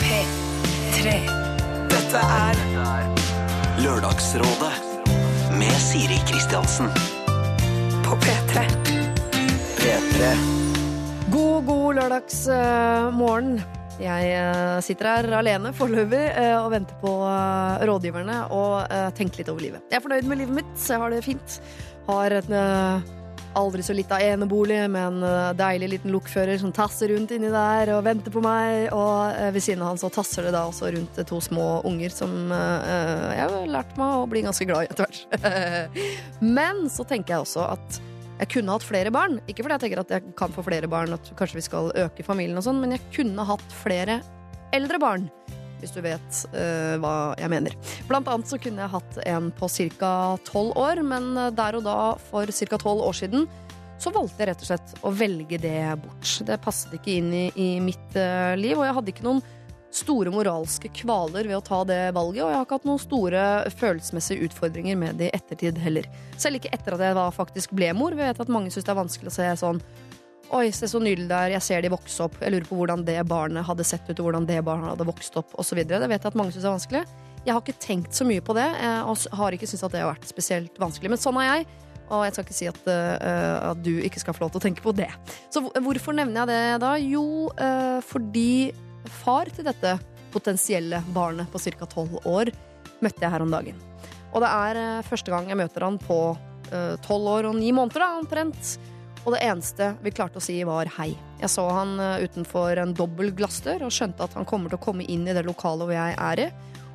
P3. Dette er Lørdagsrådet med Siri Kristiansen. på P3. P3. God, god lørdagsmorgen. Jeg eh, sitter her alene foreløpig eh, og venter på eh, rådgiverne og eh, tenker litt over livet. Jeg er fornøyd med livet mitt, så jeg har det fint. Har en eh, aldri så lita enebolig en eh, deilig liten lokfører som tasser rundt inni der og venter på meg. Og eh, ved siden av han så tasser det da også rundt to små unger som eh, jeg har lært meg å bli ganske glad i etter hvert. Men så tenker jeg også at jeg kunne hatt flere barn. Ikke fordi jeg tenker at jeg kan få flere barn, at kanskje vi skal øke familien og sånn, men jeg kunne hatt flere eldre barn. Hvis du vet uh, hva jeg mener. Blant annet så kunne jeg hatt en på ca. tolv år, men eh, der og da, for ca. tolv år siden, så valgte jeg rett og slett å velge det bort. Det passet ikke inn i, i mitt uh, liv, og jeg hadde ikke noen store moralske kvaler ved å ta det valget, og jeg har ikke hatt noen store følelsesmessige utfordringer med det i ettertid heller. Selv ikke etter at jeg da faktisk ble mor. Vi vet at mange syns det er vanskelig å se sånn Oi, se så nydelig det er, jeg ser de vokse opp. Jeg lurer på hvordan det barnet hadde sett ut, og hvordan det barnet hadde vokst opp, osv. Det vet jeg at mange syns er vanskelig. Jeg har ikke tenkt så mye på det, eh, og har ikke syntes at det har vært spesielt vanskelig. Men sånn er jeg. Og jeg skal ikke si at, uh, at du ikke skal få lov til å tenke på det. Så hvorfor nevner jeg det da? Jo, uh, fordi far til dette potensielle barnet på ca. tolv år møtte jeg her om dagen. Og det er uh, første gang jeg møter han på tolv år og ni måneder, da, omtrent. Og det eneste vi klarte å si, var hei. Jeg så han eh, utenfor en dobbel glassdør og skjønte at han kommer til å komme inn i det lokalet hvor jeg er i.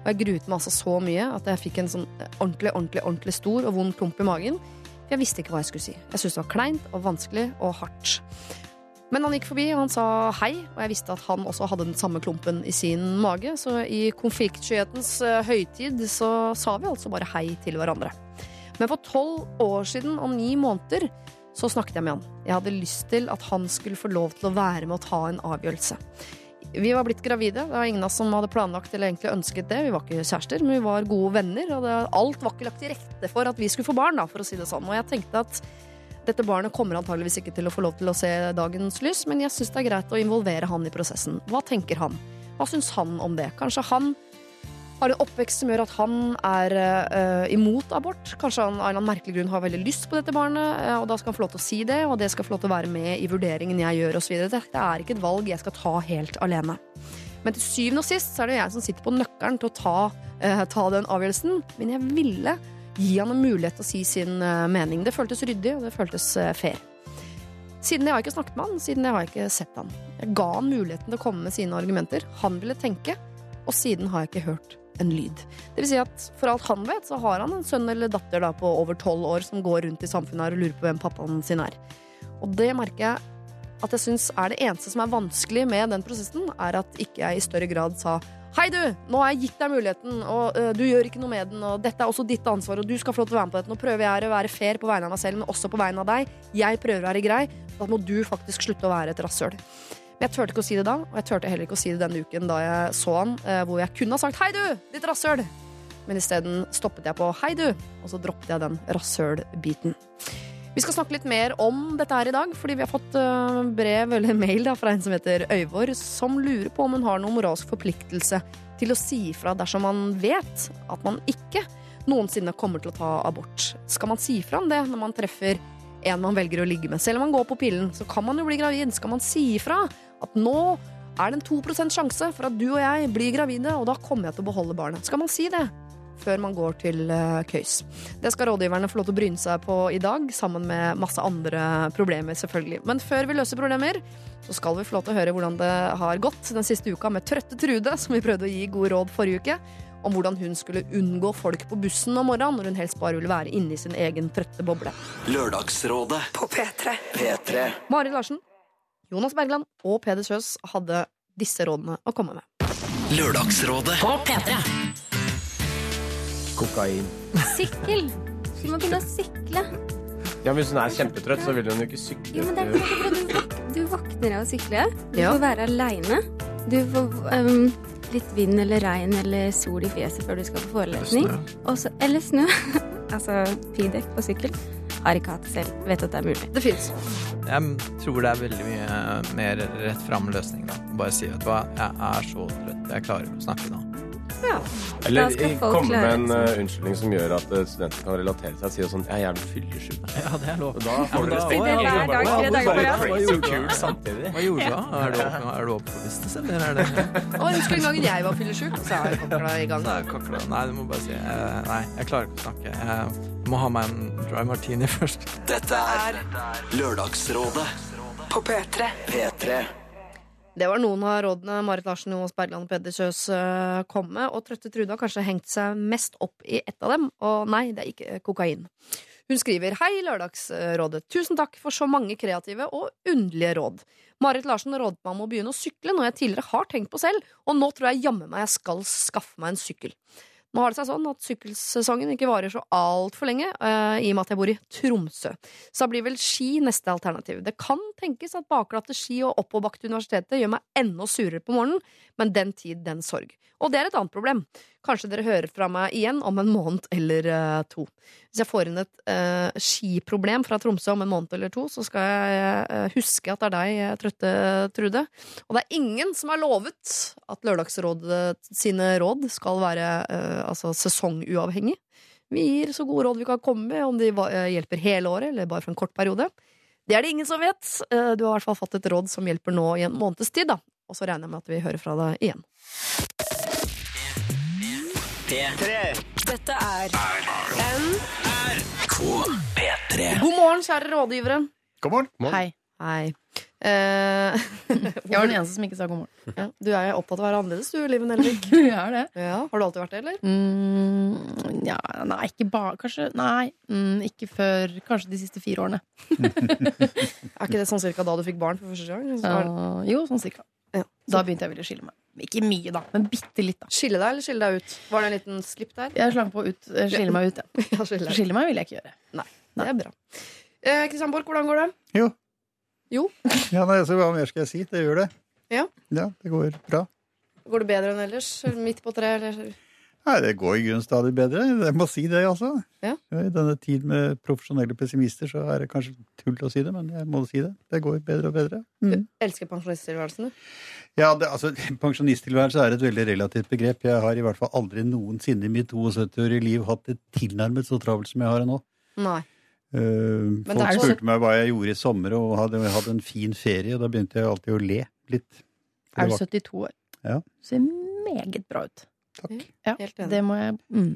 Og jeg gruet meg altså så mye at jeg fikk en sånn ordentlig, ordentlig, ordentlig stor og vond klump i magen. For jeg visste ikke hva jeg skulle si. Jeg syntes det var kleint og vanskelig og hardt. Men han gikk forbi, og han sa hei, og jeg visste at han også hadde den samme klumpen i sin mage, så i konfliktskyhetens eh, høytid så sa vi altså bare hei til hverandre. Men for tolv år siden og ni måneder så snakket jeg med han. Jeg hadde lyst til at han skulle få lov til å være med å ta en avgjørelse. Vi var blitt gravide. Det var ingen av oss som hadde planlagt eller egentlig ønsket det. Vi var ikke kjærester, men vi var gode venner, og alt var ikke lagt til rette for at vi skulle få barn, da, for å si det sånn. Og jeg tenkte at dette barnet kommer antageligvis ikke til å få lov til å se dagens lys, men jeg syns det er greit å involvere han i prosessen. Hva tenker han? Hva syns han om det? Kanskje han har en oppvekst som gjør at han er uh, imot abort. Kanskje han av en eller annen merkelig grunn har veldig lyst på dette barnet, eh, og da skal han få lov til å si det, og det skal få lov til å være med i vurderingen jeg gjør, osv. Det er ikke et valg jeg skal ta helt alene. Men til syvende og sist så er det jeg som sitter på nøkkelen til å ta, uh, ta den avgjørelsen. Men jeg ville gi han en mulighet til å si sin uh, mening. Det føltes ryddig, og det føltes uh, fair. Siden jeg har ikke snakket med han, siden jeg har ikke sett han. Jeg ga han muligheten til å komme med sine argumenter. Han ville tenke, og siden har jeg ikke hørt en lyd. Det vil si at for alt han vet, så har han en sønn eller datter da på over tolv år som går rundt i samfunnet her og lurer på hvem pappaen sin er. Og det merker jeg at jeg syns er det eneste som er vanskelig med den prosessen, er at ikke jeg i større grad sa Hei, du! Nå har jeg gitt deg muligheten, og uh, du gjør ikke noe med den, og dette er også ditt ansvar, og du skal få lov til å være med på dette. Nå prøver jeg å være fair på vegne av meg selv, men også på vegne av deg. Jeg prøver å være grei. Da må du faktisk slutte å være et rasshøl. Men jeg turte ikke å si det da, og jeg turte heller ikke å si det denne uken da jeg så han, eh, hvor jeg kunne ha sagt 'hei, du, ditt rasshøl'. Men isteden stoppet jeg på 'hei, du', og så droppet jeg den rasshøl-biten. Vi skal snakke litt mer om dette her i dag, fordi vi har fått eh, brev eller mail da, fra en som heter Øyvor, som lurer på om hun har noen moralsk forpliktelse til å si ifra dersom man vet at man ikke noensinne kommer til å ta abort. Skal man si fra om det når man treffer en man velger å ligge med? Selv om man går på pillen, så kan man jo bli gravid. Skal man si ifra at nå er det en 2 sjanse for at du og jeg blir gravide, og da kommer jeg til å beholde barnet? Skal man si det? før man går til eh, køys. Det skal rådgiverne få lov til å bryne seg på i dag, sammen med masse andre problemer, selvfølgelig. Men før vi løser problemer, så skal vi få lov til å høre hvordan det har gått den siste uka med trøtte Trude, som vi prøvde å gi gode råd forrige uke, om hvordan hun skulle unngå folk på bussen om morgenen når hun helst bare ville være inne i sin egen trøtte boble. Lørdagsrådet På P3. P3. Mari Larsen, Jonas Bergland og Peder Kjøs hadde disse rådene å komme med. Lørdagsrådet På P3. Kokain. Sykkel. Du må begynne å sykle. Ja, men Hvis hun er kjempetrøtt, så vil hun jo ikke sykle. Jo, men det er ikke bra. Du, våk våkner av å sykle. Du Ja. får være aleine. Du får um, litt vind eller regn eller sol i fjeset før du skal på forelesning. Eller snø. Også, eller snø. altså piggdekk på sykkel. Hatt selv. Vet at det er mulig. Det fins. Jeg tror det er veldig mye mer rett fram løsning, da. bare si at jeg er så trøtt, jeg klarer ikke å snakke nå. Eller Da skal komme med en eh, unnskyldning som gjør at uh, studenter kan relatere seg og si sånn Jeg er jævlig fyllesyk. Ja, det er lov. Da får du respekt. Ja. Hva gjorde du da? Er du oppe, er du oppe på business, eller er det jeg husker en gang jeg var fyllesyk, så er kakla i gang. Nei, du må bare si eh, Nei, jeg klarer ikke å snakke. Må ha meg en dry martini først. Dette er Lørdagsrådet På P3. P3. Det var noen av rådene Marit Larsen, og Bergland og Peder Kjøs eh, kom med, og Trøtte Trude har kanskje hengt seg mest opp i ett av dem, og nei, det er ikke kokain. Hun skriver Hei, Lørdagsrådet. Tusen takk for så mange kreative og underlige råd. Marit Larsen rådet meg om å begynne å sykle, noe jeg tidligere har tenkt på selv, og nå tror jeg jammen meg jeg skal skaffe meg en sykkel. Nå har det seg sånn at sykkelsesongen ikke varer så altfor lenge, uh, i og med at jeg bor i Tromsø. Så da blir vel ski neste alternativ. Det kan tenkes at bakglatte ski og oppoverbakke til universitetet gjør meg enda surere på morgenen, men den tid, den sorg. Og det er et annet problem. Kanskje dere hører fra meg igjen om en måned eller uh, to. Hvis jeg får inn et uh, skiproblem fra Tromsø om en måned eller to, så skal jeg huske at det er deg, trøtte Trude. Og det er ingen som har lovet at Lørdagsrådet sine råd skal være altså sesonguavhengig. Vi gir så gode råd vi kan komme med, om de eh, hjelper hele året eller bare for en kort periode. Det er det ingen som vet. Eh, Du har i hvert fall fått et råd som hjelper nå i en måneds tid, da. Og så regner jeg med at vi hører fra deg igjen. Dette er NRK P3. God morgen, kjære rådgivere. God morgen. Hei. Hei. Eh, Jeg var den eneste som ikke sa god morgen. ja, du er opptatt av å være annerledes, du, Liven Elvik. Jeg er det. Ja, har du alltid vært det, eller? Mm, ja, nei, ikke bare Kanskje Nei, mm, ikke før kanskje de siste fire årene. Er ikke det sånn cirka da du fikk barn for første gang? Så var Uh, jo, sånn cirka. Ja. Da begynte jeg å ville skille meg. Ikke mye, da, men bitte litt. da Skille deg eller skille deg ut? Var det en liten slipp der? Jeg slang på ut, eh, skille meg ut. Ja. Ja, skille. Skille meg vil jeg ikke gjøre. Det er bra. Eh, Kristian Borch, hvordan går det? Jo. Jo. Ja, nei, så Hva mer skal jeg si? Det gjør det. Ja. Ja, det går bra. Går det bedre enn ellers? Midt på treet, eller? Nei, Det går i grunnen stadig bedre. Jeg må si det, altså. Ja. I denne tid med profesjonelle pessimister så er det kanskje tull å si det, men jeg må si det. Det går bedre og bedre. Mm. Elsker pensjonisttilværelsen, du. Ja, det, altså, Pensjonisttilværelse er et veldig relativt begrep. Jeg har i hvert fall aldri noensinne i mitt 72-årige liv hatt det tilnærmet så travelt som jeg har det nå. Nei. Uh, folk spurte meg hva jeg gjorde i sommer, og hadde, hadde en fin ferie. Og da begynte jeg alltid å le litt. Er du 72 år? Ja. Ser meget bra ut. Takk. Ja, Helt enig. det må jeg mm.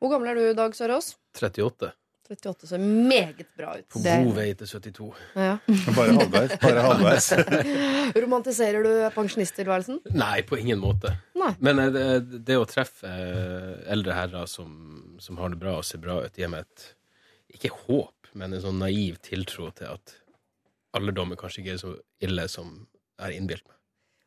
Hvor gammel er du, i Dag Sørås? 38. 38 ser meget bra ut. På god vei til 72. Ja. Bare halvveis. Bare halvveis. Romantiserer du pensjonisttilværelsen? Nei, på ingen måte. Nei. Men eh, det, det å treffe eh, eldre herrer som, som har det bra og ser bra ut, gir meg et ikke håp, men en sånn naiv tiltro til at alle er kanskje ikke er så ille som jeg har innbilt meg.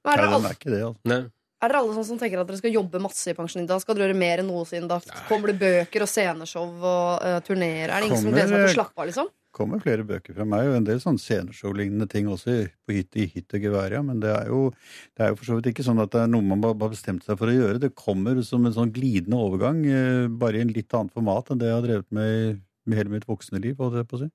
Men Er dere alle, er ikke det, altså. Nei. er dere alle sånn som tenker at dere skal jobbe masse i pensjon? Da skal dere gjøre mer enn noensinne? Da kommer det bøker og sceneshow og uh, turneer? Er det ingen som gleder seg til å slappe av, liksom? kommer flere bøker fra meg, og en del sånn sceneshow-lignende ting også i- på hytte i hytt og gevær, ja. Men det er, jo, det er jo for så vidt ikke sånn at det er noe man bare har bestemt seg for å gjøre. Det kommer som en sånn glidende overgang, eh, bare i en litt annet format enn det jeg har drevet med i med hele mitt voksne liv. holdt jeg på å si.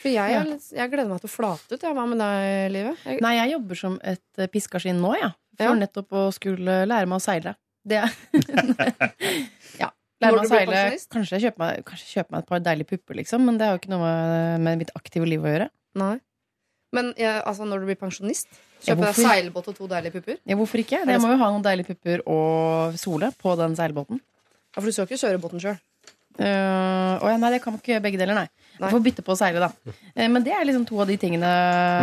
For jeg, Ja. litt, jeg gleder meg til å flate ut. Ja. Hva med deg, Livet? Jeg, Nei, jeg jobber som et eh, piskaskinn nå, jeg. For Ja. nettopp å skulle lære meg å seile. Det Ja. Lære meg å seile. Kanskje jeg kjøper meg, kanskje kjøper meg et par deilige pupper, liksom. Men det har jo ikke noe med, med mitt aktive liv å gjøre. Nei. Men altså, når du blir pensjonist, Ja, kjøper deg seilbåt og to deilige pupper? Ja, hvorfor ikke? Jeg må jo ha noen deilige pupper og sole på den seilbåten. Ja, For du skal ikke kjøre båten sjøl? Uh, oh ja, nei, det kan man ikke gjøre begge deler, nei. Nei. Jeg får bytte på å seile, da. Uh, men det er liksom to av de tingene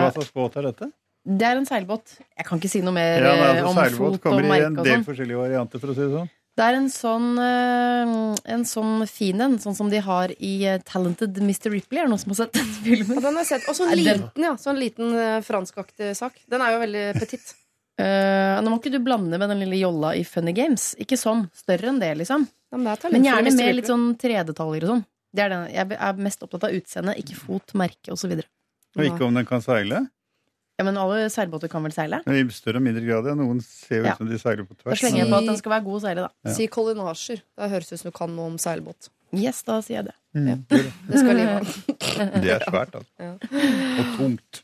Hva slags båt er dette? Det er en seilbåt. Jeg kan ikke si noe mer Ja, nei, eh, altså, om Seilbåt fot og kommer i en del sånn. forskjellige varianter, for å si det sånn. Det er en sånn, en sånn fin en, sånn som de har i Talented Mr. Ripley. Er det noen som har sett den Ja, filmen? den har jeg sett. Og sånn Er liten, ja. Sånn liten franskaktig sak. Den er jo veldig petit. Uh, nå må ikke du blande med den lille jolla i Funny Games. Ikke sånn. Større enn det, liksom. Ja, men, Men gjerne med litt sånn 3D-detaljer og sånn. Det er den. Jeg er mest opptatt av utseendet, ikke fot, merke osv. Og ikke om den kan seile. Ja, men alle seilbåter kan vel seile? I større og mindre grad, ja. Noen ser jo ut som de seiler på tvers. Da slenger jeg på at den skal være god å seile, da. Ja. Si kollinasjer. Det høres ut som du kan noe om seilbåt. Yes, da sier jeg det. Mm. Det skal livet ha. Det er svært, altså. Ja. Og tungt.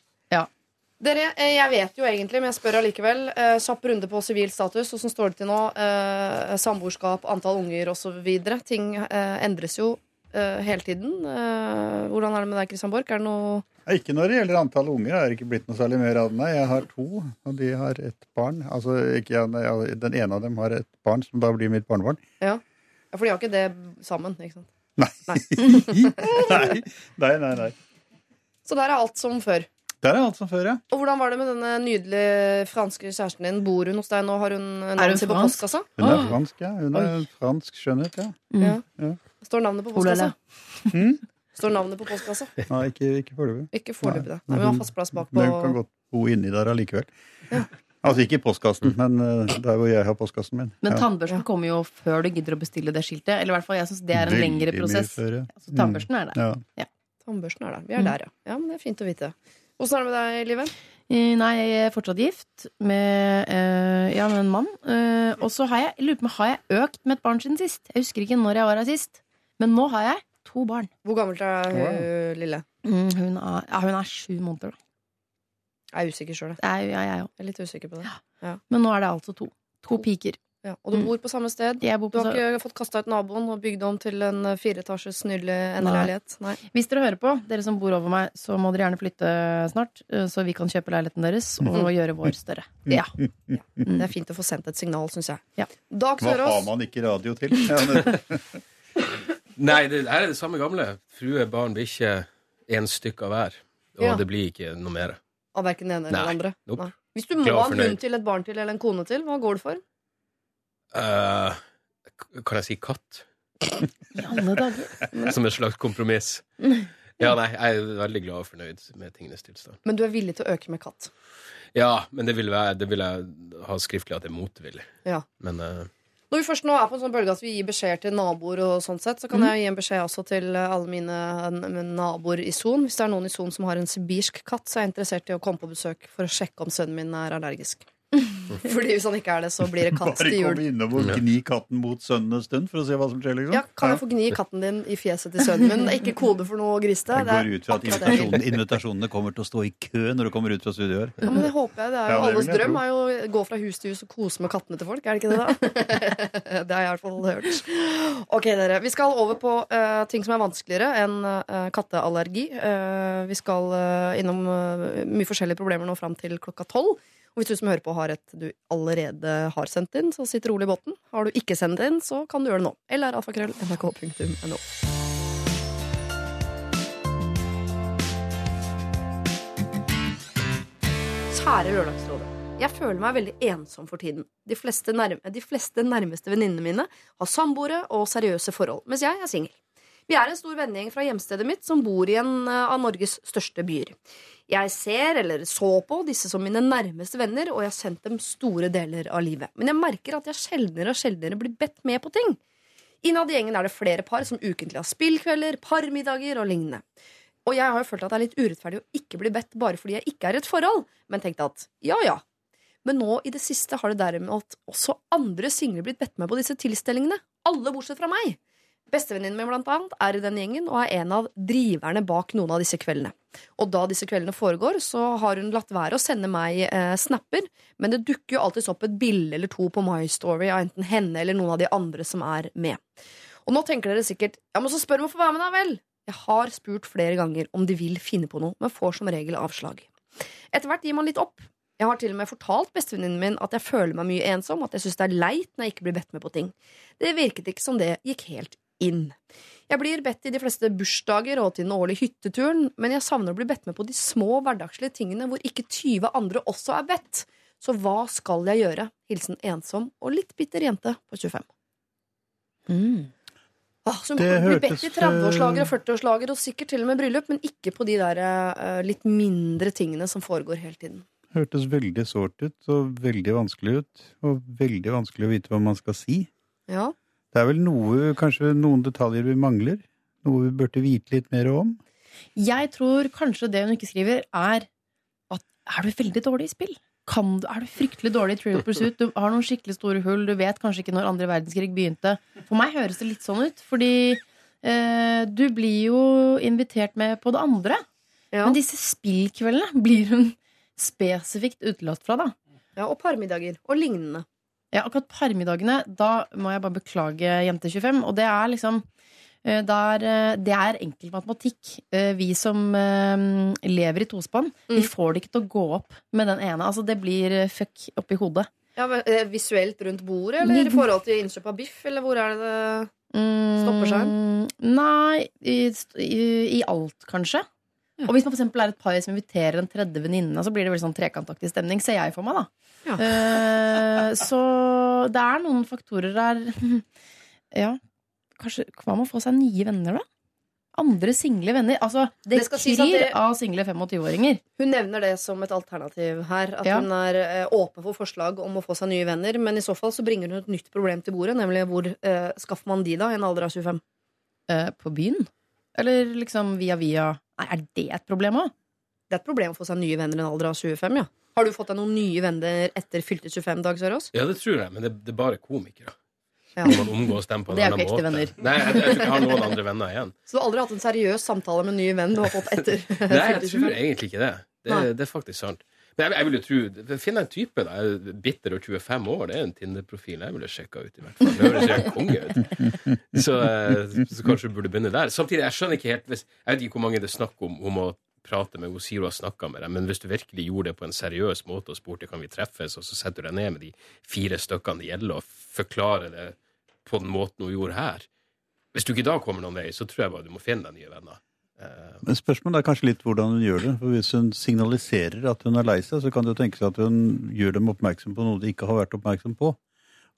Dere, eh, jeg vet jo egentlig, men jeg spør allikevel. Eh, Kjapp runde på sivil status. Åssen står det til nå? Eh, samboerskap, antall unger osv. Ting eh, endres jo eh, hele tiden. Eh, hvordan er det med deg, Christian Borch? Er det noe Ikke når det gjelder antall unger. er det ikke blitt noe særlig mer av det. Nei, jeg har to, og de har ett barn. Altså, ikke, jeg, Den ene av dem har et barn som da blir mitt barnebarn. Ja, for de har ikke det sammen, ikke sant? Nei. nei, nei, nei, nei. Så der er alt som før. Der er alt som før, ja. Og hvordan var det med denne nydelige franske kjæresten din? Bor hun hos deg nå? Har hun navnet sitt på fransk? postkassa? Hun er fransk, ja. Hun er fransk skjønnhet, ja. Ja. Ja. Står navnet på postkassa? Mm? Står navnet på postkassa? Nei, ikke, ikke foreløpig. Ikke foreløpig, da. Nei, Nei, vi har fast plass bakpå. Men hun kan godt bo inni der allikevel. Altså ikke i postkassen, men eh, der hvor jeg har postkassen min. Men Ja. tannbørsten kommer jo før du gidder å bestille det skiltet. Eller i hvert fall, jeg synes det er en Veldig lengre mye prosess. før, ja. Altså, tannbørsten er der. Ja. Tannbørsten er der. Vi er der, ja. Ja, men det er fint å vite. Åssen er det med deg, Liven? Eh, Nei, jeg er fortsatt gift med, eh, ja, med en mann. Uh, og så har jeg, lurer på, meg, har jeg økt med et barn siden sist. Jeg husker ikke når jeg var her sist. Men nå har jeg to barn. Hvor gammelt er hun lille? Mm, hun, er, ja, hun er sju måneder. Da. Jeg er usikker sjøl, jeg. Jeg, jeg. Jeg er litt usikker på det. Men nå er det altså to. To piker. Ja. Og du Mm. bor på samme sted? Jeg bor Du har så- ikke fått kasta ut naboen og bygd om til en eh, fireetasjes nydelig endeleilighet? Nei. Hvis dere hører på, dere som bor over meg, så må dere gjerne flytte snart. eh, Så vi kan kjøpe leiligheten deres og Mm. gjøre vår større. Ja. Det er fint å få sendt et signal, syns jeg. Ja. Dag Hva har man ikke radio til? Nei, det her er det samme gamle. Frue, barn, bikkje. Én stykk av hver. Og Ja. det blir ikke noe mer. Av verken det ene eller det andre. Nope. Nei. Hvis du må ha en hund til, et barn til eller en kone til, hva går det for? Eh, kan jeg si katt? I alle dager. Som et slags kompromiss. Ja, nei, jeg er veldig glad og fornøyd med tingenes tilstand. Men du er villig til å øke med katt? Ja, men det vil, være, det vil jeg ha skriftlig at jeg er motvillig. Ja. Men uh... Når vi først nå er på en sånn bølge at vi gir beskjeder til naboer, og sånn sett, så kan mm. jeg gi en beskjed også til alle mine naboer i Son. Hvis det er noen i Son som har en sibirsk katt, så er jeg interessert i å komme på besøk for å sjekke om sønnen min er allergisk. Fordi hvis han ikke er det, så blir det katt Bare til jul. komme innom og gni katten mot sønnen en stund for å se hva som skjer, liksom. Ja, kan jeg få gni katten din i fjeset til sønnen min? Det er ikke kode for noe griste. Jeg Det går ut fra at akkurat det jeg vil. invitasjonen, invitasjonene kommer til å stå i kø når du kommer ut fra studio her. Ja, men det håper jeg. Det er jo Ja, alles drøm er jo å gå fra hus til hus og kose med kattene til folk. Er det ikke det, da? det har jeg i hvert fall hørt. Ok, dere. Vi skal over på uh, ting som er vanskeligere enn uh, katteallergi. Uh, vi skal innom mye forskjellige problemer nå fram til klokka tolv. Og hvis du som hører på har et du allerede har sendt inn, så sitt rolig i båten. Har du ikke sendt inn, så kan du gjøre det nå. Eller alfakrøll nrk.no. Kjære Lørdagsrådet. Jeg føler meg veldig ensom for tiden. De fleste, nærme, de fleste nærmeste venninnene mine har samboere og seriøse forhold, mens jeg er singel. Vi er en stor vennegjeng fra hjemstedet mitt som bor i en eh, av Norges største byer. Jeg ser, eller så på, disse som mine nærmeste venner, og jeg har sendt dem store deler av livet. Men jeg merker at jeg sjeldnere og sjeldnere blir bedt med på ting. Innad i gjengen er det flere par som ukentlig har spillkvelder, parmiddager og lignende. Og jeg har jo følt at det er litt urettferdig å ikke bli bedt bare fordi jeg ikke er i et forhold, men tenkte at ja, ja. Men nå i det siste har det derimot også andre single blitt bedt med på disse tilstelningene. Alle bortsett fra meg. Bestevenninnen min blant annet er i den gjengen og er en av driverne bak noen av disse kveldene. Og da disse kveldene foregår, så har hun latt være å sende meg eh, snapper, men det dukker jo alltids opp et bilde eller to på My Story av enten henne eller noen av de andre som er med. Og nå tenker dere sikkert ja, men så spør om å få være med, da vel! Jeg har spurt flere ganger om de vil finne på noe, men får som regel avslag. Etter hvert gir man litt opp. Jeg har til og med fortalt bestevenninnen min at jeg føler meg mye ensom, at jeg syns det er leit når jeg ikke blir bedt med på ting. Det virket ikke som det gikk helt inn. Jeg blir bedt i de fleste bursdager og til den årlige hytteturen, men jeg savner å bli bedt med på de små hverdagslige tingene hvor ikke 20 andre også er bedt. Så hva skal jeg gjøre? Hilsen ensom og litt bitter jente på 25. Ah, så Det blir bedt i 30-årslager og eh, 40-årslager og sikkert til og med bryllup, men ikke på de der uh, litt mindre tingene som foregår hele tiden. Hørtes veldig sårt ut, og veldig vanskelig ut. Og veldig vanskelig å vite hva man skal si. Ja. Det er vel noe, kanskje noen detaljer vi mangler? Noe vi burde vite litt mer om? Jeg tror kanskje det hun ikke skriver, er at er du veldig dårlig i spill? Kan du, er du fryktelig dårlig i Trivial Pursuit? Du har noen skikkelig store hull. Du vet kanskje ikke når andre verdenskrig begynte. For meg høres det litt sånn ut, fordi eh, du blir jo invitert med på det andre. Ja. Men disse spillkveldene, blir hun spesifikt utelatt fra, da. Ja, og parmiddager. Og lignende. Ja, akkurat parmiddagene, da må jeg bare beklage Jente25. Og det er liksom eh, der, eh, Det er enkel matematikk. Eh, Vi som lever i tospann, vi Mm. får det ikke til å gå opp med den ene. Altså, det blir fuck oppi hodet. Ja, men, Visuelt rundt bordet, eller i forhold til innkjøp av biff, eller hvor er det det Stopper seg? Mm, Nei, i, i, i alt, kanskje. Og hvis man for er et par som inviterer en tredje venninne, så blir det veldig sånn trekantaktig stemning, ser jeg for meg, da. Ja. Uh, så det er noen faktorer der Ja, kanskje Hva med å få seg nye venner, da? Andre single venner. Altså, det, Det kryr det- av single 25-åringer. Hun nevner det som et alternativ her. At Ja. hun er eh, åpen for forslag om å få seg nye venner. Men i så fall så bringer hun et nytt problem til bordet, nemlig hvor uh, skaffer man de da i en alder av 25? Eh, på byen? Eller liksom via via Nei, er det et problem òg? Det er et problem å få seg nye venner i en alder av 25, ja. Har du fått deg noen nye venner etter fylte 25, Dag Sørås? Ja, det tror jeg, men det, det er bare komikere. Ja. Når man omgås dem på en Det er jo annen ikke ekte måte. venner. Nei, jeg, jeg tror ikke jeg har noen andre venner igjen. Så du har aldri hatt en seriøs samtale med en ny venn du har fått etter Nei, jeg tror egentlig ikke det. Det, det er faktisk sant. Men jeg, jeg vil jo tro Finn en type da, bitter og 25 år. Det er en Tinder-profil jeg ville sjekka ut. i hvert fall Det høres helt konge ut. Så, eh, så kanskje du burde begynne der. Samtidig, jeg skjønner ikke helt hvis, Jeg vet ikke hvor mange det er snakk om om å prate med Hun sier hun har snakka med deg, men hvis du virkelig gjorde det på en seriøs måte og spurte kan vi treffes, og så setter du deg ned med de fire stykkene det gjelder, og forklarer det på den måten hun gjorde her Hvis du ikke da kommer noen vei, så tror jeg bare du må finne deg nye venner. Men spørsmålet er kanskje litt hvordan hun gjør det. For Hvis hun signaliserer at hun er lei seg, så kan det jo tenkes at hun gjør dem oppmerksom på noe de ikke har vært oppmerksom på.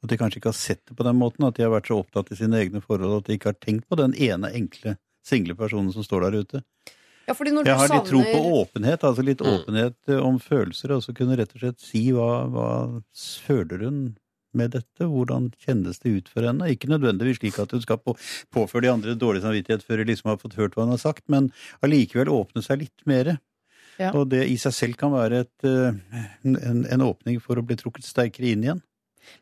At de kanskje ikke har sett det på den måten, at de har vært så opptatt i sine egne forhold at de ikke har tenkt på den ene enkle single personen som står der ute. Ja, fordi når Jeg har litt tro på åpenhet, altså litt Mm. åpenhet om følelser, og så kunne rett og slett si hva, hva føler hun med dette, hvordan kjennes det ut for henne? Ikke nødvendigvis slik at hun skal på, påføre de andre dårlig samvittighet før de liksom har fått hørt hva hun har sagt, men allikevel åpne seg litt mer. Ja. Og det i seg selv kan være et, eh, en, en åpning for å bli trukket sterkere inn igjen.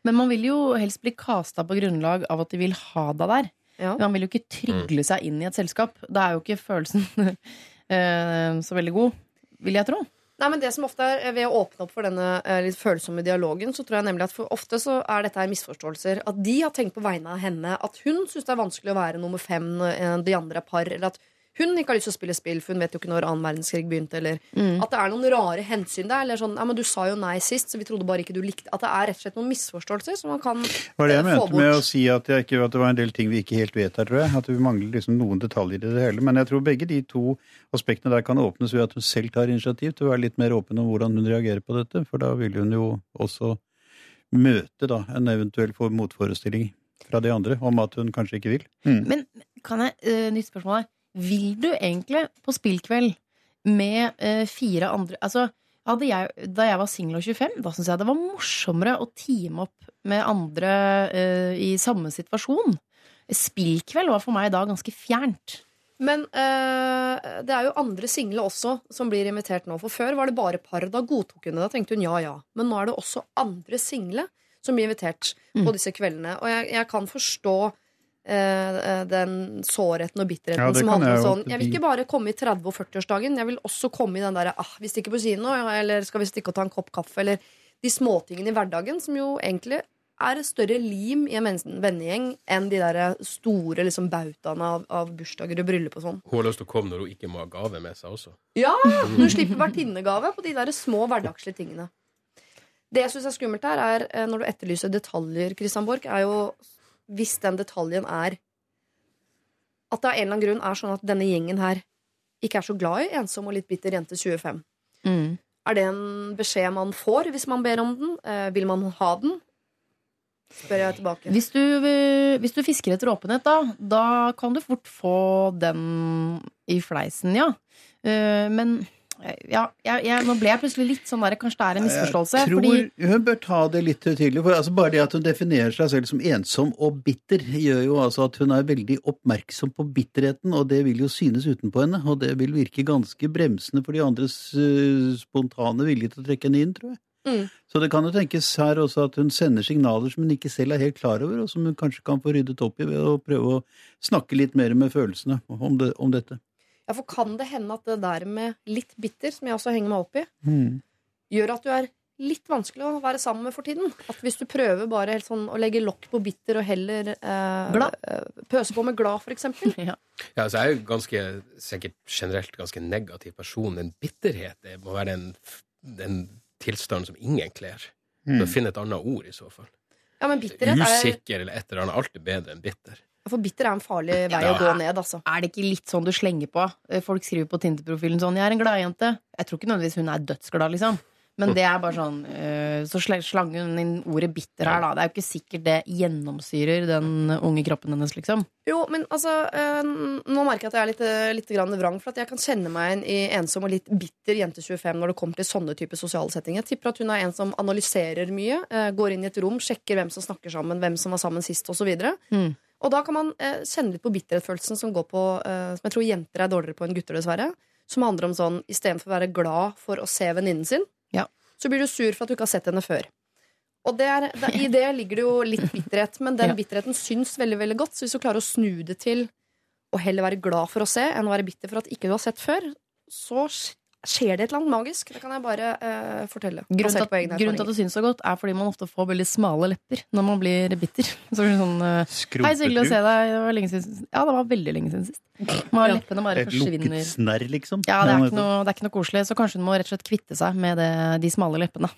Men man vil jo helst bli kasta på grunnlag av at de vil ha deg der. Ja. Man vil jo ikke trygle seg inn i et selskap. Da er jo ikke følelsen eh, så veldig god, vil jeg tro. Nei, men det som ofte er Ved å åpne opp for denne eh, litt følsomme dialogen, så tror jeg nemlig at for ofte så er dette her misforståelser. At de har tenkt på vegne av henne at hun syns det er vanskelig å være nummer fem når eh, de andre par. Eller at hun ikke har lyst til å spille spill, for hun vet jo ikke når annen verdenskrig begynte. Eller Mm. at det er noen rare hensyn der. Eller sånn, ja, men du sa jo nei sist, så vi trodde bare ikke du likte At det er rett og slett noen misforståelser som man kan få Det var det jeg eh, mente med å si at, jeg ikke, at det var en del ting vi ikke helt vet her, tror jeg. At vi mangler liksom noen detaljer i det hele. Men jeg tror begge de to aspektene der kan åpnes ved at hun selv tar initiativ til å være litt mer åpen om hvordan hun reagerer på dette. For da vil hun jo også møte da en eventuell motforestilling fra de andre om at hun kanskje ikke vil. Mm. Men kan jeg, uh, nytt spørsmål. Vil du egentlig på spillkveld med eh, fire andre Altså, jeg, da jeg var singel og 25, da syntes jeg det var morsommere å teame opp med andre eh, i samme situasjon. Spillkveld var for meg da ganske fjernt. Men eh, det er jo andre single også som blir invitert nå. For før var det bare par. Da godtok hun det. Da tenkte hun ja, ja. Men nå er det også andre single som blir invitert Mm. på disse kveldene. Og jeg, jeg kan forstå den sårheten og bitterheten Ja, som handler om sånn Jeg vil ikke bare komme i 30- og 40-årsdagen, jeg vil også komme i den derre ah, vi stikker på kino, eller skal vi stikke og ta en kopp kaffe, eller de småtingene i hverdagen som jo egentlig er et større lim i en vennegjeng enn de der store liksom, bautaene av, av bursdager og bryllup og sånn. Hun har lyst til å komme når hun ikke må ha gave med seg også. Ja! Du slipper vertinnegave på de der små hverdagslige tingene. Det jeg syns er skummelt her, er eh, når du etterlyser detaljer, Christian Borch, er jo hvis den detaljen er at det av en eller annen grunn er sånn at denne gjengen her ikke er så glad i ensom og litt bitter jente 25. Mm. Er det en beskjed man får hvis man ber om den? Eh, vil man ha den? Spør jeg tilbake. Hvis du, eh, hvis du fisker etter åpenhet, da, da kan du fort få den i fleisen, ja. Eh, Men ja, jeg, jeg, nå ble jeg plutselig litt sånn der Kanskje det er en misforståelse. Jeg tror Fordi hun bør ta det litt høytidelig. For altså bare det at hun definerer seg selv som ensom og bitter, gjør jo altså at hun er veldig oppmerksom på bitterheten, og det vil jo synes utenpå henne. Og det vil virke ganske bremsende for de andres uh, spontane vilje til å trekke henne inn, tror jeg. Mm. Så det kan jo tenkes her også at hun sender signaler som hun ikke selv er helt klar over, og som hun kanskje kan få ryddet opp i ved å prøve å snakke litt mer med følelsene om, det, om dette. Ja, for kan det hende at det der med litt bitter, som jeg også henger meg opp i, Mm. gjør at du er litt vanskelig å være sammen med for tiden. At hvis du prøver bare helt sånn å legge lokk på bitter og heller eh, Glad. eh, pøse på med glad, for eksempel. Ja. Ja, altså, jeg er jo ganske, sikkert generelt ganske negativ person, En bitterhet det må være en, en tilstand som ingen kler. Mm. Finn et annet ord, i så fall. Ja, men bitterhet er, Usikker eller et eller annet. Alt er bedre enn bitter. For bitter er en farlig vei Ja. å gå ned, altså. Er det ikke litt sånn du slenger på? Eh, Folk skriver på Tinder-profilen sånn 'Jeg er en gladjente'. Jeg tror ikke nødvendigvis hun er dødsglad, liksom. Men det er bare sånn eh, Så slang hun inn ordet 'bitter' her, da. Det er jo ikke sikkert det gjennomsyrer den unge kroppen hennes, liksom. Jo, men altså eh, Nå merker jeg at jeg er litt, litt grann vrang, for at jeg kan kjenne meg igjen i ensom og litt bitter jente 25 når det kommer til sånne typer sosiale settinger. Jeg tipper at hun er en som analyserer mye, går inn i et rom, sjekker hvem som snakker sammen, hvem som var sammen sist, osv. Mm. Og da kan man eh, kjenne litt på bitterhetsfølelsen som går på eh, Som jeg tror jenter er dårligere på enn gutter, dessverre. Som handler om sånn istedenfor å være glad for å se venninnen sin, Ja. så blir du sur for at du ikke har sett henne før. Og der, der, I det ligger det jo litt bitterhet, men den Ja. bitterheten syns veldig veldig godt. Så hvis du klarer å snu det til å heller være glad for å se enn å være bitter for at ikke du har sett før, så skjer det et eller annet magisk. Det kan jeg bare uh, fortelle. Grunnen til, at, grunnen til at det syns så godt, er fordi man ofte får veldig smale lepper når man blir bitter. Så blir det sånn uh, Hei, så hyggelig å se deg. Det var lenge siden Ja, det var veldig lenge siden sist. Man har leppene bare Et lukket forsvinner. snarr, liksom. Ja, det er, ikke noe, det er ikke noe koselig, så kanskje hun må rett og slett kvitte seg med det, de smale leppene.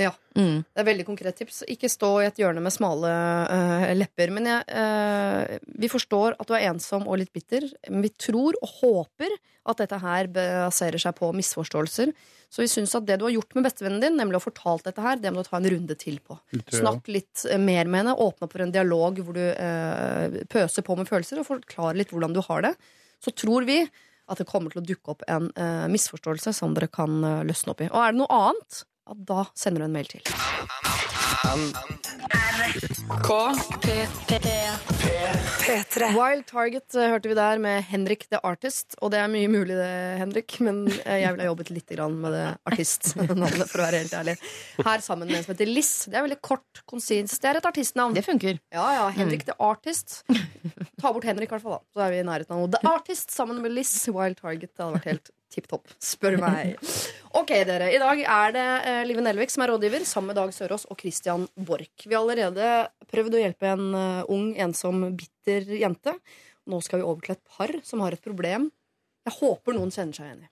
Ja. Mm. Det er veldig konkret tips. Ikke stå i et hjørne med smale uh, lepper. Men jeg, uh, vi forstår at du er ensom og litt bitter. Men vi tror og håper at dette her baserer seg på misforståelser. Så vi syns at det du har gjort med bestevennen din, nemlig å fortalt dette her, det må du ta en runde til på. Snakk litt eh, mer med henne. Åpne opp for en dialog hvor du uh, pøser på med følelser, og forklare litt hvordan du har det. Så tror vi at det kommer til å dukke opp en misforståelse som dere kan løsne opp i. Og er det noe annet, ja, da sender du en mail til. P3. Wild Target eh, hørte vi der med Henrik the Artist. Og det er mye mulig det, Henrik, men eh, jeg ville ha jobbet litt med det artistnavnet, for å være helt ærlig. Her sammen med en som heter Liss. Det er veldig kort, konsist. Det er et artistnavn. Det funker. Ja, ja, Henrik the Artist. Ta bort Henrik, i hvert fall. da Så er vi i nærheten av noe. The Artist sammen med Liss. Wild Target. Det hadde vært helt tipp topp, spør meg. Ok, dere. I dag er det eh, Live Nelvik som er rådgiver, sammen med Dag Sørås og Christian Borch. Vi har allerede prøvd å hjelpe en eh, ung, ensom, bitter jente. Nå skal vi over til et par som har et problem jeg håper noen kjenner seg igjen i.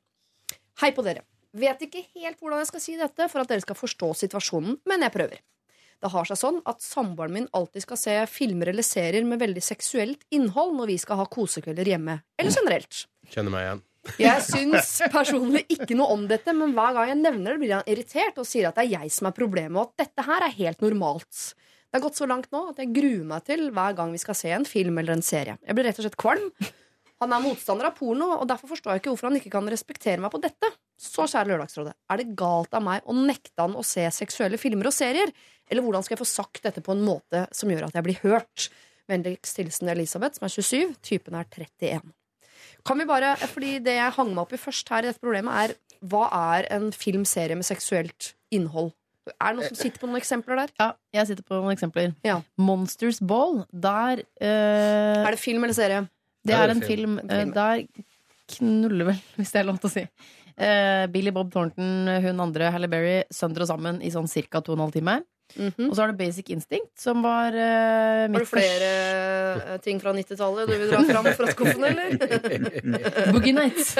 Hei på dere. Vet ikke helt hvordan jeg skal si dette for at dere skal forstå situasjonen, men jeg prøver. Det har seg sånn at samboeren min alltid skal se filmer eller serier med veldig seksuelt innhold når vi skal ha kosekvelder hjemme, eller generelt. Kjenner meg igjen. Jeg syns personlig ikke noe om dette, men hver gang jeg nevner det, blir han irritert og sier at det er jeg som er problemet, og at dette her er helt normalt. Det har gått så langt nå at jeg gruer meg til hver gang vi skal se en film eller en serie. Jeg blir rett og slett kvalm. Han er motstander av porno, og derfor forstår jeg ikke hvorfor han ikke kan respektere meg på dette. Så kjære Lørdagsrådet, er det galt av meg å nekte han å se seksuelle filmer og serier? Eller hvordan skal jeg få sagt dette på en måte som gjør at jeg blir hørt? Vennligst hilsen Elisabeth, som er 27. Typen er 31. Kan vi bare, fordi Det jeg hang meg opp i først her i dette problemet, er hva er en filmserie med seksuelt innhold? Er det noen som sitter på noen eksempler der? Ja, jeg sitter på noen eksempler. Ja. Monsters Ball, der uh, Er det film eller serie? Det er er en film. En film. eh, Der knuller vel, hvis det er lov til å si. Uh, Billy Bob Thornton, hun andre, Halle Berry, sønder og sammen i sånn ca. to og en Mhm. Og så har du Basic Instinct, som var eh, Har du flere eh, ting fra 90-tallet du vil dra fram fra skuffen, eller? Boogie Nights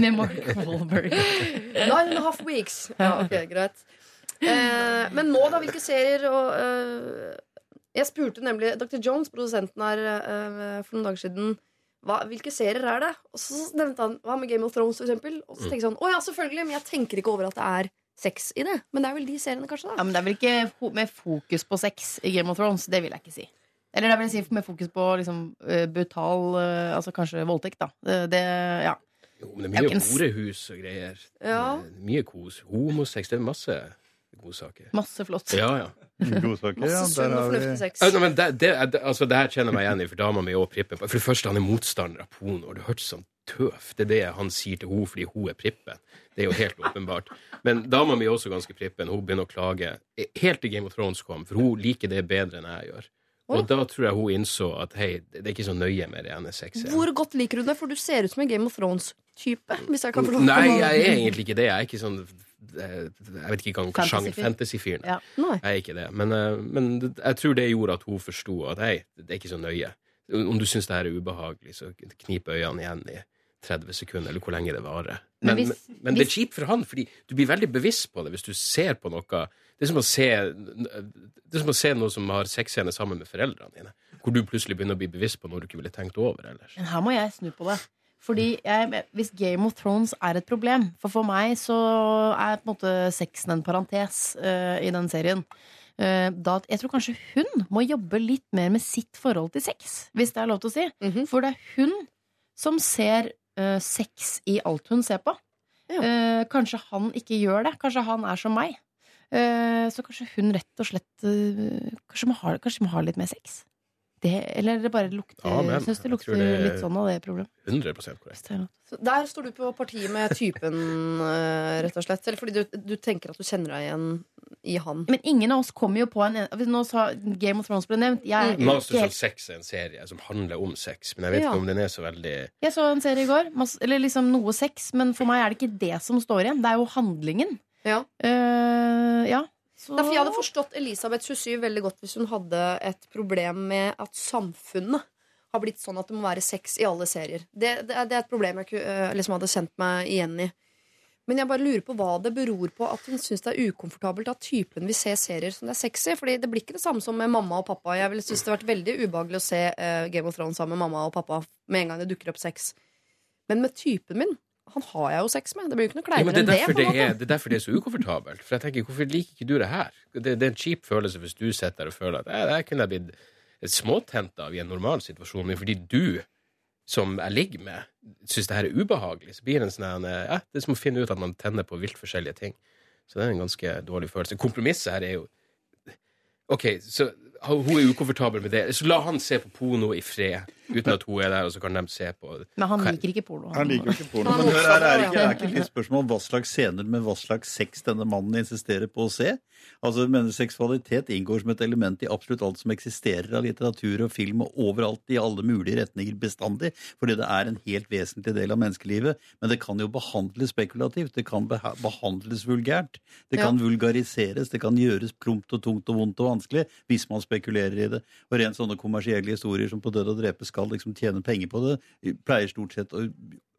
med Mark Wahlberg. Nine and a half weeks. Ja, ok, greit. Uh, men nå, da? Hvilke serier og uh, Jeg spurte nemlig Dr. Jones, produsenten her, for noen dager siden. Hva, hvilke serier er det? Og så nevnte han hva med Game of Thrones, for eksempel. Og så tenkte jeg sånn, å ja, selvfølgelig, men jeg tenker ikke over at det er sex i det. Men det er vel de seriene, kanskje? da Ja, men det er vel ikke fo med fokus på sex i Game of Thrones. Det vil jeg ikke si. Eller det vil jeg si med fokus på liksom, eh, brutal eh, Altså kanskje voldtekt, da. Det, det, ja. Jo, men det er mye kan s- horehus og greier. Ja. Det er Mye kos. Homosex. Det er masse godsaker. Masse flott. Ja, ja. Godsaker, ja. Masse Der sunn og har vi fornuftig sex. Ja, nei, men det, det, det, altså, det her kjenner jeg meg igjen i, for dama mi og Prippen. For det første, han er motstander av porno. Har du hørt sånn tøv. Det er det han sier til henne fordi hun er prippen. Det er jo helt åpenbart. Men dama mi er også ganske prippen. Hun begynner å klage helt til Game of Thrones kom, for hun liker det bedre enn jeg gjør. Og da tror jeg hun innså at hei, det er ikke så nøye med det ene sexet. Hvor godt liker du det? For du ser ut som en Game of Thrones-type. Hvis jeg kan få lov Nei, jeg er egentlig ikke det. Jeg er ikke sånn eh, Jeg vet ikke hva sjanger Fantasy-fyr. fantasy-fyren Ja. Nei. Jeg er ikke det. Men, eh, men jeg tror det gjorde at hun forsto at hei, det er ikke så nøye. Om du syns det her er ubehagelig, så knip øynene igjen i 30 sekunder, eller hvor lenge det varer. Men Men, hvis- men, men det er kjipt for han, fordi du blir veldig bevisst på det hvis du ser på noe Det er som å se, det er som å se noe som har sexscene sammen med foreldrene dine. Hvor du plutselig begynner å bli bevisst på noe du ikke ville tenkt over ellers. Men her må jeg snu på det. Fordi jeg, Hvis Game of Thrones er et problem For for meg så er på en måte sexen en parentes uh, i den serien. Uh, da, jeg tror kanskje hun må jobbe litt mer med sitt forhold til sex, hvis det er lov til å si. Mhm. For det er hun som ser eh, sex i alt hun ser på. Ja. Uh, kanskje han ikke gjør det. Kanskje han er som meg. Uh, så kanskje hun rett og slett kanskje, må ha, kanskje må ha litt mer sex. Det, eller det bare lukter Amen. men Jeg syns det lukter det- litt sånn av det problemet. 100 korrekt. Så Der står du på partiet med typen, eh, rett og slett. Eller fordi du, du tenker at du kjenner deg igjen i han. Men ingen av oss kommer jo på en Nå sa Game of Thrones ble nevnt. Jeg, mm. Masters of Sex er en serie som handler om sex, men jeg vet Ja. ikke om den er så veldig jeg så en serie i går, eller liksom noe sex, men for meg er det ikke det som står igjen. Det er jo handlingen. Ja. Uh, ja. Så Derfor jeg hadde forstått Elisabeth 27 veldig godt hvis hun hadde et problem med at samfunnet har blitt sånn at det må være sex i alle serier. Det, det, det er et problem jeg liksom hadde kjent meg igjen i. Men jeg bare lurer på hva det beror på at hun syns det er ukomfortabelt at typen vil se serier som det er sexy. Fordi det blir ikke det samme som med mamma og pappa. Jeg ville synes det har vært veldig ubehagelig å se eh, Game of Thrones sammen med mamma og pappa med en gang det dukker opp sex. Men med typen min, han har jeg jo sex med. Det blir jo ikke noe kleinere det, er enn det. det, er, det er derfor det er så ukomfortabelt. For jeg tenker, Hvorfor liker ikke du det her? Det, det er en kjip følelse hvis du sitter der og føler at "Eh, det her kunne jeg blitt småtent av i en normal situasjon, men fordi du, som jeg ligger med, syns det her er ubehagelig, så blir det en sånn her, ja, Det er som å finne ut at man tenner på vilt forskjellige ting. Så det er en ganske dårlig følelse. Kompromisset her er jo OK, så hun er ukomfortabel med det. Så la han se på porno i fred, uten at hun er der, og så kan de se på Men han liker ikke porno. Han liker ikke porno. Men hør, her er ikke, det, er ikke litt spørsmål om hva slags scener med hva slags sex denne mannen insisterer på å se? Altså, mener Seksualitet inngår som et element i absolutt alt som eksisterer av litteratur og film og overalt i alle mulige retninger bestandig, fordi det er en helt vesentlig del av menneskelivet. Men det kan jo behandles spekulativt, det kan beha behandles vulgært, det kan vulgariseres, det kan gjøres prompt og tungt og vondt og vanskelig hvis man spekulerer i det. Og rent sånne kommersielle historier som på død og drepe skal liksom tjene penger på det, pleier stort sett å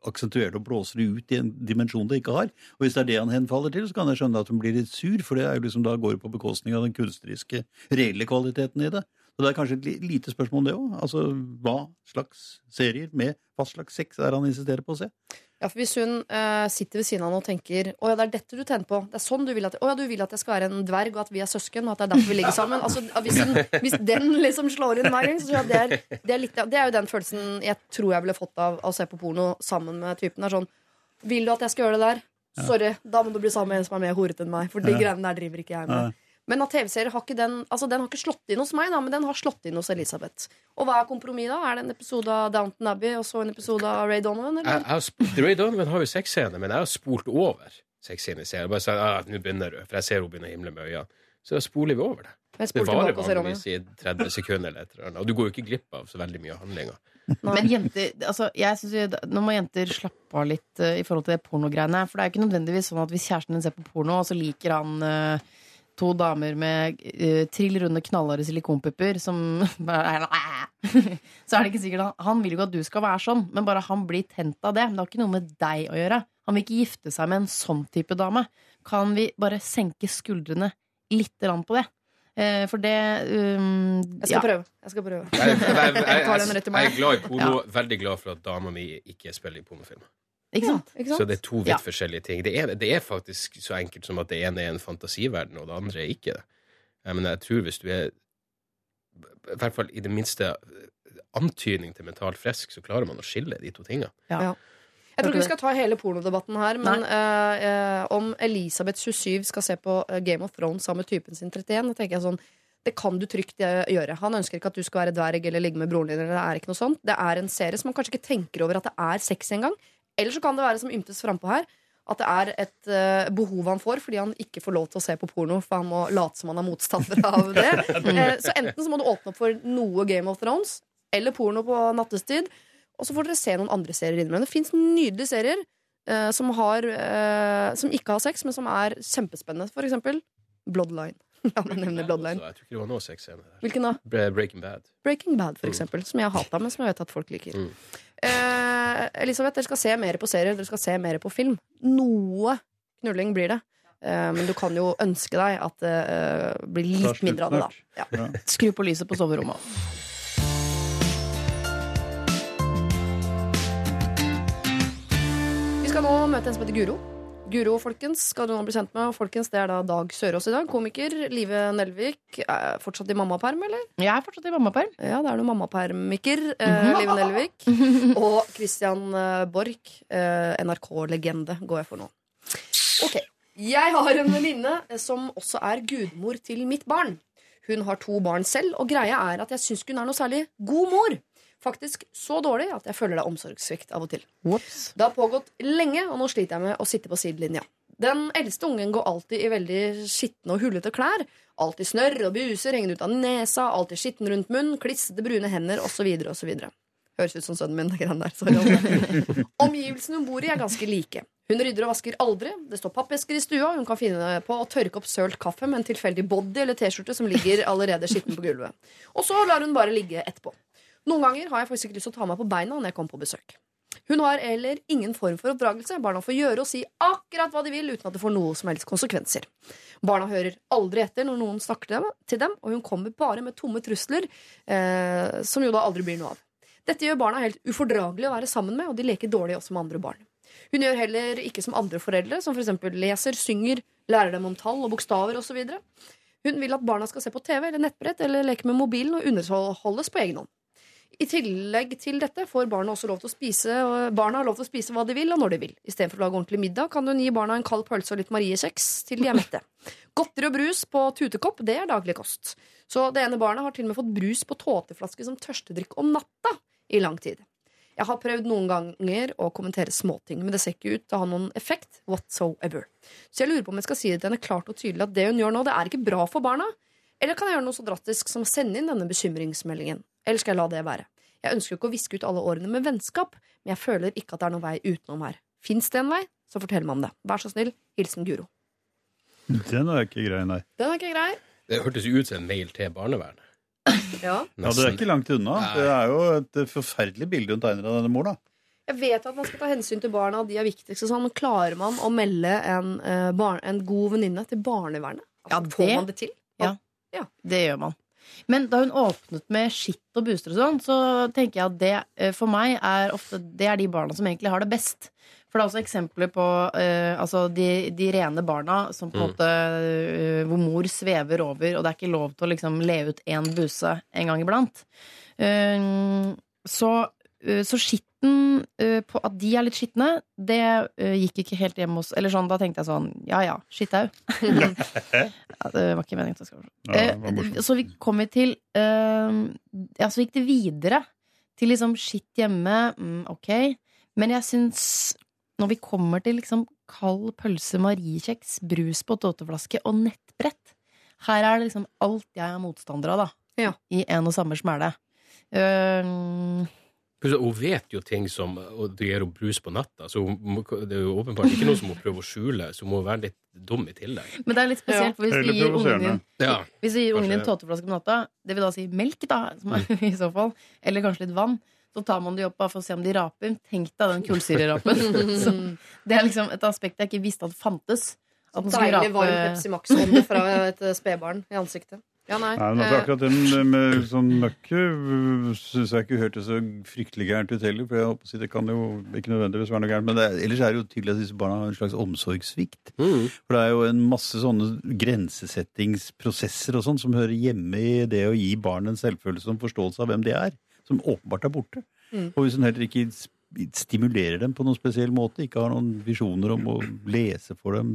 aksentuere det og blåse det ut i en dimensjon det ikke har. Og hvis det er det han henfaller til, så kan jeg skjønne at hun blir litt sur, for det er jo liksom da går på bekostning av den kunstneriske, reelle kvaliteten i det. Så det er kanskje et lite spørsmål om det òg. Altså hva slags serier med hva slags sex er han insisterer på å se? Ja, for Hvis hun eh, sitter ved siden av han og tenker Å ja, det er dette du tenner på. Det er sånn du vil at Å ja, du vil at jeg skal være en dverg, og at vi er søsken, og at det er derfor vi ligger sammen. Altså, hvis, hun, hvis den liksom slår inn hver gang, så tror jeg det er, det er litt Det er jo den følelsen jeg tror jeg ville fått av å se på porno sammen med typen. Er sånn Vil du at jeg skal gjøre det der? Sorry, da må du bli sammen med en som er mer horete enn meg. For de greiene der driver ikke jeg med. Men at TV-serier har ikke den Altså den har ikke slått inn hos meg, da, men den har slått inn hos Elisabeth. Og hva er kompromisset, da? Er det en episode av Downton Abbey og så en episode av Ray Donovan? Eller? jeg har spurt, Ray Donovan har jo sexscene, men jeg har spolt over sexscener i serien. Bare sagt at nå begynner du, for jeg ser hun begynner å himle med øynene. Så da spoler vi over det. Det varer vanligvis i 30 sekunder eller et eller annet. Og du går jo ikke glipp av så veldig mye av handlinga. Men jenter, altså, jeg synes jo, Nå må jenter slappe av litt uh, i forhold til det pornogreiene. For det er jo ikke nødvendigvis sånn at hvis kjæresten din ser på porno, og så liker han eh, to damer med uh, trill runde, knallharde silikonpupper som er Så er det ikke sikkert han, han vil jo ikke at du skal være sånn, men bare han blir tent av det. Men det har ikke noe med deg å gjøre. Han vil ikke gifte seg med en sånn type dame. Kan vi bare senke skuldrene litt grann på det? Eh, for det um, Jeg skal prøve. Jeg skal prøve. Jeg, jeg, jeg, jeg, er glad i porno, veldig glad for at dama mi ikke spiller i pornofilmer. Ikke sant? Ikke sant? Så det er to vidt Ja. forskjellige ting. Det er, det er faktisk så enkelt som at det ene er en fantasiverden, og det andre er ikke det. Men jeg tror hvis du er I hvert fall i det minste antydning til mentalt frisk, så klarer man å skille de to tingene. Jeg tror ikke vi skal ta hele pornodebatten her, men uh, eh, om Elisabeth 27 skal se på eh, Game of Thrones sammen med typen sin 31, da tenker jeg sånn det kan du trygt gjøre. Han ønsker ikke at du skal være dverg eller ligge med broren din. Eller det er ikke noe sånt Det er en serie som man kanskje ikke tenker over at det er sex engang. Eller så kan det være som ymtes frampå her, At det er et uh, behov han får fordi han ikke får lov til å se på porno, for han må late som han er motstander av det. uh, så enten så må du åpne opp for noe Game of Thrones eller porno på nattestid, og så får dere se noen andre serier innimellom. Det fins nydelige serier uh, som, har, som ikke har sex, men som er kjempespennende. For eksempel Bloodline. La meg nevne Bloodline. Jeg tror ikke det var noe sexscene der. Hvilken da? Breaking Bad. Breaking Bad, for eksempel. Som jeg hata, men som jeg vet at folk liker. Mm. Eh, Elisabeth, dere skal se mer på serier, dere skal se mer på film. Noe knulling blir det. Eh, men du kan jo ønske deg at det eh, blir litt mindre av det, da. Ja. Skru på lyset på soverommet. Vi skal nå møte en som heter Guro. Guro, folkens, skal du nå bli kjent med. Folkens, Det er da Dag Sørås i dag. Komiker. Live Nelvik. Er fortsatt i mammaperm, eller? Jeg er fortsatt i mammaperm. Ja, det er noe mammapermiker. Eh, Live Nelvik. Og Christian eh, Borch. Eh, NRK-legende, går jeg for nå. Ok. Jeg har en venninne som også er gudmor til mitt barn. Hun har to barn selv, og greia er at jeg syns hun er noe særlig god mor. Faktisk så dårlig at jeg føler det er omsorgssvikt av og til. Whoops. Det har pågått lenge, og nå sliter jeg med å sitte på sidelinja. Den eldste ungen går alltid i veldig skitne og hullete klær. Alltid snørr og buser hengende ut av nesa, alltid skitten rundt munnen, klissete brune hender osv. osv. Høres ut som sønnen min. der. Sorry, Omgivelsene hun bor i, er ganske like. Hun rydder og vasker aldri. Det står pappesker i stua. Hun kan finne på å tørke opp sølt kaffe med en tilfeldig body eller T-skjorte som ligger allerede skitten på gulvet. Og så lar hun bare ligge etterpå. Noen ganger har jeg faktisk ikke lyst til å ta meg på beina når jeg kommer på besøk. Hun har eller ingen form for oppdragelse. Barna får gjøre og si akkurat hva de vil uten at det får noe som helst konsekvenser. Barna hører aldri etter når noen snakker til dem, og hun kommer bare med tomme trusler, eh, som jo da aldri blir noe av. Dette gjør barna helt ufordragelig å være sammen med, og de leker dårlig også med andre barn. Hun gjør heller ikke som andre foreldre, som f.eks. leser, synger, lærer dem om tall og bokstaver osv. Hun vil at barna skal se på TV eller nettbrett eller leke med mobilen og underholdes på egen hånd. I tillegg til dette får barna også lov til å spise barna har lov til å spise hva de vil, og når de vil. Istedenfor å lage ordentlig middag kan hun gi barna en kald pølse og litt mariekjeks til de er mette. Godteri og brus på tutekopp, det er daglig kost. Så det ene barnet har til og med fått brus på tåteflaske som tørstedrikk om natta i lang tid. Jeg har prøvd noen ganger å kommentere småting, men det ser ikke ut til å ha noen effekt whatsoever. Så jeg lurer på om jeg skal si det til henne klart og tydelig at det hun gjør nå, det er ikke bra for barna. Eller kan jeg gjøre noe så drastisk som å sende inn denne bekymringsmeldingen? Eller skal jeg la det være? Jeg ønsker jo ikke å viske ut alle årene med vennskap, men jeg føler ikke at det er noen vei utenom her. Fins det en vei, så fortell meg om det. Vær så snill. Hilsen Guro. Den er ikke grei, nei. Den er ikke grei. Det hørtes jo ut som en mail til barnevernet. Ja. Ja, Det er ikke langt unna. Nei. Det er jo et forferdelig bilde hun tegner av denne mor, da. Jeg vet at man skal ta hensyn til barna, de er viktigst. Sånn. Men klarer man å melde en, uh, barn, en god venninne til barnevernet? Ja, det, får man det til? Det gjør man. Men da hun åpnet med skitt og booster og sånn, så tenker jeg at det eh, for meg er ofte Det er de barna som egentlig har det best. For det er også eksempler på uh, altså de, de rene barna som på en Mm. måte uh, hvor mor svever over, og det er ikke lov til å liksom le ut én buse en gang iblant. Uh, så, så skitten uh, på At de er litt skitne, det uh, gikk ikke helt hjemme hos Eller sånn, da tenkte jeg sånn Ja ja, skittau. ja, det var ikke meningen det Ja, Eh, så vi kom vi til eh, Ja, så gikk det videre til liksom skitt hjemme. Mm, ok. Men jeg syns når vi kommer til liksom kald pølse, mariekjeks, brus på tåteflaske og nettbrett Her er det liksom alt jeg er motstander av, da. Ja. I en og samme smæle. Uh, Hun vet jo ting som Og det gir henne brus på natta, så hun det er jo åpenbart ikke noe som hun prøver å skjule, så hun må være litt dum i tillegg. men det er litt spesielt, for hvis du gir ungen din Ja. Hvis du gir ungen din tåteflaske på natta, det vil da si melk, da, som er, i så fall, eller kanskje litt vann, så tar man de opp bare for å se om de raper. Tenk deg den kullsyrerapen. Det er liksom et aspekt jeg ikke visste at fantes. At Deilig varm rape Pepsi Max-ånde fra et spedbarn i ansiktet. Ja, nei. Nei, men altså, akkurat den med sånn møkke syns jeg ikke hørtes så fryktelig gærent ut heller. For jeg håper å si det kan jo ikke nødvendigvis være noe gærent. Men det er, ellers er det jo tydelig at disse barna har en slags omsorgssvikt. Mm. For det er jo en masse sånne grensesettingsprosesser og sånn som hører hjemme i det å gi barn en selvfølelse og en forståelse av hvem de er, som åpenbart er borte. Mm. Og hvis hun heller ikke stimulerer dem på noen spesiell måte, ikke har noen visjoner om å lese for dem,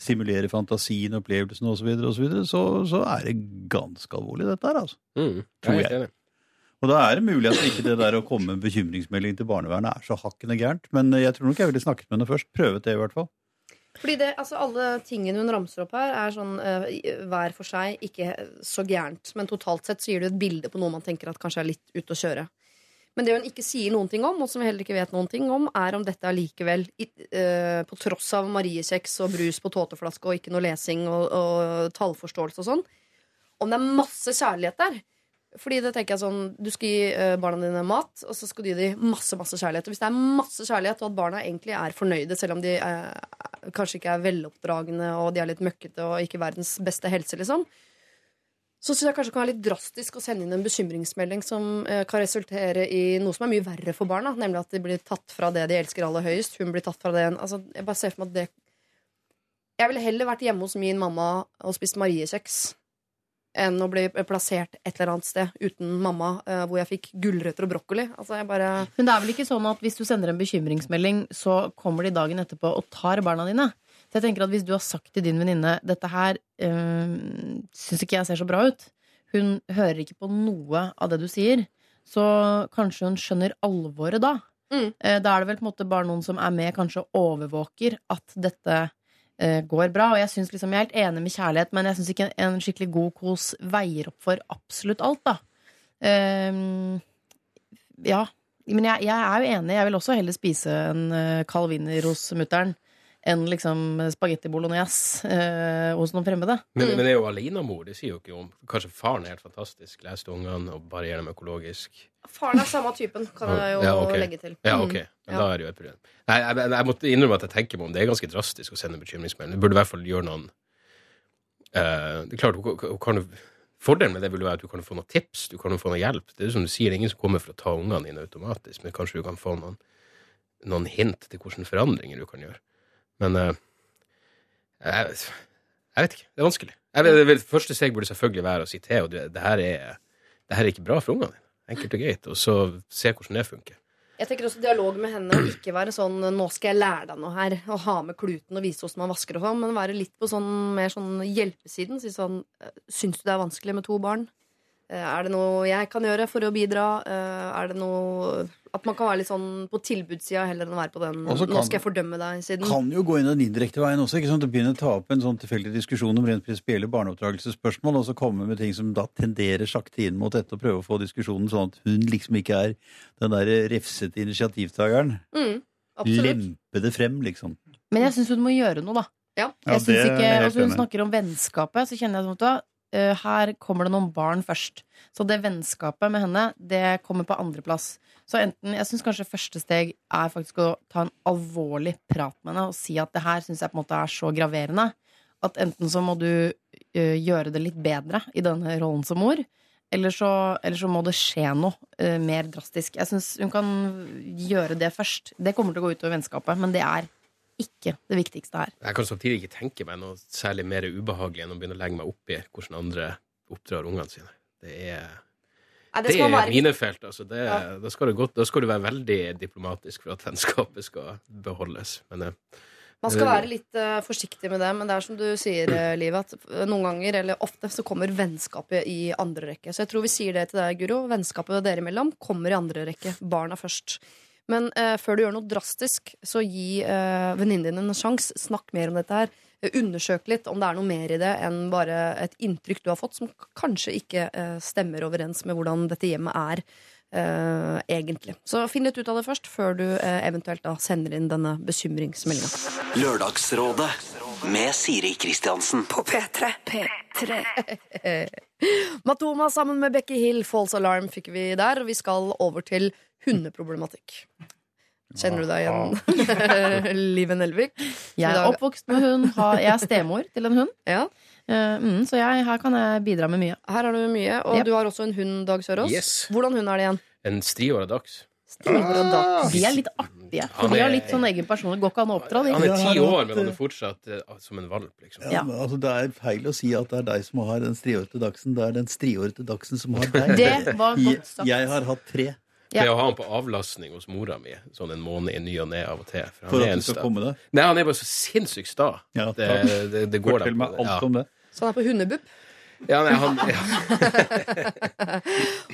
stimulere fantasien, opplevelsene osv., så, og så, videre, så så er det ganske alvorlig, dette her, altså. Mm. Tror Jeg jeg. Og da er det mulig at ikke det der å komme med bekymringsmelding til barnevernet er så hakkende gærent. Men jeg tror nok jeg ville snakket med henne først. Prøvet det, i hvert fall. Fordi det, altså Alle tingene hun ramser opp her, er sånn i- hver for seg ikke så gærent. Men totalt sett så gir det et bilde på noe man tenker at kanskje er litt ute å kjøre. Men det hun ikke sier noen ting om, og som vi heller ikke vet noen ting om, er om dette allikevel, eh, på tross av mariekjeks og brus på tåteflaske og ikke noe lesing og, og tallforståelse og sånn, om det er masse kjærlighet der. Fordi det tenker jeg sånn Du skal gi eh, barna dine mat, og så skal du gi dem masse masse kjærlighet. Og hvis det er masse kjærlighet, og at barna egentlig er fornøyde, selv om de eh, kanskje ikke er veloppdragne og de er litt møkkete og ikke verdens beste helse, liksom, så syns jeg kanskje det kan være litt drastisk å sende inn en bekymringsmelding som eh, kan resultere i noe som er mye verre for barna, nemlig at de blir tatt fra det de elsker aller høyest. Hun blir tatt fra det altså, Jeg bare ser for meg at det Jeg ville heller vært hjemme hos min mamma og spist mariekjeks enn å bli plassert et eller annet sted uten mamma, eh, hvor jeg fikk gulrøtter og brokkoli. Altså, bare Men det er vel ikke sånn at hvis du sender en bekymringsmelding, så kommer de dagen etterpå og tar barna dine? Så jeg tenker at hvis du har sagt til din venninne dette her øh, syns ikke jeg ser så bra ut, hun hører ikke på noe av det du sier, så kanskje hun skjønner alvoret da. Mm. Eh, Da er det vel på en måte bare noen som er med, kanskje overvåker at dette uh, går bra. Og jeg synes liksom, jeg er helt enig med kjærlighet, men jeg syns ikke en, en skikkelig god kos veier opp for absolutt alt, da. Um, ja. Men jeg, jeg er jo enig. Jeg vil også heller spise en uh, kald wiener hos mutter'n enn liksom spagetti bolognese eh, hos noen fremmede. Men, men det er jo alenemor. Det sier jo ikke om Kanskje faren er helt fantastisk, lest ungene og bare gjør dem økologisk. Faren er samme typen, kan jeg jo Ja, okay. legge til. Ja, Mm. ok. Men Ja. da er det jo et problem. Nei, jeg, jeg, jeg måtte innrømme at jeg tenker meg om. Det er ganske drastisk å sende bekymringsmelding. Du burde i hvert fall gjøre noen eh, Det er klart, hun, kan jo Fordelen med det vil jo være at du kan få noen tips, du kan få noe hjelp. Det er jo som du sier, er ingen som kommer for å ta ungene dine automatisk, men kanskje du kan få noen, noen hint til hvilke forandringer du kan gjøre. Men eh, jeg, jeg vet ikke. Det er vanskelig. Jeg det første steg burde selvfølgelig være å si til og det, her er, det her er ikke bra for ungene dine. Enkelt og greit. Og så se hvordan det funker. Jeg tenker også dialog med henne ikke være sånn 'nå skal jeg lære deg noe her', og ha med kluten og vise hvordan man vasker og sånn, men være litt på sånn mer sånn hjelpesiden. Si sånn 'Syns du det er vanskelig med to barn?' Eh, Er det noe jeg kan gjøre for å bidra? Eh, Er det noe At man kan være litt sånn på tilbudssida heller enn å være på den kan, 'nå skal jeg fordømme deg'-siden. Kan jo gå inn den indirekte veien også. ikke sant? Du begynner å ta opp en sånn tilfeldig diskusjon om rent prinsipielle barneoppdragelsesspørsmål, og så komme med ting som da tenderer sakte inn mot dette, og prøve å få diskusjonen sånn at hun liksom ikke er den der refsete initiativtakeren. Mm. Lempe det frem, liksom. Men jeg syns hun må gjøre noe, da. Ja. Ja, ikke, altså Hun snakker om vennskapet, så kjenner jeg at eh, her kommer det noen barn først. Så det vennskapet med henne, det kommer på andreplass. Så enten, jeg syns kanskje første steg er faktisk å ta en alvorlig prat med henne og si at det her syns jeg på en måte er så graverende at enten så må du uh, gjøre det litt bedre i denne rollen som mor, eller så, eller så må det skje noe uh, mer drastisk. Jeg syns hun kan gjøre det først. Det kommer til å gå utover vennskapet, men det er ikke det viktigste her. Jeg kan samtidig ikke tenke meg noe særlig mer ubehagelig enn å begynne å legge meg opp i hvordan andre oppdrar ungene sine. Det er, ja, det det er være minefelt. Altså. Det, Ja. da, skal det godt, da skal du være veldig diplomatisk for at vennskapet skal beholdes. Men eh, Man skal være litt uh, forsiktig med det, men det er som du sier, uh, Liv, at eh, noen ganger, eller ofte, så kommer vennskapet i andre rekke. Så jeg tror vi sier det til deg, Guro. Vennskapet dere imellom kommer i andre rekke. Barna først. Men eh, før du gjør noe drastisk, så gi uh, venninnen din en sjanse. Snakk mer om dette her. Eh, Undersøk litt om det er noe mer i det enn bare et inntrykk du har fått, som kanskje ikke eh, stemmer overens med hvordan dette hjemmet er. eh, egentlig. Så finn litt ut av det først, før du eh, eventuelt da sender inn denne bekymringsmeldinga. Lørdagsrådet med Siri Kristiansen. På P3. P3. Matoma sammen med Becky Hill, False Alarm fikk vi der. Og vi skal over til hundeproblematikk. Kjenner du deg igjen, Live Nelvik? Jeg er oppvokst med hund. Jeg er stemor til en hund. Ja, Eh, mm, så jeg, her kan jeg bidra med mye. Her har du mye. Og Yep. du har også en hund, Dag Sørås. Yes. Hvordan hund er det igjen? en striåra dachs. Ah, De er litt artige. For Han de har litt sånn egen personlighet. Går ikke an å oppdra Han er ti år, men han eh, er fortsatt uh, som en valp, liksom. Ja, men altså, Det er feil å si at det er deg som har den striårete dachsen. Det er den striårete dachsen som har deg. Det var Jeg, godt sagt. jeg har hatt tre Ja. Det å ha han på avlastning hos mora mi sånn en måned i ny og ne av og til. For for at du skal komme deg. Nei, han er bare så sinnssykt sta. Ja, Det, det, det går Fortell meg alt ja. om det. Så han er på hundebupp. Ja, nei, han, ja.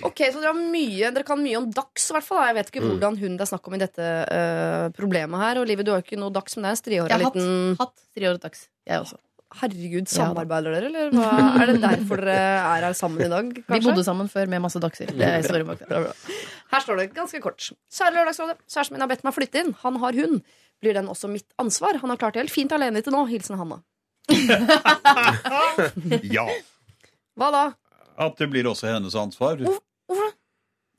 Ok, så dere, har mye, dere kan mye om dags, i hvert fall. Jeg vet ikke Mm. hvordan hun det er snakk om i dette uh, problemet her. Og Livet, du har jo ikke noe dags, men det er en Jeg har hatt, liten hatt strihåret dags. Jeg også. Herregud, Ja samarbeider dere, eller hva? er det derfor dere er her sammen i dag? Vi bodde sammen før med masse dagser. Er. Her står det ganske kort. Kjære Lørdagsrådet. Kjæresten min har bedt meg flytte inn. Han har hund. Blir den også mitt ansvar? Han har klart det helt fint alene til nå. Hilsen Hanna. Ja. Hva da? At det blir også hennes ansvar. Hvorfor?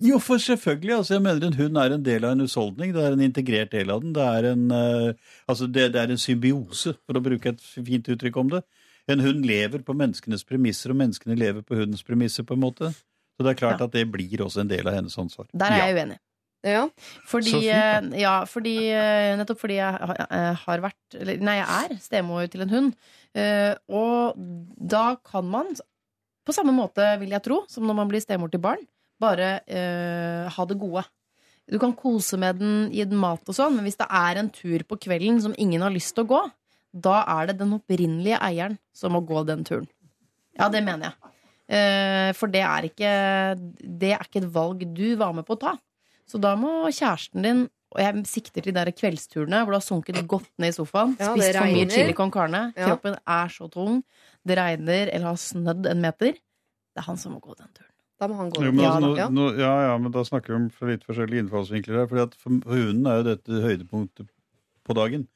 Jo, for selvfølgelig. altså jeg mener En hund er en del av en husholdning. Det er en integrert del av den. Det er en, uh, altså det, det er en symbiose, for å bruke et fint uttrykk om det. En hund lever på menneskenes premisser, og menneskene lever på hundens premisser. på en måte. Så det er klart Ja. at det blir også en del av hennes ansvar. Der er jeg uenig. Ja. Fordi, eh, ja, fordi, eh, nettopp fordi jeg har- vært eller, Nei, jeg er stemor til en hund. Og da kan man, på samme måte vil jeg tro, som når man blir stemor til barn, bare eh, ha det gode. Du kan kose med den, gi den mat og sånn, men hvis det er en tur på kvelden som ingen har lyst til å gå, da er det den opprinnelige eieren som må gå den turen. Ja, det mener jeg. Eh, for det er ikke Det er ikke et valg du var med på å ta. Så da må kjæresten din Og jeg sikter til de der kveldsturene hvor du har sunket godt ned i sofaen, Ja, spist for mye chili con carne, Ja. kroppen er så tung, det regner eller har snødd en meter. Det er han som må gå den turen. Da må han gå. Jo, men, ja, altså, nå, nå, ja, ja, men da snakker vi om litt forskjellige innfallsvinkler her. fordi at For for hunden er jo dette høydepunktet på dagen.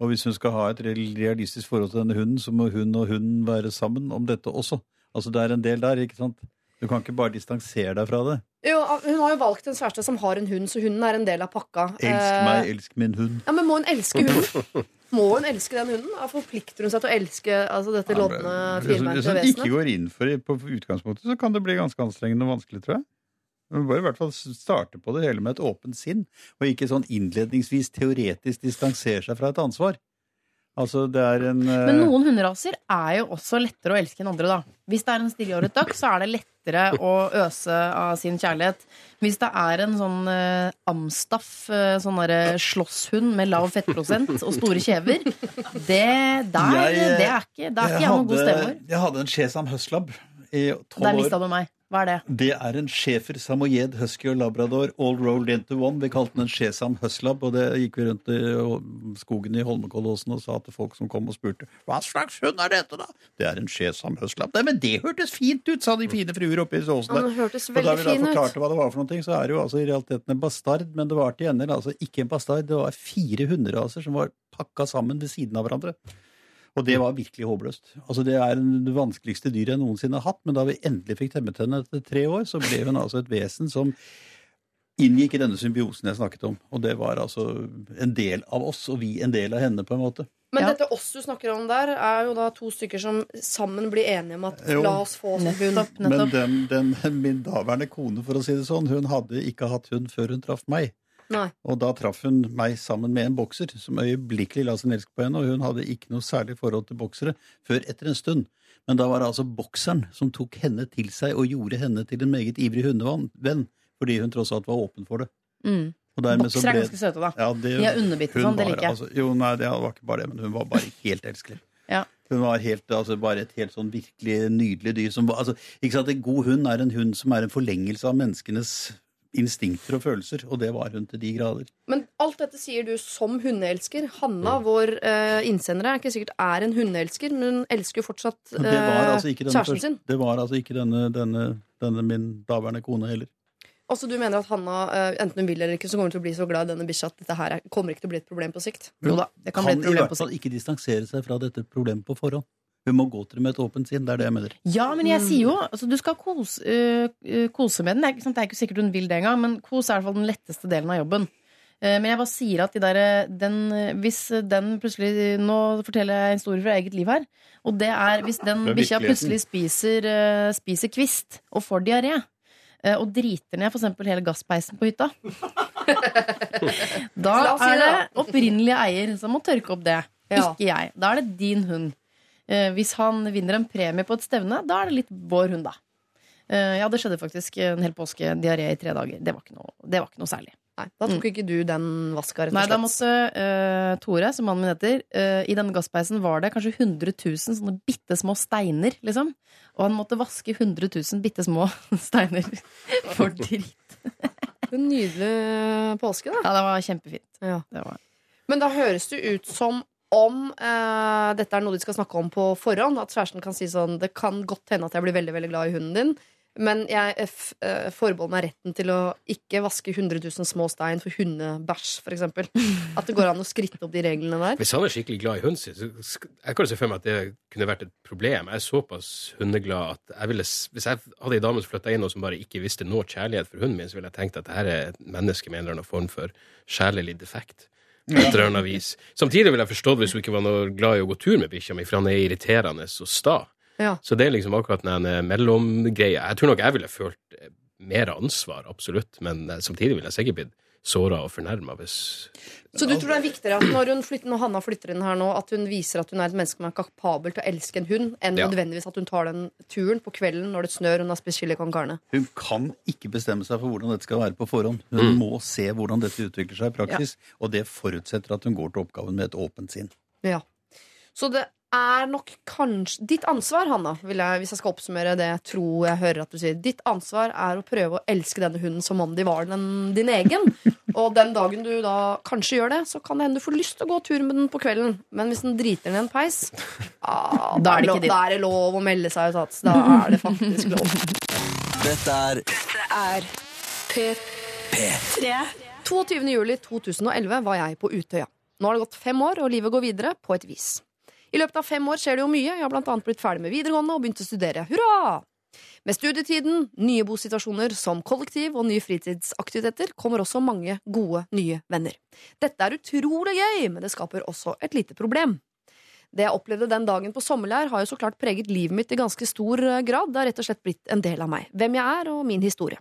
Og hvis hun skal ha et realistisk forhold til denne hunden, så må hun og hunden være sammen om dette også. Altså Det er en del der, ikke sant? Du kan ikke bare distansere deg fra det. Jo, hun har jo valgt en kjæreste som har en hund, så hunden er en del av pakka. Elsk Eh, meg, elsk min hund. Ja, Men må hun elske hunden? Må hun elske den hunden? Da forplikter hun seg til å elske altså, dette lodne, firmaet? hvis hun ikke går inn for det på utgangspunktet, så kan det bli ganske anstrengende og vanskelig, tror jeg. Men bare i hvert fall starte på det hele med et åpent sinn, og ikke sånn innledningsvis teoretisk distansere seg fra et ansvar. Altså, det er en uh... Men noen hunderaser er jo også lettere å elske enn andre, da. Hvis det er en stillhåret døkk, så er det lettere å øse av sin kjærlighet. Hvis det er en sånn uh, amstaff, uh, sånn derre slåsshund med lav fettprosent og store kjever, det der, Jeg, det er ikke, det er ikke jeg noen god stemor. jeg hadde en Chesam Huslab i Det år. Der mista du meg. Hva er det? Det er en schæfer, samoyed, husky og labrador all rolled into one. Vi kalte den en schæsam Huslab, og det gikk vi rundt i skogen i Holmenkollåsen og sa til folk som kom og spurte hva slags hund er dette, da? Det er en schæsam Huslab. Nei, men det hørtes fint ut, sa de fine fruer oppe i såsen der. Og da vi da forklarte hva det var for noe, så er det jo altså i realiteten en bastard, men det var til gjengjeld altså ikke en bastard. Det var fire hunderaser som var pakka sammen ved siden av hverandre. Og det var virkelig håpløst. Altså Det er det vanskeligste dyret jeg noensinne har hatt, men da vi endelig fikk temmet henne etter tre år, så ble hun altså et vesen som inngikk i denne symbiosen jeg snakket om. Og det var altså en del av oss, og vi en del av henne, på en måte. Men Ja. dette oss du snakker om der, er jo da to stykker som sammen blir enige om at Jo. la oss få oss en hund. Nettopp. Men den, den, min daværende kone, for å si det sånn, hun hadde ikke hatt hund før hun traff meg. Nei. Og da traff hun meg sammen med en bokser som øyeblikkelig la sin elsk på henne, og hun hadde ikke noe særlig forhold til boksere før etter en stund. Men da var det altså bokseren som tok henne til seg og gjorde henne til en meget ivrig hundevenn, fordi hun tross alt var åpen for det. Mm. Boksere er ganske søte, da. Ja, det, De er underbitte sånn, det liker jeg. Altså, jo, nei, det var ikke bare det, men hun var bare helt elskelig. Ja. Hun var helt, altså, bare et helt sånn virkelig nydelig dyr. Som, altså, ikke sant, En god hund er en hund som er en forlengelse av menneskenes instinkter og følelser, og det var hun til de grader. Men alt dette sier du som hundeelsker. Hanna, Mm. vår eh, innsender, er ikke sikkert er en hundeelsker, men hun elsker jo fortsatt eh, altså kjæresten sin. det var altså ikke denne, denne, denne min daværende kone heller. Altså du mener at Hanna, eh, enten hun vil eller ikke, så kommer hun til å bli så glad i denne bikkja at dette her er, kommer ikke til å bli et problem på sikt. Jo da, det kan kan bli et i hvert fall ikke distansere seg fra dette problemet på forhånd. Hun må gå til det med et åpent sinn. Det er det jeg mener. Ja, men jeg sier jo altså, du skal kose, øh, kose med den. Det er, ikke, sant, det er ikke sikkert hun vil det engang, men kos er i hvert fall den letteste delen av jobben. Eh, Men jeg bare sier at de der, den, hvis den plutselig Nå forteller jeg en historie fra eget liv her. Og det er hvis den bikkja plutselig spiser, spiser kvist og får diaré, og driter ned f.eks. hele gasspeisen på hytta Da er det opprinnelige eier som må tørke opp det. Ja. Ikke jeg. Da er det din hund. Eh, hvis han vinner en premie på et stevne, da er det litt vår hund, da. Eh, ja, det skjedde faktisk en hel påske diaré i tre dager. Det var ikke noe, det var ikke noe særlig. Nei, da tok ikke du den vaska, Nei, da måtte uh, Tore, som mannen min heter, uh, i denne gasspeisen var det kanskje 100 000 sånne bitte små steiner, liksom. Og han måtte vaske 100 000 bitte små steiner for dritt. En nydelig påske, da. Ja, det var kjempefint. Ja. Det var. Men da høres det ut som om eh, dette er noe de skal snakke om på forhånd. At kjæresten kan si sånn Det kan godt hende at jeg blir veldig veldig glad i hunden din, men jeg eh, eh, forbeholder meg retten til å ikke vaske 100 000 små stein for hundebæsj, f.eks. At det går an å skritte opp de reglene der. Hvis han er skikkelig glad i hunden sin, så jeg kan se for meg at det kunne vært et problem. Jeg er såpass hundeglad at jeg ville, hvis jeg hadde ei dame som flytta inn og som bare ikke visste noe kjærlighet for hunden min, så ville jeg tenkt at dette er et menneske med en eller annen form for sjelelig defekt. På et eller annet vis. Samtidig ville jeg forstått hvis hun ikke var noe glad i å gå tur med bikkja mi, for han er irriterende og sta. Ja. Så det er liksom akkurat den mellomgreia. Jeg tror nok jeg ville følt mer ansvar, absolutt, men eh, samtidig ville jeg sikkert blitt såra og fornærma hvis Så du tror det er viktigere at når, hun flytter, når Hanna flytter inn her nå, at hun viser at hun er et menneske som er kapabel til å elske en hund, enn Ja. nødvendigvis at hun tar den turen på kvelden når det snør og hun har spist chili con carne? Hun kan ikke bestemme seg for hvordan dette skal være på forhånd. Hun Mm. må se hvordan dette utvikler seg i praksis, og det forutsetter at hun går til oppgaven med et åpent sinn. Ja. Så det er nok kanskje Ditt ansvar, Hanna, vil jeg, hvis jeg skal oppsummere det jeg tror jeg hører at du sier. Ditt ansvar er å prøve å elske denne hunden som om de var den, din egen. Og den dagen du da kanskje gjør det, så kan det hende du får lyst til å gå tur med den på kvelden. Men hvis den driter ned en peis, ah, Da er det da er det lov å melde seg ut. Ats. Da er det faktisk lov. Dette er er P3. 22. juli 2011 var jeg på Utøya. Nå har det gått fem år, og livet går videre på et vis. I løpet av fem år skjer det jo mye. Jeg har blant annet blitt ferdig med videregående og begynt å studere. Hurra! Med studietiden, nye bosituasjoner som kollektiv og nye fritidsaktiviteter kommer også mange gode, nye venner. Dette er utrolig gøy, men det skaper også et lite problem. Det jeg opplevde den dagen på sommerleir, har jo så klart preget livet mitt i ganske stor eh, grad. Det har rett og slett blitt en del av meg. Hvem jeg er, og min historie.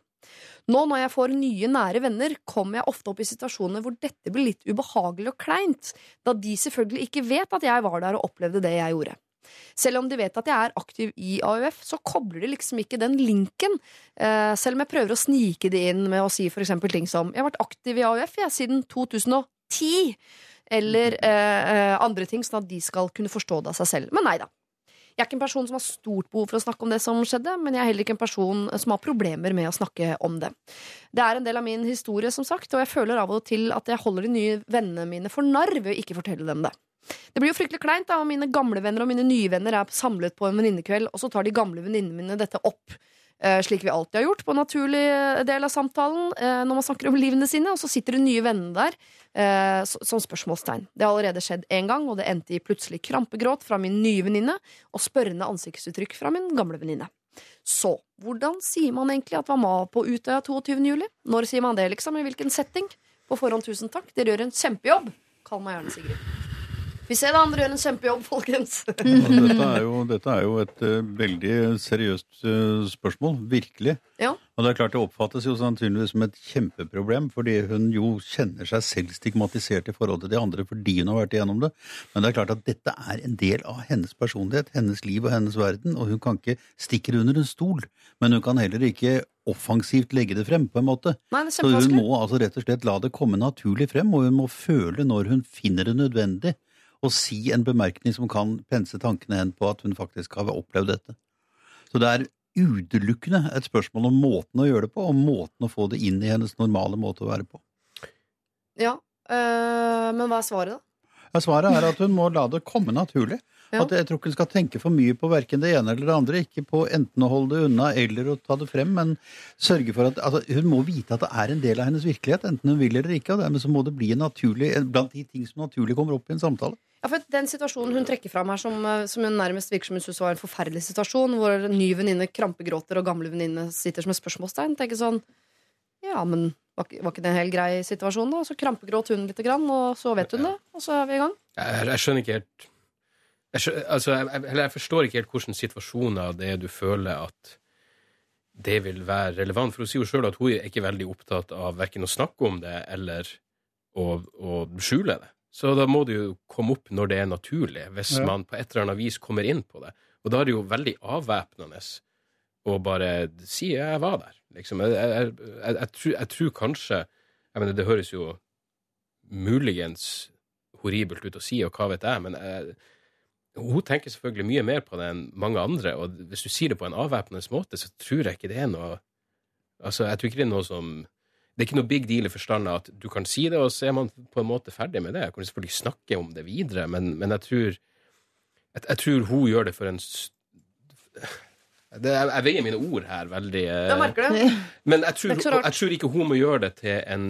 Nå når jeg får nye, nære venner, kommer jeg ofte opp i situasjoner hvor dette blir litt ubehagelig og kleint, da de selvfølgelig ikke vet at jeg var der og opplevde det jeg gjorde. Selv om de vet at jeg er aktiv i AUF, så kobler de liksom ikke den linken. Eh, selv om jeg prøver å snike det inn med å si for eksempel ting som Jeg har vært aktiv i AUF jeg, siden 2010. Eller eh, eh, andre ting, sånn at de skal kunne forstå det av seg selv. Men nei da. Jeg er ikke en person som har stort behov for å snakke om det som skjedde, men jeg er heller ikke en person som har problemer med å snakke om det. Det er en del av min historie, som sagt, og jeg føler av og til at jeg holder de nye vennene mine for narr ved å ikke fortelle dem det. Det blir jo fryktelig kleint da om mine gamle venner og mine nye venner er samlet på en venninnekveld, og så tar de gamle venninnene mine dette opp. Eh, Slik vi alltid har gjort på en naturlig del av samtalen eh, når man snakker om livene sine. Og så sitter det nye vennene der eh, som spørsmålstegn. Det har allerede skjedd én gang, og det endte i plutselig krampegråt fra min nye venninne og spørrende ansiktsuttrykk fra min gamle venninne. Så hvordan sier man egentlig at man var på Utøya 22. juli? Når sier man det, liksom? I hvilken setting? På forhånd, tusen takk. Dere gjør en kjempejobb. Kall meg gjerne Sigrid. Vi ser det andre gjør en kjempejobb, folkens. Dette er jo, dette er jo et uh, veldig seriøst uh, spørsmål. Virkelig. Ja. Og det er klart det oppfattes jo sannsynligvis som et kjempeproblem, fordi hun jo kjenner seg selv stigmatisert i forhold til de andre fordi hun har vært igjennom det. Men det er klart at dette er en del av hennes personlighet, hennes liv og hennes verden, og hun kan ikke stikke det under en stol. Men hun kan heller ikke offensivt legge det frem, på en måte. Nei, Så hun må altså rett og slett la det komme naturlig frem, og hun må føle når hun finner det nødvendig, å si en bemerkning som kan pense tankene hen på at hun faktisk har opplevd dette. Så det er utelukkende et spørsmål om måten å gjøre det på, og måten å få det inn i hennes normale måte å være på. Ja, øh, Men hva er svaret, da? Ja, svaret er at hun må la det komme naturlig. Ja. At jeg tror ikke hun skal tenke for mye på verken det ene eller det andre. Ikke på enten å holde det unna eller å ta det frem, men sørge for at altså, hun må vite at det er en del av hennes virkelighet, enten hun vil eller ikke. Og dermed så må det bli en naturlig, blant de ting som naturlig kommer opp i en samtale. Ja, for Den situasjonen hun trekker fram her, som, øh, som hun nærmest virker som hun synes var en forferdelig situasjon, hvor ny venninne krampegråter og gamle venninne sitter som et spørsmålstegn, tenker sånn Ja, men var var ikke det en helt grei situasjon, da? Så krampegråt hun lite grann, og så vet hun det, og så er vi i gang. Jeg, jeg skjønner ikke helt jeg, skjønner, altså, jeg, jeg, jeg forstår ikke helt hvilke situasjoner det er du føler at det vil være relevant. For hun sier jo sjøl at hun er ikke veldig opptatt av verken å snakke om det eller å, å skjule det. Så da må det jo komme opp når det er naturlig, hvis Ja. man på et eller annet vis kommer inn på det. Og da er det jo veldig avvæpnende å bare si 'jeg var der'. Liksom. Jeg, jeg, jeg, tror, jeg tror kanskje Jeg mener, det høres jo muligens horribelt ut å si, og hva vet jeg, men jeg, hun tenker selvfølgelig mye mer på det enn mange andre, og hvis du sier det på en avvæpnende måte, så tror jeg ikke det er noe Altså, jeg tror ikke det er noe som Det er ikke noe big deal i forstand av at du kan si det, og så er man på en måte ferdig med det. Jeg kan selvfølgelig snakke om det videre, men, men jeg tror jeg, jeg tror hun gjør det for en det, jeg, jeg veier mine ord her veldig eh, Jeg merker det. Men jeg tror, jeg tror ikke hun må gjøre det til en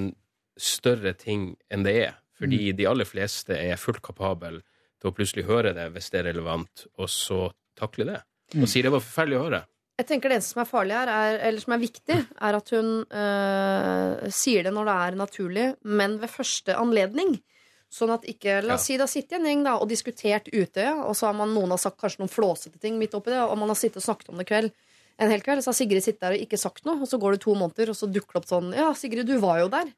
større ting enn det er. Fordi Mm. de aller fleste er fullt kapabel til å plutselig høre det hvis det er relevant, og så takle det. Mm. Og si det var forferdelig å høre. Jeg tenker Det eneste som er farlig her, er, eller som er viktig, er at hun øh, sier det når det er naturlig, men ved første anledning. Sånn at ikke La oss si det har sittet en gjeng da, og diskutert Utøya, og så har man, noen har sagt kanskje noen flåsete ting midt oppi det, og man har sittet og snakket om det kveld. En hel kveld, så har Sigrid sittet der og ikke sagt noe, og så går det to måneder, og så dukker det opp sånn Ja, Sigrid, du var jo der.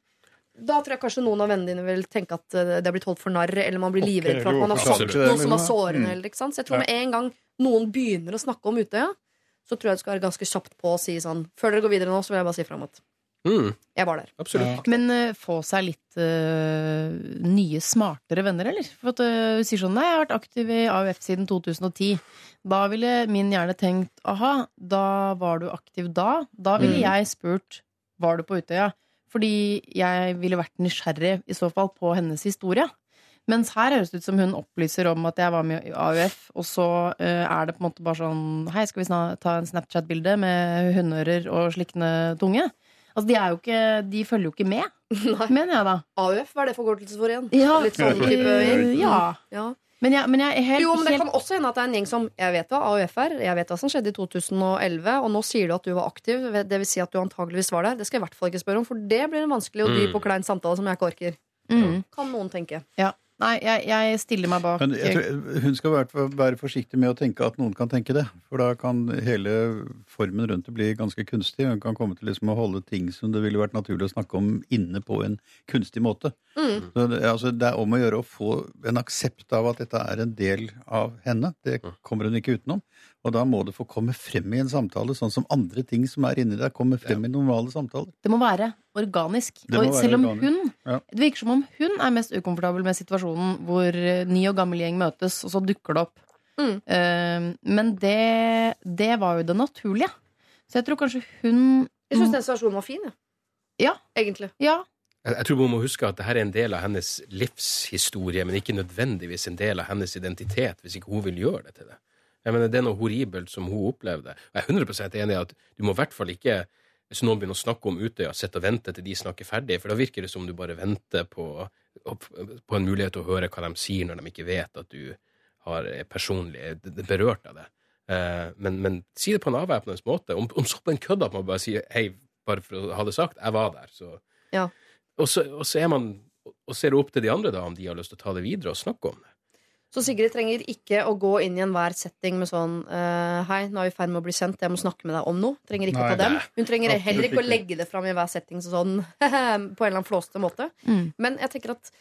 Da tror jeg kanskje noen av vennene dine vil tenke at øh, det er blitt holdt for narr, eller man blir livredd for at man har sagt noe som var sårende. Eller, ikke sant? Så jeg tror med en gang noen begynner å snakke om Utøya, så tror jeg du skal være ganske kjapt på å si sånn Før dere går videre nå, så vil jeg bare si fram at Mm, jeg var der. absolutt. Men uh, få seg litt uh, nye, smartere venner, eller? For at uh, sier sånn Nei, jeg har vært aktiv i AUF siden 2010. Da ville min hjerne tenkt aha, da var du aktiv da. Da ville Mm. jeg spurt var du på Utøya. Fordi jeg ville vært nysgjerrig i så fall på hennes historie. Mens her høres det ut som hun opplyser om at jeg var med i AUF, og så eh, er det på en måte bare sånn Hei, skal vi ta en Snapchat-bilde med hundeører og slikkende tunge? Altså, de er jo ikke De følger jo ikke med, Nei. mener jeg da. AUF, hva er det forkortelse for igjen? Ja, Litt sånn type ja. Ja. Men jeg, men jeg er helt, Jo, men det helt kan også hende at det er en gjeng som Jeg vet hva AUF er, jeg vet hva som skjedde i 2011, og nå sier du at du var aktiv. Det vil si at du antageligvis var der. Det skal jeg i hvert fall ikke spørre om, for det blir en vanskelig og dyp Mm. og klein samtale som jeg ikke orker. mm. Kan noen tenke. Nei, jeg, jeg stiller meg bak Men jeg tror, hun skal være, være forsiktig med å tenke at noen kan tenke det. For da kan hele formen rundt det bli ganske kunstig. Hun kan komme til liksom å holde ting som det ville vært naturlig å snakke om inne på en kunstig måte. Mm. Så det, altså, det er om å gjøre å få en aksept av at dette er en del av henne. Det kommer hun ikke utenom. Og da må det få komme frem i en samtale, sånn som andre ting som er inni der, kommer frem i normale samtaler. Det må være organisk. Må og være selv om organisk. hun Ja. Det virker som om hun er mest ukomfortabel med situasjonen hvor ny og gammel gjeng møtes, og så dukker det opp. Mm. Uh, men det, det var jo det naturlige. Så jeg tror kanskje hun Jeg syns den situasjonen var fin, jeg. Ja. Egentlig. Ja. Jeg, jeg tror man må huske at dette er en del av hennes livshistorie, men ikke nødvendigvis en del av hennes identitet, hvis ikke hun vil gjøre det til det. Jeg mener, Det er noe horribelt som hun opplevde. Og jeg er 100% enig i at du må i hvert fall ikke hvis noen begynner å snakke om Utøya, sitte og vente til de snakker ferdig, for da virker det som du bare venter på, på en mulighet til å høre hva de sier når de ikke vet at du har er personlig er berørt av det. Eh, Men, men si det på en avvæpnende måte. Om, om så på en kødd at man bare sier hei, bare for å ha det sagt, jeg var der. Så. Ja. Og, så, og så er man og så er opp til de andre da, om de har lyst til å ta det videre og snakke om det. Så Sigrid trenger ikke å gå inn i enhver setting med sånn eh, Hei, nå er vi i ferd med å bli kjent, jeg må snakke med deg om noe. Trenger ikke Nei, å ta dem. Hun trenger absolutt heller ikke å legge det fram i hver setting sånn på en eller annen flåste måte. Mm. Men jeg tenker at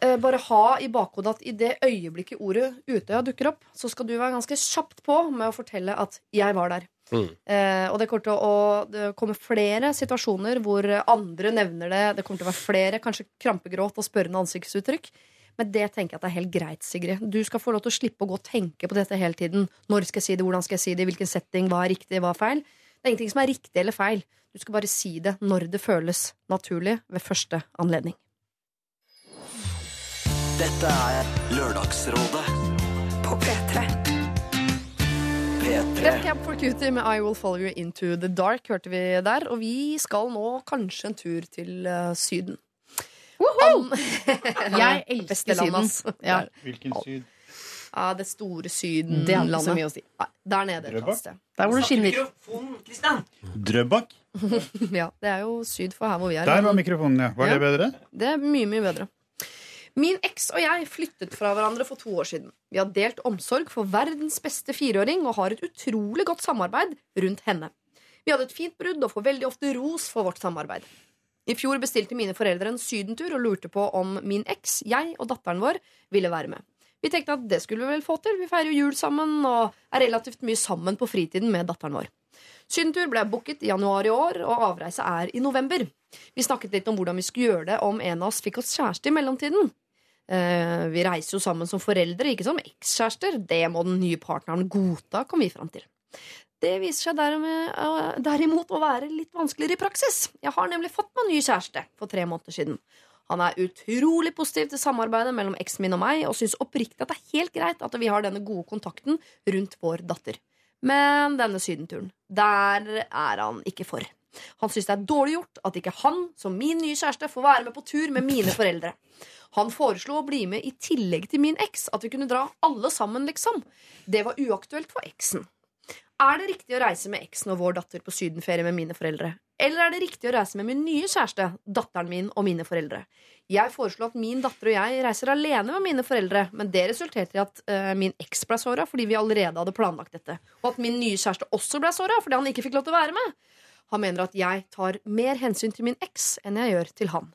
eh, bare ha i bakhodet at i det øyeblikket ordet Utøya dukker opp, så skal du være ganske kjapt på med å fortelle at 'jeg var der'. Mm. Eh, og det kommer til å komme kommer flere situasjoner hvor andre nevner det. Det kommer til å være flere, kanskje krampegråt og spørrende ansiktsuttrykk. Men det tenker jeg at det er helt greit, Sigrid. Du skal få lov til å slippe å gå og tenke på dette hele tiden. Når skal jeg si det, hvordan skal jeg si det, hvilken setting, hva er riktig, hva er feil? Det er ingenting som er riktig eller feil. Du skal bare si det når det føles naturlig ved første anledning. Dette er Lørdagsrådet På P3. P3. Red Camp for Cutie med I Will Follow You Into The Dark hørte vi der. Og vi skal nå kanskje en tur til eh, Syden. An- Jeg elsker Syden. Ja. Hvilken syd? Ja, det store Syden. Det har så mye å si. Der nede et sted. Der hvor det skinner. Drøbak? Ja, det er jo syd for her hvor vi er. Der var mikrofonen, ja. Var Ja. det bedre? Det er mye, mye bedre. Min eks og jeg flyttet fra hverandre for to år siden. Vi har delt omsorg for verdens beste fireåring og har et utrolig godt samarbeid rundt henne. Vi hadde et fint brudd og får veldig ofte ros for vårt samarbeid. I fjor bestilte mine foreldre en sydentur og lurte på om min eks, jeg og datteren vår ville være med. Vi tenkte at det skulle vi vel få til. Vi feirer jo jul sammen og er relativt mye sammen på fritiden med datteren vår. Sydentur ble booket i januar i år, og avreise er i november. Vi snakket litt om hvordan vi skulle gjøre det om en av oss fikk oss kjæreste i mellomtiden. Uh, vi reiser jo sammen som foreldre, ikke som ekskjærester. Det må den nye partneren godta, kom vi fram til. Det viser seg eh, derimot å være litt vanskeligere i praksis. Jeg har nemlig fått meg ny kjæreste for tre måneder siden. Han er utrolig positiv til samarbeidet mellom eksen min og meg, og syns oppriktig at det er helt greit at vi har denne gode kontakten rundt vår datter. Men denne sydenturen, der er han ikke for. Han syns det er dårlig gjort at ikke han, som min nye kjæreste, får være med på tur med mine foreldre. Han foreslo å bli med i tillegg til min eks, at vi kunne dra alle sammen, liksom. Det var uaktuelt for eksen. Er det riktig å reise med eksen og vår datter på sydenferie med mine foreldre? Eller er det riktig å reise med min nye kjæreste, datteren min og mine foreldre? Jeg foreslo at min datter og jeg reiser alene med mine foreldre, men det resulterte i at uh, min eks ble såra fordi vi allerede hadde planlagt dette, og at min nye kjæreste også ble såra fordi han ikke fikk lov til å være med. Han mener at jeg tar mer hensyn til min eks enn jeg gjør til han.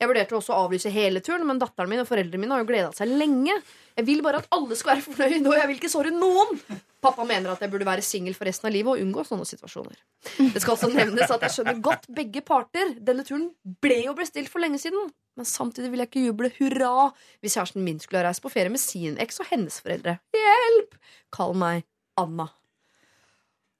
Jeg vurderte også å avlyse hele turen, men datteren min og foreldrene mine har jo gleda seg lenge. Jeg vil bare at alle skal være fornøyd, og jeg vil ikke såre noen. Pappa mener at jeg burde være singel for resten av livet og unngå sånne situasjoner. Det skal også nevnes at jeg skjønner godt begge parter. Denne turen ble jo bestilt for lenge siden. Men samtidig vil jeg ikke juble hurra hvis kjæresten min skulle ha reist på ferie med sin eks og hennes foreldre. Hjelp! Kall meg Anna.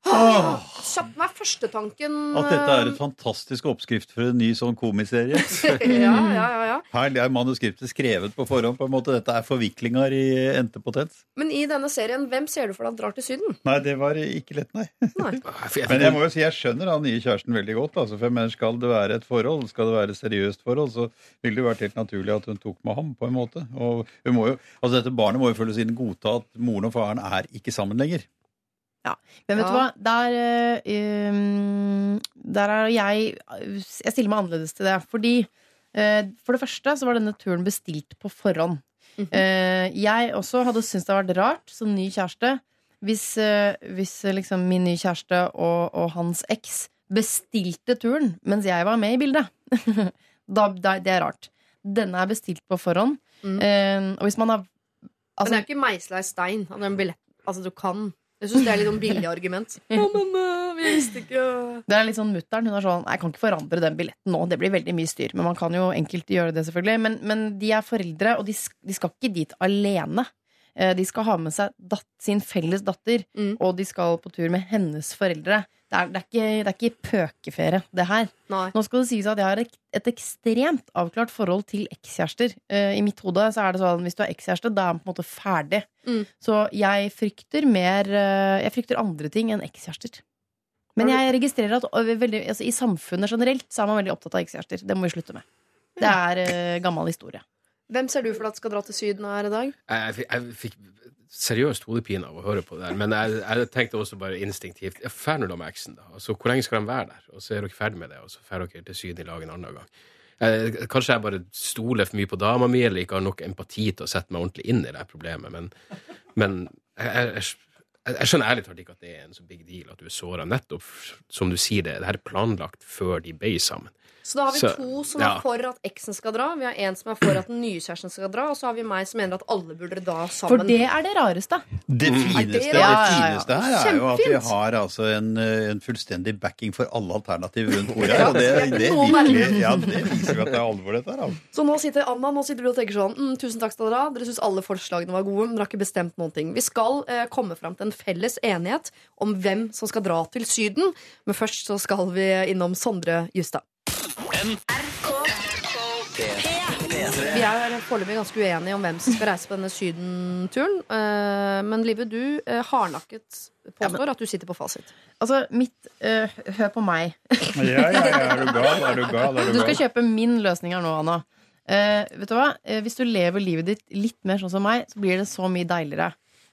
Åh. Kjapt meg førstetanken At dette er et fantastisk oppskrift for en ny sånn komiserie. ja, ja, ja, ja. Her er manuskriptet skrevet på forhånd. på en måte. Dette er forviklinger i endte potens. Men i denne serien, hvem ser du for deg drar til Syden? Nei, det var ikke lett, nei. Nei. Men jeg må jo si jeg skjønner den nye kjæresten veldig godt. Altså, for men mener, Skal det være et forhold, skal det være et seriøst forhold, så ville det jo vært helt naturlig at hun tok med ham. på en måte. Og hun må jo, altså Dette barnet må jo føle siden godta at moren og faren er ikke sammen lenger. Men vet du hva? Der, um, der er jeg Jeg stiller meg annerledes til det. Fordi uh, for det første så var denne turen bestilt på forhånd. Eh, jeg også hadde syntes det hadde vært rart som ny kjæreste hvis, uh, hvis liksom min nye kjæreste og, og hans eks bestilte turen mens jeg var med i bildet. da, da, det er rart. Denne er bestilt på forhånd. Mm. Og hvis man har Men altså, det er ikke meisla i stein. Altså, du kan. Jeg syns det er litt sånn billig argument. Ja, men uh, vi visste ikke Det er litt sånn mutter'n. Hun er sånn Jeg kan ikke forandre den billetten nå. Det blir veldig mye styr. Men man kan jo enkelt gjøre det, selvfølgelig. Men, men de er foreldre, og de, de skal ikke dit alene. Eh, De skal ha med seg datt, sin felles datter, Mm. og de skal på tur med hennes foreldre. Det er, det er, ikke, det er ikke pøkeferie, det her. Nei. Nå skal det sies at jeg har et, et ekstremt avklart forhold til ekskjærester. Uh, I mitt hode så er det sånn hvis du er ekskjæreste, da er man på en måte ferdig. Mm. Så jeg frykter mer uh, Jeg frykter andre ting enn ekskjærester. Men jeg registrerer at veldig, altså, i samfunnet generelt så er man veldig opptatt av ekskjærester. Det må vi slutte med. Det er eh, gammel historie. Hvem ser du for deg at skal dra til Syden her i dag? Jeg, jeg, fikk- jeg fikk seriøst hodepine av å høre på det der. Men jeg, jeg tenkte også bare instinktivt ja, Fær nå da med eksen, da. Altså, hvor lenge skal de være der? Og så er dere ferdig med det, og så drar dere til Syden i lag en annen gang. Eh, kanskje jeg bare stoler for mye på dama mi, eller ikke har nok empati til å sette meg ordentlig inn i det problemet, men, men jeg, jeg, jeg, jeg skjønner ærlig talt ikke at det er en så big deal at du er såra. Nettopp som du sier det, det her er planlagt før de ble sammen. Så da har vi Så, to som ja. er for at eksen skal dra. Vi har en som er for at den nye kjæresten skal dra. Og så har vi meg som mener at alle burde dra sammen. For det er det rareste. Det fineste, det- det fineste her er jo at vi har altså en, eh, en fullstendig backing for alle alternativer rundt ordet her. Og det, det er virkelig, ja, det viser jo at det er alvor, dette her. Altså. Så nå sitter Anna nå sitter du og tenker sånn mm, Tusen takk skal dere ha. Dere syns alle forslagene var gode, men dere har ikke bestemt noen ting. Vi skal eh, komme fram til en felles enighet om hvem som skal dra til Syden. Men først så skal vi innom Sondre Justad. Vi er foreløpig ganske uenige om hvem som skal reise på denne sydenturen. Eh, men Live, du eh, hardnakket påstår at du sitter på fasit. Altså, mitt øh, Hør på meg. Ja, ja, ja, er du gal? Er du gal? Er Du du skal gal? kjøpe min løsning her nå, Anna. Uh, vet du hva? Eh, hvis du lever livet ditt litt mer sånn som meg, så blir det så mye deiligere.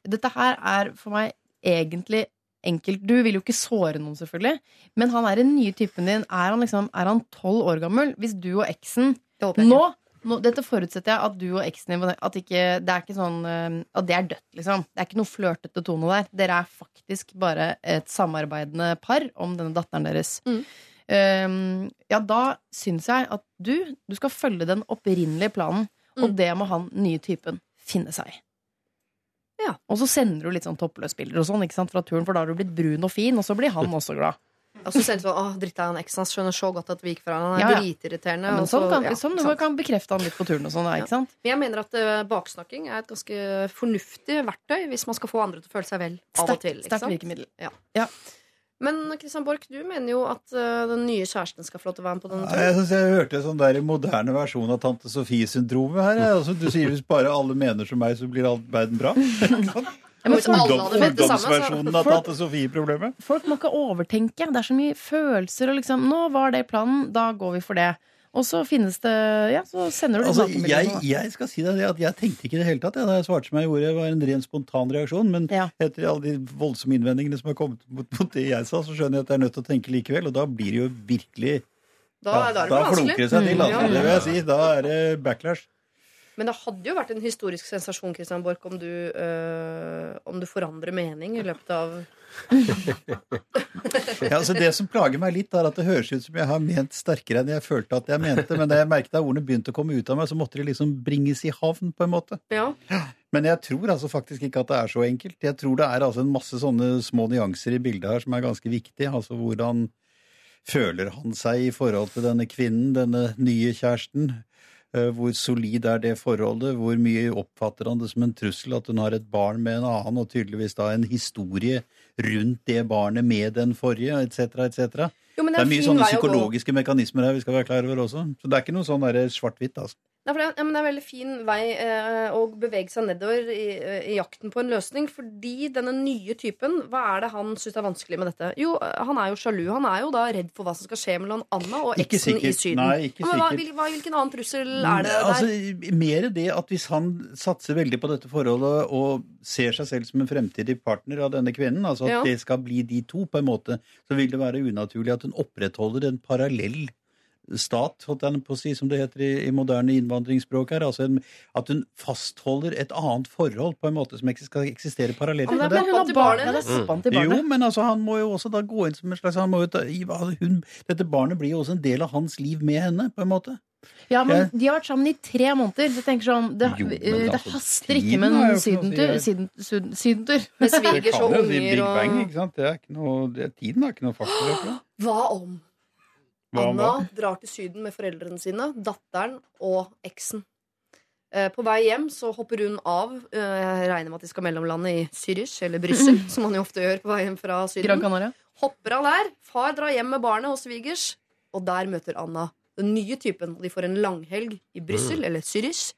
Dette her er for meg egentlig enkelt. Du vil jo ikke såre noen, selvfølgelig. Men han er den nye typen din. Er han liksom Er han tolv år gammel? Hvis du og eksen Det nå, nå Dette forutsetter jeg at du og eksen din At ikke, det er ikke sånn eh, At det er dødt, liksom. Det er ikke noe flørtete tone der. Dere er faktisk bare et samarbeidende par om denne datteren deres. Mm. Um, ja, da syns jeg at du, du skal følge den opprinnelige planen, og Mm. det må han nye typen finne seg i. Ja. Og så sender du litt sånn toppløsbilder og sånn ikke sant, fra turen, for da har du blitt brun og fin, og så blir han også glad. Og så ser det sånn, åh, dritta han eksen hans skjønner så godt at vi gikk fra han. Han er Ja, ja. dritirriterende. Ja, men sånn kan, ja, sånn, du kan bekrefte han litt på turen og sånn, ikke sant? Men jeg mener at uh, baksnakking er et ganske fornuftig verktøy hvis man skal få andre til å føle seg vel av og til. sterkt virkemiddel, virkemiddel. Ja. Men Christian Borch, du mener jo at eh, den nye kjæresten skal få lov til å være med på denne turen. Jeg synes jeg hørte en sånn der moderne versjon av Tante Sofie-syndromet her. Altså, du sier hvis bare alle mener som meg, så blir all verden bra. Ungdomsversjonen av Tante Sofie-problemet. Folk må ikke overtenke. Det er så mye følelser og liksom Nå var det planen, da går vi for det. Og så finnes det Ja, så sender du Altså, jeg, jeg skal si deg det at jeg tenkte ikke i det hele tatt. Ja, da jeg svarte som jeg gjorde, det var en ren spontan reaksjon. Men Ja. etter alle de voldsomme innvendingene som har kommet mot, mot det jeg sa, så skjønner jeg at jeg er nødt til å tenke likevel. Og da blir det jo virkelig Da, ja, da det Da det seg til, altså. Ja. Det vil jeg si. Da er det backlash. Men det hadde jo vært en historisk sensasjon Christian Borch, om du, øh, om du forandrer mening i løpet av Ja, altså Det som plager meg litt, er at det høres ut som jeg har ment sterkere enn jeg følte at jeg mente. Men da jeg merket at ordene begynte å komme ut av meg, så måtte de liksom bringes i havn, på en måte. Ja. Men jeg tror altså faktisk ikke at det er så enkelt. Jeg tror det er altså en masse sånne små nyanser i bildet her som er ganske viktige. Altså hvordan føler han seg i forhold til denne kvinnen, denne nye kjæresten? Eh, Hvor solid er det forholdet? Hvor mye oppfatter han det som en trussel at hun har et barn med en annen, og tydeligvis da en historie rundt det barnet med den forrige, etc., etc.? Jo, Det er mye sånne psykologiske mekanismer her vi skal være klar over også. Så det er ikke noe sånn svart-hvitt, altså. For det, ja, men det er en veldig fin vei eh, å bevege seg nedover i, i jakten på en løsning. Fordi denne nye typen, hva er det han syns er vanskelig med dette? Jo, eh, han er jo sjalu. Han er jo da redd for hva som skal skje mellom Anna og Ikke eksen i. Syden. Nei, ikke sikkert. men hva, sikkert. hvil, hva, hvilken annen trussel er det der? Altså, mer det at hvis han satser veldig på dette forholdet og ser seg selv som en fremtidig partner av denne kvinnen, altså at Ja. det skal bli de to, på en måte, så vil det være unaturlig at hun opprettholder en parallell stat, holdt jeg på å si, som det heter i, i moderne innvandringsspråk her. Altså en, at hun fastholder et annet forhold på en måte som skal eksistere parallelt Men med det det. Hun har barnet ja, det hennes. pappaen Jo, men altså, han må jo også da gå inn som en slags han må jo ta, hun, Dette barnet blir jo også en del av hans liv med henne, på en måte. Ja, men de har vært sammen i tre måneder. Så jeg tenker sånn, det, Jo, det altså, haster ikke med en jo ikke noe å sydentur. Syden, syden, sydentur. Med Det svigers og unger Big Bang, ikke sant? Det er ikke noe, det, tiden er ikke noe faktor. Hva om Anna drar til Syden med foreldrene sine, datteren og eksen? Eh, På vei hjem så hopper hun av. eh, Jeg regner med at de skal mellomlande i Zürich eller Brussel, som man jo ofte gjør på vei hjem fra Syden. Hopper av der. Far drar hjem med barnet og svigers, og der møter Anna den nye typen. De får en langhelg i Brussel, eller Zürich.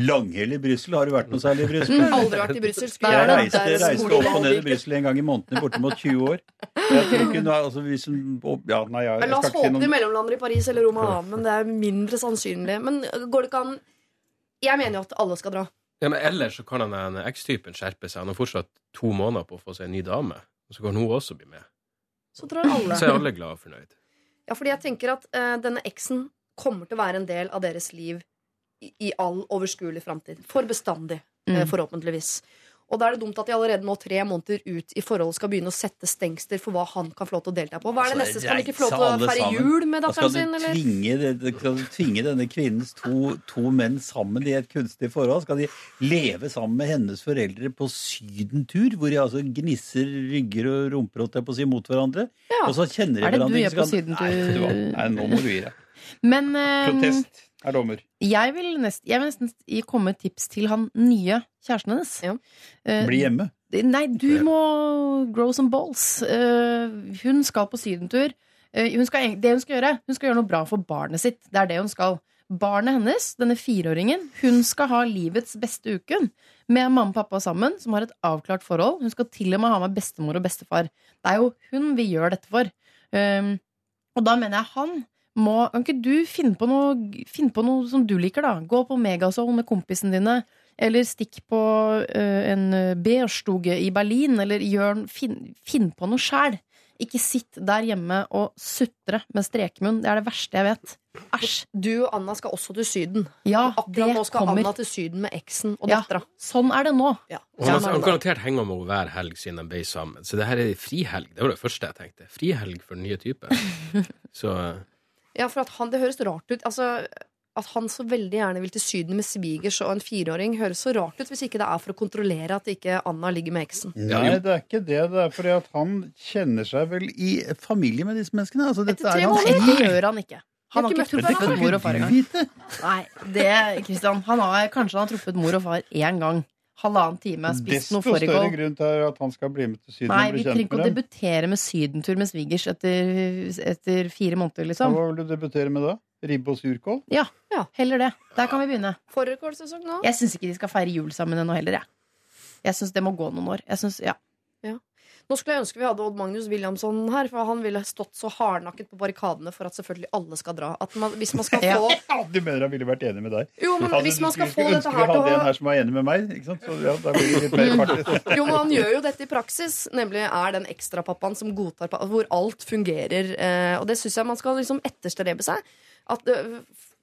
Langhelg i Brussel. Har du vært noe særlig i Brussel? Aldri vært i Brussel. Jeg gjerne reiste, reiste opp og ned i. Brussel en gang i måneden i bortimot 20 år. Jeg tror ikke altså, hvis ja, nei, jeg, jeg La oss håpe de mellomlander i Paris eller Roma, men det er mindre sannsynlig. Men går det ikke an Jeg mener jo at alle skal dra. Ja, men ellers så kan han den X-typen skjerpe seg. Han har fortsatt to måneder på å få seg en ny dame. Og så kan hun også bli med. Så drar alle. Så er alle glad og fornøyd. Ja, fordi jeg tenker at eh, denne eksen kommer til å være en del av deres liv i, i all overskuelig framtid. For bestandig, eh, Mm. forhåpentligvis. Og da er det dumt at de allerede nå tre måneder ut i forholdet skal begynne å sette stengsler for hva han kan få lov til å delta på. Hva er det Altså, neste? Skal han ikke få lov til å feire jul med datteren sin? Eller? tvinge, det- skal du tvinge denne kvinnens to, to menn sammen i et kunstig forhold? Skal de leve sammen med hennes foreldre på sydentur, hvor de altså gnisser rygger og rumper og på å si, mot hverandre? Ja. Og så kjenner de Er det hverandre du er på sydentur? Nei? Nei, nå må du gi deg. Men uh, Protest er dommer. jeg vil, nest, jeg vil nesten komme med et tips til han nye kjæresten hennes. Ja. Uh, Bli hjemme. Nei, du må grow some balls. Uh, hun skal på sydentur. Uh, hun skal, det hun skal gjøre, hun skal gjøre noe bra for barnet sitt. Det er det hun skal. Barnet hennes, denne fireåringen, hun skal ha livets beste uke med mamma og pappa sammen, som har et avklart forhold. Hun skal til og med ha med bestemor og bestefar. Det er jo hun vi gjør dette for. Um, og da mener jeg han må Kan ikke du finne på noe, finne på noe som du liker, da? Gå på Megasol med kompisene dine. Eller stikk på uh, en Beerstuge i Berlin. Eller gjør, finn, finn på noe sjæl. Ikke sitt der hjemme og sutre med strekmunn. Det er det verste jeg vet. Æsj. Du og Anna skal også til Syden. Ja, Akkurat nå skal kommer. Anna til Syden med eksen og Ja. dattera. Sånn er det nå. Ja. Og han, Sånn har- garantert henger med henne hver helg siden de ble sammen. Så det her er frihelg. Det var det første jeg tenkte. Frihelg for den nye type. Så Ja, for at han, det høres rart ut. Altså, at han så veldig gjerne vil til Syden med svigers og en fireåring, høres så rart ut hvis ikke det er for å kontrollere at ikke Anna ligger med eksen. Nei, det er ikke det. Det er fordi at han kjenner seg vel i familie med disse menneskene. Altså, dette Etter tre er måneder? Det gjør han ikke. Han har ikke ikke truffet mor og far engang. Nei, det, Christian, han har, kanskje han har truffet mor og far én gang. Halvannen time, spist Desto noe større grunn til at han skal bli med til Syden Nei, og bli vi trenger ikke å debutere med sydentur med svigers etter, etter fire måneder, liksom. Hva vil du debutere med da? Ribbe og surkål? Ja, heller det. Der kan vi begynne. Fårikålsesong nå? Jeg syns ikke de skal feire jul sammen ennå heller, jeg. Jeg syns det må gå noen år. Jeg synes, ja. Nå skulle jeg ønske vi hadde Odd Magnus Williamson her, for han ville stått så hardnakket på barrikadene for at selvfølgelig alle skal dra. At man, hvis man skal få Ja, du mener han ville vært enig med deg? Jo, men Altså, hvis man skal få dette her til ønske Ønsker vi hadde en her som var enig med meg. Ikke sant? Så ja, da blir det litt mer fart. Jo, men han gjør jo dette i praksis, nemlig er den ekstrapappaen som godtar hvor alt fungerer. Eh, og det syns jeg man skal liksom etterstrebe seg. At eh,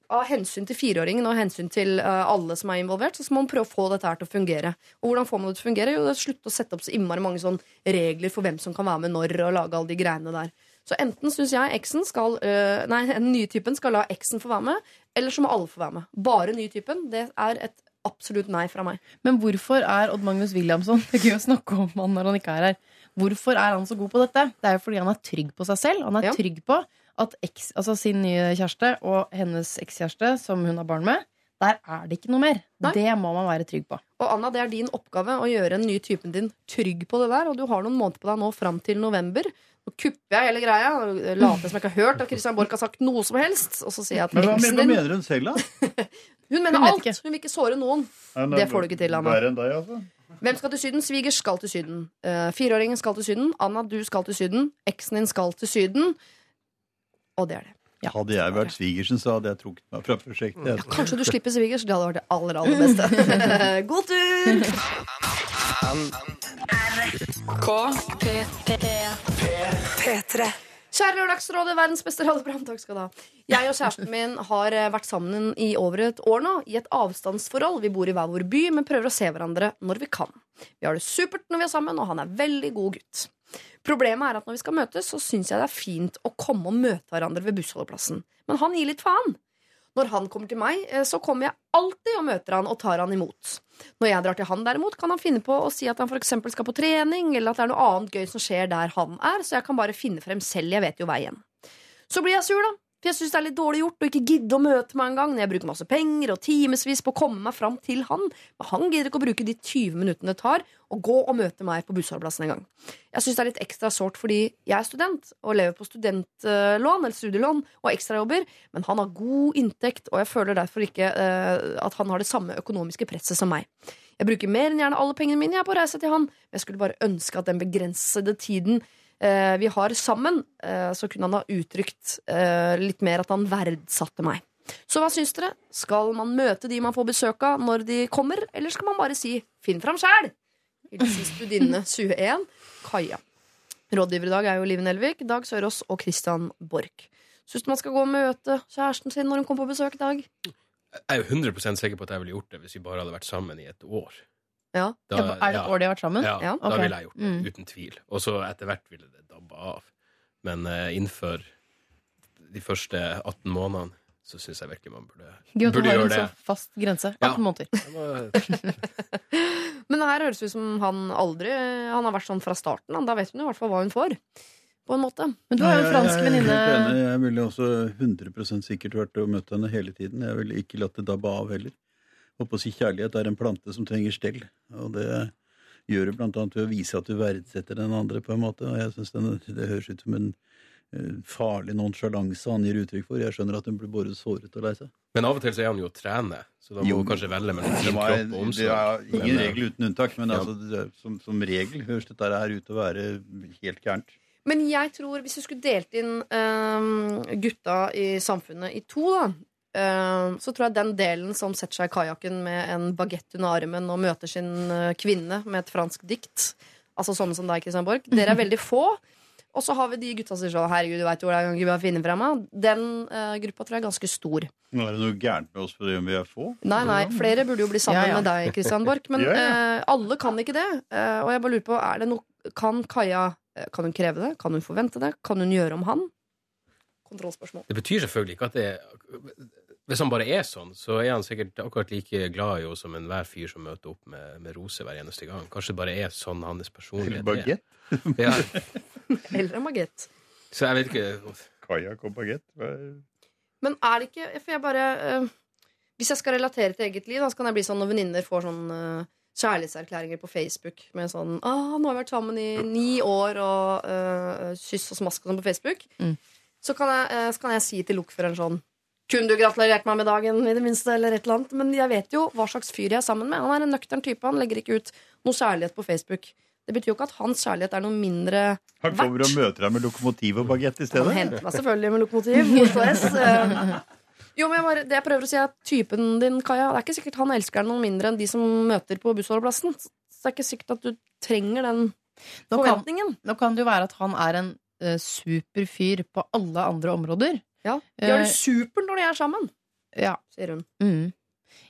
av hensyn til fireåringen og hensyn til eh, alle som er involvert, så må man prøve å få dette her til å fungere. Og hvordan får man det til å fungere? Jo, det er slutt å sette opp så innmari mange sånn regler for hvem som kan være med når, og lage alle de greiene der. Så enten syns jeg eksen skal eh, Nei, den nye typen skal la eksen få være med, eller så må alle få være med. Bare nye typen. Det er et absolutt nei fra meg. Men hvorfor er Odd Magnus Williamson Det er gøy å snakke om han når han ikke er her. Hvorfor er han så god på dette? Det er jo fordi han er trygg på seg selv. Han er Ja. trygg på at eks, altså sin nye kjæreste og hennes ekskjæreste, som hun har barn med, der er det ikke noe mer. Nei. Det må man være trygg på. Og Anna, det er din oppgave å gjøre den nye typen din trygg på det der. Og du har noen måneder på deg nå fram til november. Nå kupper jeg hele greia. og Later som jeg ikke har hørt at Christian Borch har sagt noe som helst. Og så sier jeg at Men hva, eksen hva din mener hun selv, da? Hun mener Hun alt. ikke. Hun vil ikke såre noen. Nei, Det får du ikke til, Anna. Verre enn deg, altså. Hvem skal til Syden? Svigers skal til Syden. Uh, Fireåringen skal til Syden. Anna, du skal til Syden. Eksen din skal til Syden. Og det er det. Hadde jeg vært svigersen, så hadde jeg trukket meg fra prosjektet. Ja, Kanskje du slipper svigers. Det hadde vært det aller, aller beste. God tur! P3. Kjære Lørdagsrådet, verdens beste radioprogram. Takk skal du ha. Jeg og kjæresten min har eh, vært sammen i over et år nå, i et avstandsforhold. Vi bor i hver vår by, men prøver å se hverandre når vi kan. Vi har det supert når vi er sammen, og han er veldig god gutt. Problemet er at når vi skal møtes, så syns jeg det er fint å komme og møte hverandre ved bussholdeplassen. Men han gir litt faen. Når han kommer til meg, eh, så kommer jeg alltid og møter han og tar han imot. Når jeg drar til han derimot, kan han finne på å si at han eksempel skal på trening, eller at det er noe annet gøy som skjer der han er, så jeg kan bare finne frem selv. Jeg vet jo veien. Så blir jeg sur, da. For jeg syns det er litt dårlig gjort å ikke gidde å møte meg engang når jeg bruker masse penger og timevis på å komme meg fram til han. Men han gidder ikke å bruke de 20 minuttene det tar å gå og møte meg på bussholdeplassen en gang. Jeg syns det er litt ekstra sårt fordi jeg er student og lever på studentlån eller studielån og ekstrajobber, men han har god inntekt, og jeg føler derfor ikke uh, at han har det samme økonomiske presset som meg. Jeg bruker mer enn gjerne alle pengene mine jeg er på reise til han, men jeg skulle bare ønske at den begrensede tiden vi har sammen, eh, så kunne han ha uttrykt eh, litt mer at han verdsatte meg. Så hva syns dere? Skal man møte de man får besøk av når de kommer, eller skal man bare si 'finn fram sjæl'? Hilsen studinne 21, Kaja. Rådgiver i dag er jo Liv Nelvik, Dag Sørås og Christian Borch. Syns du man skal gå og møte kjæresten sin når hun kommer på besøk i dag? Jeg er jo 100 sikker på at jeg ville gjort det hvis vi bare hadde vært sammen i et år. Ja. Da- er det et år de har vært sammen? Ja, Ja, da ville jeg gjort det, Mm. uten tvil. Og så etter hvert ville det dabba av. Men uh, innenfor de første 18 månedene så syns jeg virkelig man burde, Gøy at du har en det. så fast grense. Ja. 18 måneder. Men her høres det ut som han aldri Han har vært sånn fra starten. Da vet hun i hvert fall hva hun får. På en måte. Men du har jo en fransk venninne. Jeg ville også 100 sikkert vært og møtt henne hele tiden. Jeg ville ikke latt det dabbe av heller. Håper å si kjærlighet er en plante som trenger stell. Og det gjør du blant annet ved å vise at du verdsetter den andre på en måte. Og jeg synes det høres ut som en eh, farlig nonsjalanse han gir uttrykk for. Jeg skjønner at hun blir både såret og lei seg. Men av og til så er han jo å trene, så da må Jo, hun kanskje velge mellom Det kropp og omsorg. Det er ingen Men, eh, regel uten unntak, men Ja. altså, som, som regel høres dette her ut til å være helt gærent. Men jeg tror, hvis du skulle delt inn um, gutta i samfunnet i to, da så tror jeg den delen som setter seg i kajakken med en bagett under armen og møter sin øh, kvinne med et fransk dikt, altså sånne som deg, Christian Borch, dere er veldig få. Og så har vi de gutta som sier sånn Herregud, du veit hvor hvordan vi gang jeg finne frem av. Den uh, gruppa tror jeg er ganske stor. Nå er det noe gærent med oss fordi vi er få. Nei, nei, flere burde jo bli sammen Ja, ja. med deg, Christian Borch. Men Ja, ja. eh, alle kan ikke det. Uh, og jeg bare lurer på, er det noe Kan Kaja eh, Kan hun kreve det? Kan hun forvente det? Kan hun gjøre om han? Kontrollspørsmål. Det betyr selvfølgelig ikke at det Hvis han bare er sånn, så er han sikkert akkurat like glad i henne som enhver fyr som møter opp med, med roser hver eneste gang. Kanskje det bare er sånn hans personlighet Bagett? er. Ja, Eller magett. så jeg vet ikke Kajak og bagett? Men er det ikke For jeg bare uh, Hvis jeg skal relatere til eget liv, da, så kan jeg bli sånn når venninner får sånn uh, kjærlighetserklæringer på Facebook med sånn ah, 'Nå har vi vært sammen i ni år', og uh, kyss og smask og sånn på Facebook. Mm. Så, kan jeg, så kan jeg si til lokføreren sånn 'Kunne du gratulert meg med dagen, i det minste?' Eller et eller annet. Men jeg vet jo hva slags fyr jeg er sammen med. Han er en nøktern type. Han legger ikke ut noe kjærlighet på Facebook. Det betyr jo ikke at hans kjærlighet er noe mindre verdt. Han kommer og møter deg med lokomotiv og bagett i stedet? han henter meg selvfølgelig med lokomotiv. Eh, Jo, men jeg bare, det jeg prøver å si er Typen din, Kaja, det er ikke sikkert han elsker deg noe mindre enn de som møter på bussholdeplassen. Så det er ikke sikkert at du trenger den Nå kan, forventningen. nå kan det jo være at han er en uh, super fyr på alle andre områder. Ja, De har Eh, det supert når de er sammen, Ja. sier hun. Mm.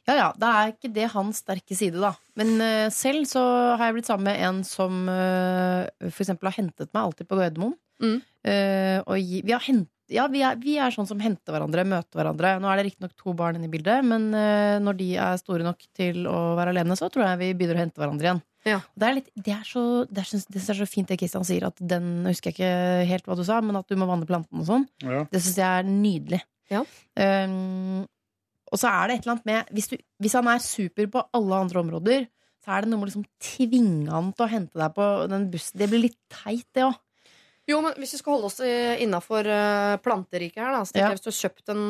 Ja ja, da er ikke det hans sterke side, da. Men uh, selv så har jeg blitt sammen med en som uh, for eksempel har hentet meg alltid på Gardermoen. Mm. Uh, og vi, har hent, ja, vi, er, vi er sånn som henter hverandre, møter hverandre. Nå er det riktignok to barn inne i bildet, men uh, når de er store nok til å være alene, så tror jeg vi begynner å hente hverandre igjen. Ja. Det er, litt, det, er så, det, er, det er så fint det Kristian sier, at den husker jeg ikke helt hva du sa, men at du må vanne plantene og sånn. Ja. Det syns jeg er nydelig. Ja. Um, og så er det et eller annet med hvis, du, hvis han er super på alle andre områder, så er det noe med å liksom tvinge han til å hente deg på den bussen. Det blir litt teit, det òg. Jo, men hvis vi skal holde oss innafor planteriket her, da, så tenker Ja. jeg hvis du har kjøpt en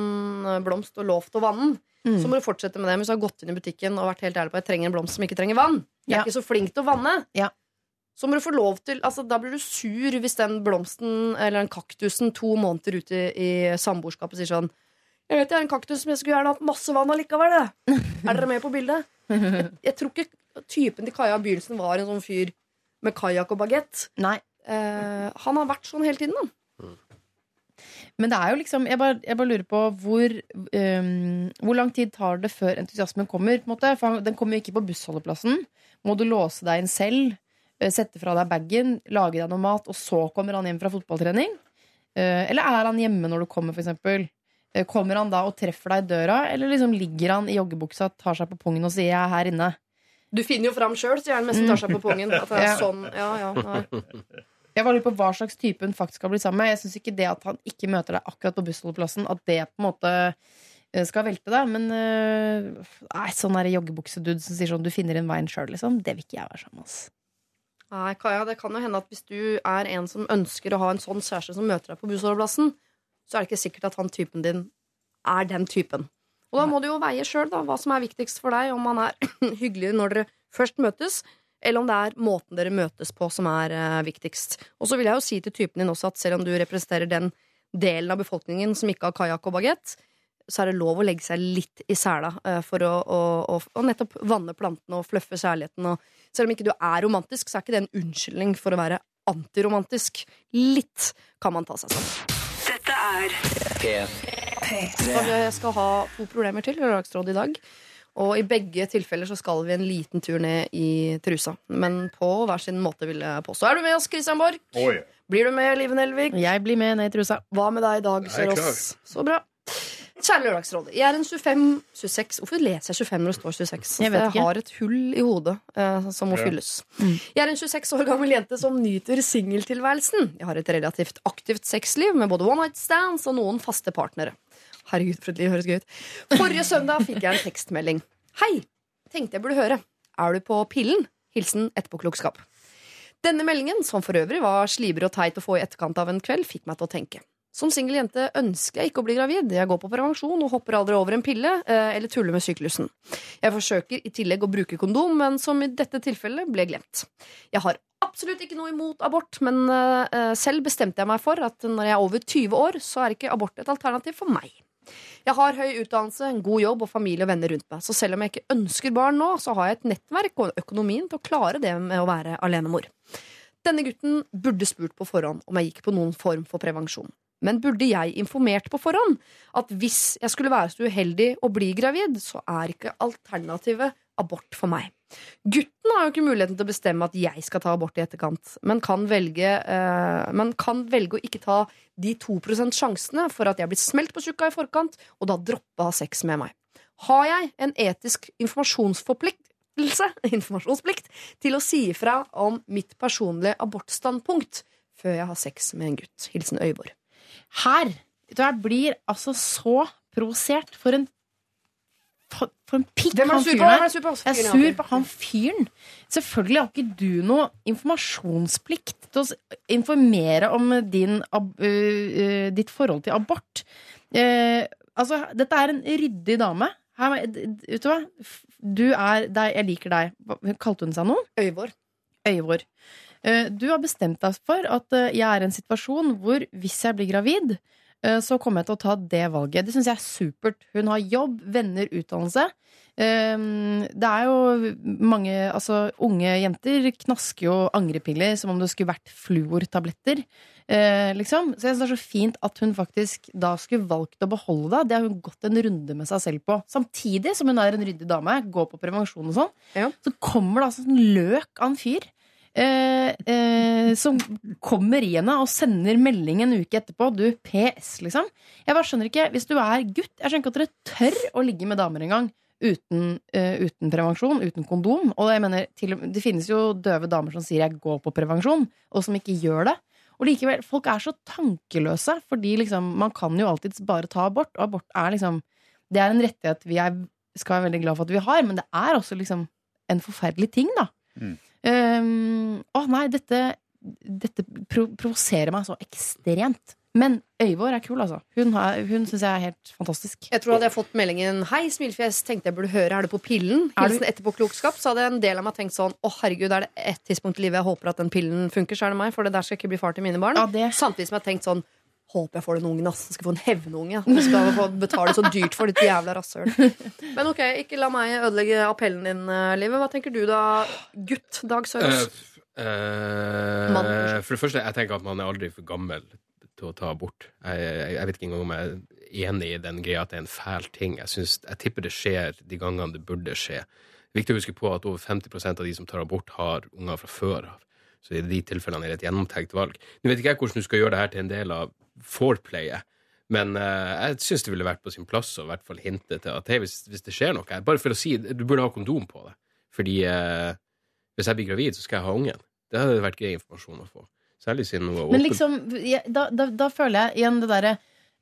eh, blomst og lovt å vanne den, Mm. så må du fortsette med det. Men hvis du har gått inn i butikken og vært helt ærlig på at jeg trenger en blomst som ikke trenger vann, jeg er Ja. ikke så flink til å vanne, Ja. så må du få lov til altså, Da blir du sur hvis den blomsten eller den kaktusen to måneder ute i samboerskapet sier sånn jeg vet jeg er en kaktus, men jeg skulle gjerne hatt masse vann allikevel. det. Er dere med på bildet? Jeg, jeg tror ikke typen til Kaja Begynnelsen var en sånn fyr med kajakk og bagett. Eh, han har vært sånn hele tiden, da. Men det er jo liksom Jeg bare, jeg bare lurer på hvor um, Hvor lang tid tar det før entusiasmen kommer? På en måte? For den kommer jo ikke på bussholdeplassen. Må du låse deg inn selv? eh, Sette fra deg bagen, lage deg noe mat, og så kommer han hjem fra fotballtrening? Eh, Eller er han hjemme når du kommer, for eksempel? Eh, Kommer han da og treffer deg i døra, eller liksom ligger han i joggebuksa, tar seg på pungen og sier 'jeg er her inne'? Du finner jo fram sjøl, sier han mens han tar seg på pungen. At det er sånn, ja, ja, nei. Jeg var litt på hva slags type hun faktisk har blitt sammen med. Jeg syns ikke det at han ikke møter deg akkurat på bussholdeplassen, at det på en måte eh, skal velte deg. Men øh, nei, sånn der joggebuksedude som sier sånn 'du finner en vei sjøl', liksom. Det vil ikke jeg være sammen med. ass. nei, Kaja, det kan jo hende at hvis du er en som ønsker å ha en sånn kjæreste som møter deg på bussholdeplassen, så er det ikke sikkert at han typen din er den typen. Og da må du jo veie sjøl hva som er viktigst for deg, om han er hyggelig når dere først møtes, eller om det er måten dere møtes på som er uh, viktigst. Og så vil jeg jo si til typen din også at selv om du representerer den delen av befolkningen som ikke har kajakk og bagett, så er det lov å legge seg litt i sela uh, for å, å, å, å nettopp vanne plantene og fluffe kjærligheten. Og selv om ikke du er romantisk, så er ikke det en unnskyldning for å være antiromantisk. Litt kan man ta seg sammen. Dette er P3. jeg skal ha to problemer til i Lørdagsrådet i dag. Og i begge tilfeller så skal vi en liten tur ned i trusa. Men på hver sin måte, vil jeg påstå. Er du med oss, Christian Borch? Oi. Blir du med, Live Nelvik? Jeg blir med ned i trusa. Hva med deg i dag, Jeg Sørås? Så bra. Kjære Lørdagsrådet. Jeg er en 25 26 Hvorfor leser jeg 25 når det står 26? Jeg vet ikke. har et hull i hodet eh, som må Ja. fylles. Jeg er en 26 år gammel jente som nyter singeltilværelsen. Jeg har et relativt aktivt sexliv med både one night stands og noen faste partnere. Herregud, for et liv høres gøy ut. Forrige søndag fikk jeg en tekstmelding. Hei! Tenkte jeg burde høre. Er du på pillen? Hilsen etterpåklokskap. Denne meldingen, som for øvrig var slibrig og teit å få i etterkant av en kveld, fikk meg til å tenke. Som singel jente ønsker jeg ikke å bli gravid. Jeg går på prevensjon og hopper aldri over en pille eh, eller tuller med syklusen. Jeg forsøker i tillegg å bruke kondom, men som i dette tilfellet ble glemt. Jeg har absolutt ikke noe imot abort, men eh, selv bestemte jeg meg for at når jeg er over 20 år, så er ikke abort et alternativ for meg. Jeg har høy utdannelse, en god jobb og familie og venner rundt meg, så selv om jeg ikke ønsker barn nå, så har jeg et nettverk og økonomien til å klare det med å være alenemor. Denne gutten burde spurt på forhånd om jeg gikk på noen form for prevensjon. Men burde jeg informert på forhånd at hvis jeg skulle være så uheldig å bli gravid, så er ikke alternativet abort for meg. Gutten har jo ikke muligheten til å bestemme at jeg skal ta abort i etterkant, men kan velge, eh, men kan velge å ikke ta de 2% sjansene for at jeg blir smelt på tjukka i forkant, og da droppe å ha sex med meg. Har jeg en etisk informasjonsforpliktelse informasjonsplikt til å si ifra om mitt personlige abortstandpunkt før jeg har sex med en gutt? Hilsen Øyvor. Her du, blir altså så provosert. For en For, for en pikk han fyren er. Jeg er sur på han fyren. Selvfølgelig har ikke du noe informasjonsplikt til å informere om din, ab- uh, ditt forhold til abort. Uh, altså, dette er en ryddig dame. Her, vet du hva? Du er deg, jeg liker deg. Kalte hun seg noe? Øyvor. Øyvor. Eh, Du har bestemt deg for at eh, jeg er i en situasjon hvor hvis jeg blir gravid, så kommer jeg til å ta det valget. Det syns jeg er supert. Hun har jobb, venner, utdannelse. Eh, Det er jo mange Altså, unge jenter knasker jo angrepiller som om det skulle vært fluortabletter. Eh, liksom. Så jeg synes det er så fint at hun faktisk da skulle valgt å beholde det. Det har hun gått en runde med seg selv på. Samtidig som hun er en ryddig dame, går på prevensjon og sånn, Ja. så kommer det altså en løk av en fyr. Eh, eh, som kommer i henne og sender melding en uke etterpå. Du, PS, liksom. Jeg bare skjønner ikke, Hvis du er gutt Jeg skjønner ikke at dere tør å ligge med damer engang uten, uh, uten prevensjon, uten kondom. Og jeg mener, til, Det finnes jo døve damer som sier 'jeg går på prevensjon', og som ikke gjør det. Og likevel, folk er så tankeløse, fordi liksom, man kan jo alltids bare ta abort. Og abort er liksom Det er en rettighet vi er, skal være veldig glad for at vi har, men det er også liksom en forferdelig ting, da. Mm. Um, å nei, dette, dette pro provoserer meg så ekstremt. Men Øyvår er kul, altså. Hun, har- hun syns jeg er helt fantastisk. Jeg tror Hadde jeg fått meldingen 'Hei, smilefjes, tenkte jeg burde høre, er du på pillen?' Er du- Hilsen etterpåklokskap, så hadde en del av meg tenkt sånn 'Å, herregud, er det ett tidspunkt i livet jeg håper at den pillen funker, så er det meg', for det der skal ikke bli far til mine barn. Ja, det- Samtidig som jeg har tenkt sånn Håper jeg får den ungen, ass. Jeg skal få en hevnunge. Jeg skal få betale så dyrt for ditt jævla rasshøl. Men ok, ikke la meg ødelegge appellen din, eh, Livet. Hva tenker du da, gutt Dag Sørås? Uh, uh, for det første, jeg tenker at man er aldri for gammel til å ta abort. Jeg, jeg, jeg vet ikke engang om jeg er enig i den greia at det er en fæl ting. Jeg, synes, jeg tipper det skjer de gangene det burde skje. Viktig å huske på at over 50% av de som tar abort, har unger fra før av. Så i de tilfellene er det et gjennomtenkt valg. Nå vet ikke jeg hvordan du skal gjøre det her til en del av foreplayet, men uh, jeg syns det ville vært på sin plass å i hvert fall hinte til at hey, hvis, hvis det skjer noe her Bare for å si du burde ha kondom på det. Fordi uh, hvis jeg blir gravid, så skal jeg ha ungen. Det hadde vært grei informasjon å få. Særlig siden hun var Men liksom, da, da, da føler jeg igjen det derre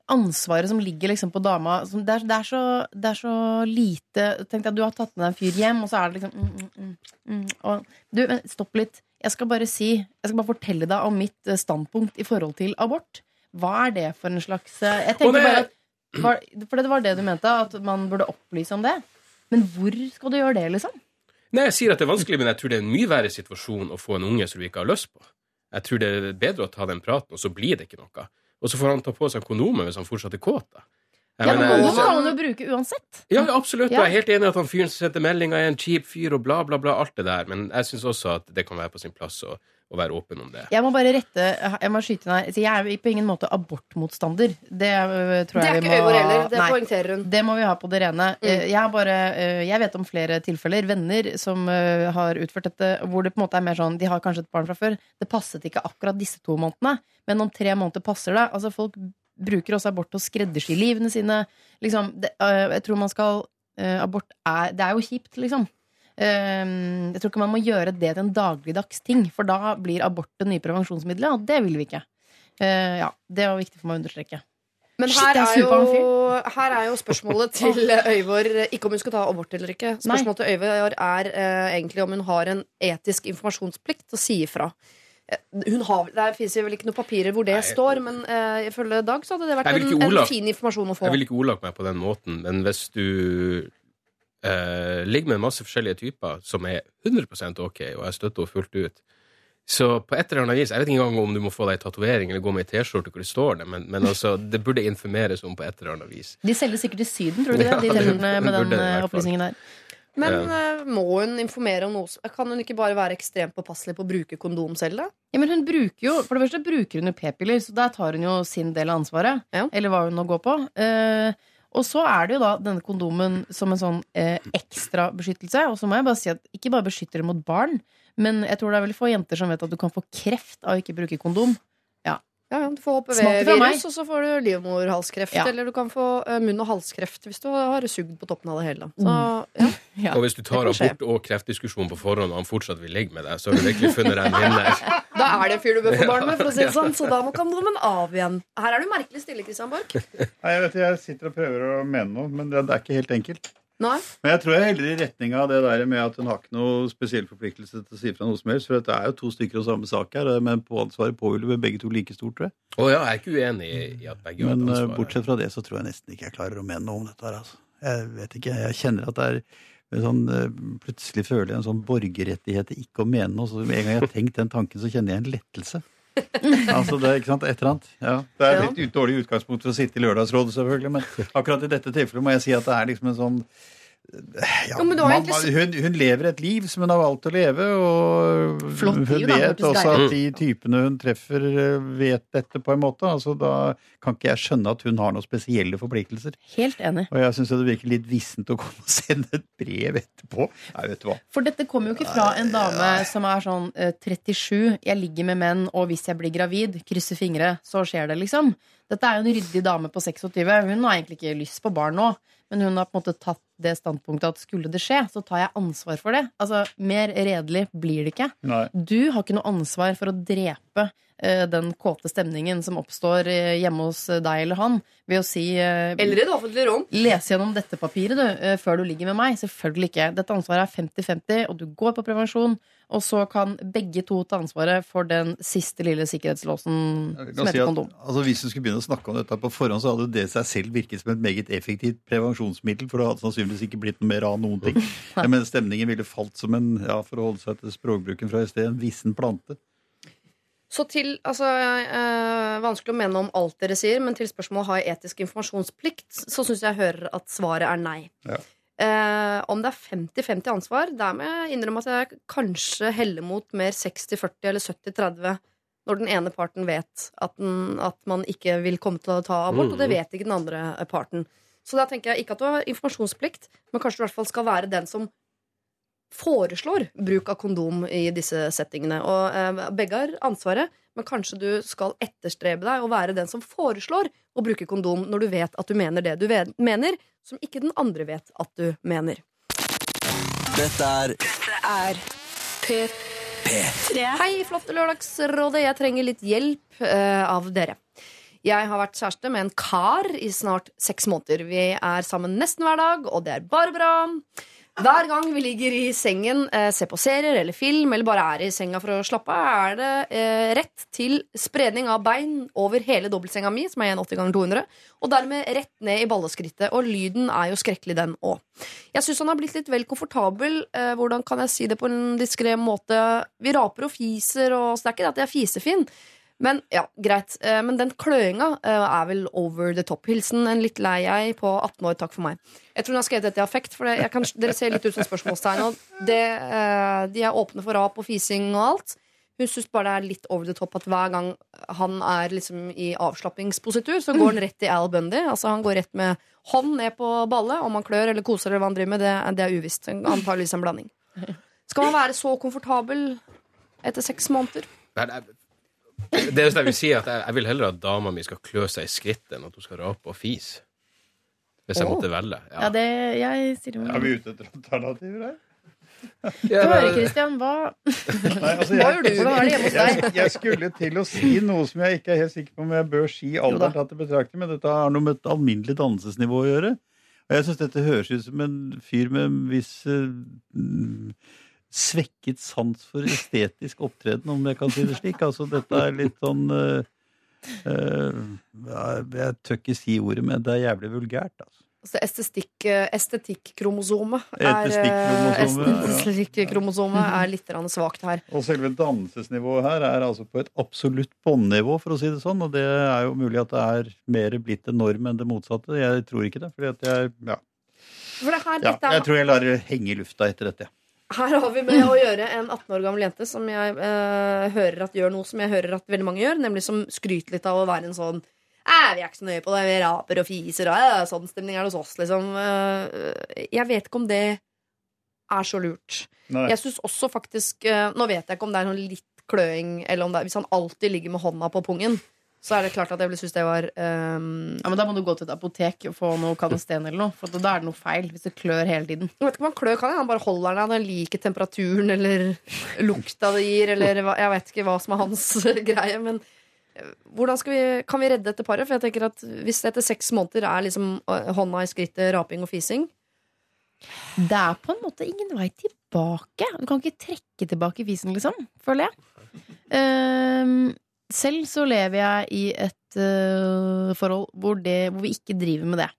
ansvaret som ligger liksom på dama som det, er, det, er så, det er så lite Tenk deg at du har tatt med deg en fyr hjem, og så er det liksom mm, mm, mm, mm, og, Du, stopp litt. Jeg skal bare si Jeg skal bare fortelle deg om mitt eh, standpunkt i forhold til abort. Hva er det for en slags eh, Jeg tenker bare at var, For det var det du mente, at man burde opplyse om det. Men hvor skal du gjøre det, liksom? Nei, jeg sier at det er vanskelig, men jeg tror det er en mye verre situasjon å få en unge som du ikke har lyst på. Jeg tror det er bedre å ta den praten, og så blir det ikke noe. Og så får han ta på seg kondomet hvis han fortsatt er kåt. da. Jeg Ja, men Kondom kan han jo bruke uansett. Ja, ja, absolutt. Ja. Jeg er helt enig i at han fyren som sendte meldinga, er en kjip fyr og bla, bla, bla. Alt det der. Men jeg syns også at det kan være på sin plass å, å være åpen om det. Jeg må bare rette Jeg må skyte inn her. Så Jeg er på ingen måte abortmotstander. Det øh, tror Det er jeg vi ikke må Øyvor heller. Det Nei. poengterer hun. Det må vi ha på det rene. Mm. Eh, Jeg, bare, eh, jeg vet om flere tilfeller, venner som eh, har utført dette, hvor det på en måte er mer sånn De har kanskje et barn fra før. Det passet ikke akkurat disse to månedene, men om tre måneder passer det. Altså Folk bruker også abort til å skreddersy livene sine. Liksom, det, jeg tror man skal Abort er Det er jo kjipt, liksom. Eh, Jeg tror ikke man må gjøre det til en dagligdags ting, for da blir abort det nye prevensjonsmiddelet, og det vil vi ikke. Eh, Ja, Det var viktig for meg å understreke. Men her er jo, her er jo spørsmålet til Øyvor ikke om hun skal ta abort eller ikke. Spørsmålet til Øyvor er eh, egentlig om hun har en etisk informasjonsplikt til å si ifra. Eh, Hun har, der fins vel ikke noen papirer hvor det Nei. står, men eh, ifølge Dag så hadde det vært en, en fin informasjon å få. Jeg vil ikke ordlagt meg på den måten, men hvis du eh, ligger med masse forskjellige typer som er 100 ok, og jeg støtter henne fullt ut, så på et eller annet vis Jeg vet ikke engang om du må få deg tatovering eller gå med ei T-skjorte hvor det står det, men, men altså, det burde informeres om på et eller annet vis. De selger sikkert i Syden, tror du Ja, det? De det T-skjortene med den det eh, opplysningen der. Men uh, må hun informere om noe Kan hun ikke bare være ekstremt påpasselig på å bruke kondom selv, da? Ja, men hun bruker jo, For det første bruker hun jo p-piller, så der tar hun jo sin del av ansvaret. Ja. Eller hva hun nå går på. Eh, Og så er det jo da denne kondomen som en sånn eh, ekstra beskyttelse. Og så må jeg bare si at ikke bare beskytter det mot barn, men jeg tror det er veldig få jenter som vet at du kan få kreft av å ikke bruke kondom. Ja, ja, du får. HPV-virus, og så får du livmorhalskreft. Ja. Eller du kan få eh, munn- og halskreft hvis du har sugd på toppen av det hele. Så ja. Ja. Og hvis du tar abort og kreftdiskusjon på forhånd, og han fortsatt vil ligge med deg, så har du virkelig funnet deg en vinner. Da er det en fyr du bør få barn med, for å si det sånn. Så da må kandomen av igjen. Her er du merkelig stille, Christian Borch. Nei, jeg vet ikke, jeg sitter og prøver å mene noe, men det, det er ikke helt enkelt. Nei. Men jeg tror jeg heller i retning av det der med at hun har ikke noe spesiell forpliktelse til å si fra noe som helst. For det er jo to stykker av samme sak her, men på ansvaret påhviler vel begge to like stort, tror jeg. Å ja, jeg er ikke uenig i, at begge har Men et eh, Men bortsett fra det så tror jeg nesten ikke jeg klarer å mene noe om dette her, altså. Jeg vet ikke, jeg kjenner at det er sånn, eh, Plutselig føler jeg en sånn borgerrettighet til ikke å mene noe. Så med en gang jeg har tenkt den tanken, så kjenner jeg en lettelse. Altså det er ikke sant, et eller annet. Ja, det er et litt dårlig utgangspunkt for å sitte i Lørdagsrådet, selvfølgelig, men akkurat i dette tilfellet må jeg si at det er liksom en sånn ja, man- hun, hun lever et liv som hun har valgt å leve, og Flott hun da, vet hørtes også at de typene hun treffer, eh, vet dette på en måte. Altså, da kan ikke jeg skjønne at hun har noen spesielle forpliktelser. Helt enig. Og jeg syns det virker litt vissent å komme og sende et brev etterpå. Nei, vet du hva. For dette kommer jo ikke fra en dame som er sånn eh, 37, jeg ligger med menn, og hvis jeg blir gravid, krysser fingre, så skjer det, liksom. Dette er jo en ryddig dame på 26. Hun har egentlig ikke lyst på barn nå, men hun har på en måte tatt det standpunktet at skulle det skje, så tar jeg ansvar for det. Altså, Mer redelig blir det ikke. Nei. Du har ikke noe ansvar for å drepe uh, den kåte stemningen som oppstår uh, hjemme hos deg eller han, ved å si uh, Eller i det offentlige rom. Les gjennom dette papiret du, eh, før du ligger med meg. Selvfølgelig ikke. Dette ansvaret er 50-50, og du går på prevensjon. Og så kan begge to ta ansvaret for den siste lille sikkerhetslåsen som heter si at, kondom. altså Hvis du skulle begynne å snakke om dette på forhånd, så hadde det seg selv virket som et meget effektivt prevensjonsmiddel, for det hadde sannsynligvis ikke blitt noe mer av noen ting. Men Stemningen ville falt som en, ja, for å holde seg til språkbruken fra i sted, en vissen plante. Så til, altså, øh, Vanskelig å mene om alt dere sier, men til spørsmålet har jeg etisk informasjonsplikt, så syns jeg hører at svaret er nei. Ja. Eh, om det er 50-50 ansvar, der må jeg innrømme at jeg kanskje heller mot mer 60-40 eller 70-30 når den ene parten vet at, den, at man ikke vil komme til å ta abort, og det vet ikke den andre parten. Så da tenker jeg ikke at du har informasjonsplikt, men kanskje du i hvert fall skal være den som foreslår bruk av kondom i disse settingene. Og eh, begge har ansvaret, men kanskje du skal etterstrebe deg å være den som foreslår å bruke kondom når du vet at du mener det du mener, som ikke den andre vet at du mener. Dette er Er P3. Hei, flotte Lørdagsrådet. Jeg trenger litt hjelp uh, av dere. Jeg har vært kjæreste med en kar i snart seks måneder. Vi er sammen nesten hver dag, og det er bare bra. Hver gang vi ligger i sengen, eh, ser på serier eller film, eller bare er i senga for å slappe av, er det eh, rett til spredning av bein over hele dobbeltsenga mi, som er 1,80 ganger 200, og dermed rett ned i balleskrittet. Og lyden er jo skrekkelig, den òg. Jeg syns han har blitt litt vel komfortabel. Eh, hvordan kan jeg si det på en diskré måte? Vi raper og fiser, og så det er ikke det at jeg er fisefin. Men ja, greit. Eh, Men den kløinga eh, er vel over the top. Hilsen en litt lei jeg på 18 år. Takk for meg. Jeg tror hun har skrevet dette i affekt, for det, kan, dere ser litt ut som spørsmålstegn. Og det, eh, de er åpne for rap og fising og alt. Hun syns bare det er litt over the top at hver gang han er liksom i avslappingspositur, så går han rett i Al Bundy. Altså Han går rett med hånd ned på ballet. Om han klør eller koser eller hva han driver med, det, det er uvisst. Antakeligvis en blanding. Skal man være så komfortabel etter seks måneder? Nei, nei, Det er sånn jeg vil si at jeg, jeg vil heller at dama mi skal klø seg i skrittet enn at hun skal rape og fise. Hvis jeg måtte velge. Ja, det, jeg sier det Er vi ute etter alternativer her? Få høre, Christian. Hva Nei, altså, Hva gjør du? Hvordan er det hjemme hos deg? Jeg, jeg skulle til å si noe som jeg ikke er helt sikker på om jeg bør si alderen tatt i betraktning, men dette har noe med et alminnelig dannelsesnivå å gjøre. Og jeg syns dette høres ut som en fyr med en viss eh, mm, svekket sans for estetisk opptreden, om jeg kan si det slik. Altså, dette er litt sånn uh, uh, Jeg tør ikke si ordet, men det er jævlig vulgært, altså. Altså, estetikk, estetikkromosomet er, estetikkromosomet Estetikkromosome, ja. er litt svakt her. Og selve dannelsesnivået her er altså på et absolutt båndnivå, for å si det sånn. Og det er jo mulig at det er mer blitt en norm enn det motsatte. Jeg tror ikke det. fordi at jeg, ja. For det her, Ja, jeg tror jeg lar det henge i lufta etter dette. Her har vi med å gjøre en 18 år gammel jente som jeg eh, hører at gjør noe som jeg hører at veldig mange gjør, nemlig som skryter litt av å være en sånn vi er ikke så nøye på det, vi raper og fiser og «Æ, sånn stemning er det hos oss, liksom. Eh, Jeg vet ikke om det er så lurt. Nei. Jeg synes også faktisk eh, Nå vet jeg ikke om det er noe litt kløing, eller om det er Hvis han alltid ligger med hånda på pungen, så er det klart at jeg ville synes det var um... Ja, men Da må du gå til et apotek og få noe kanesten eller noe. For da er det noe feil hvis det klør hele tiden. Jeg vet ikke om han klør, kan jeg? Han bare holder den, han liker temperaturen eller lukta det gir, eller hva, jeg vet ikke hva som er hans greie. Men eh, hvordan skal vi, kan vi redde dette paret? For jeg tenker at Hvis det etter seks måneder er liksom eh, hånda i skrittet, raping og fising Det er på en måte ingen vei tilbake. Du kan ikke trekke tilbake fisen, liksom. Føler jeg. Ehm, selv så lever jeg i et uh, forhold hvor, det, hvor vi ikke driver med det.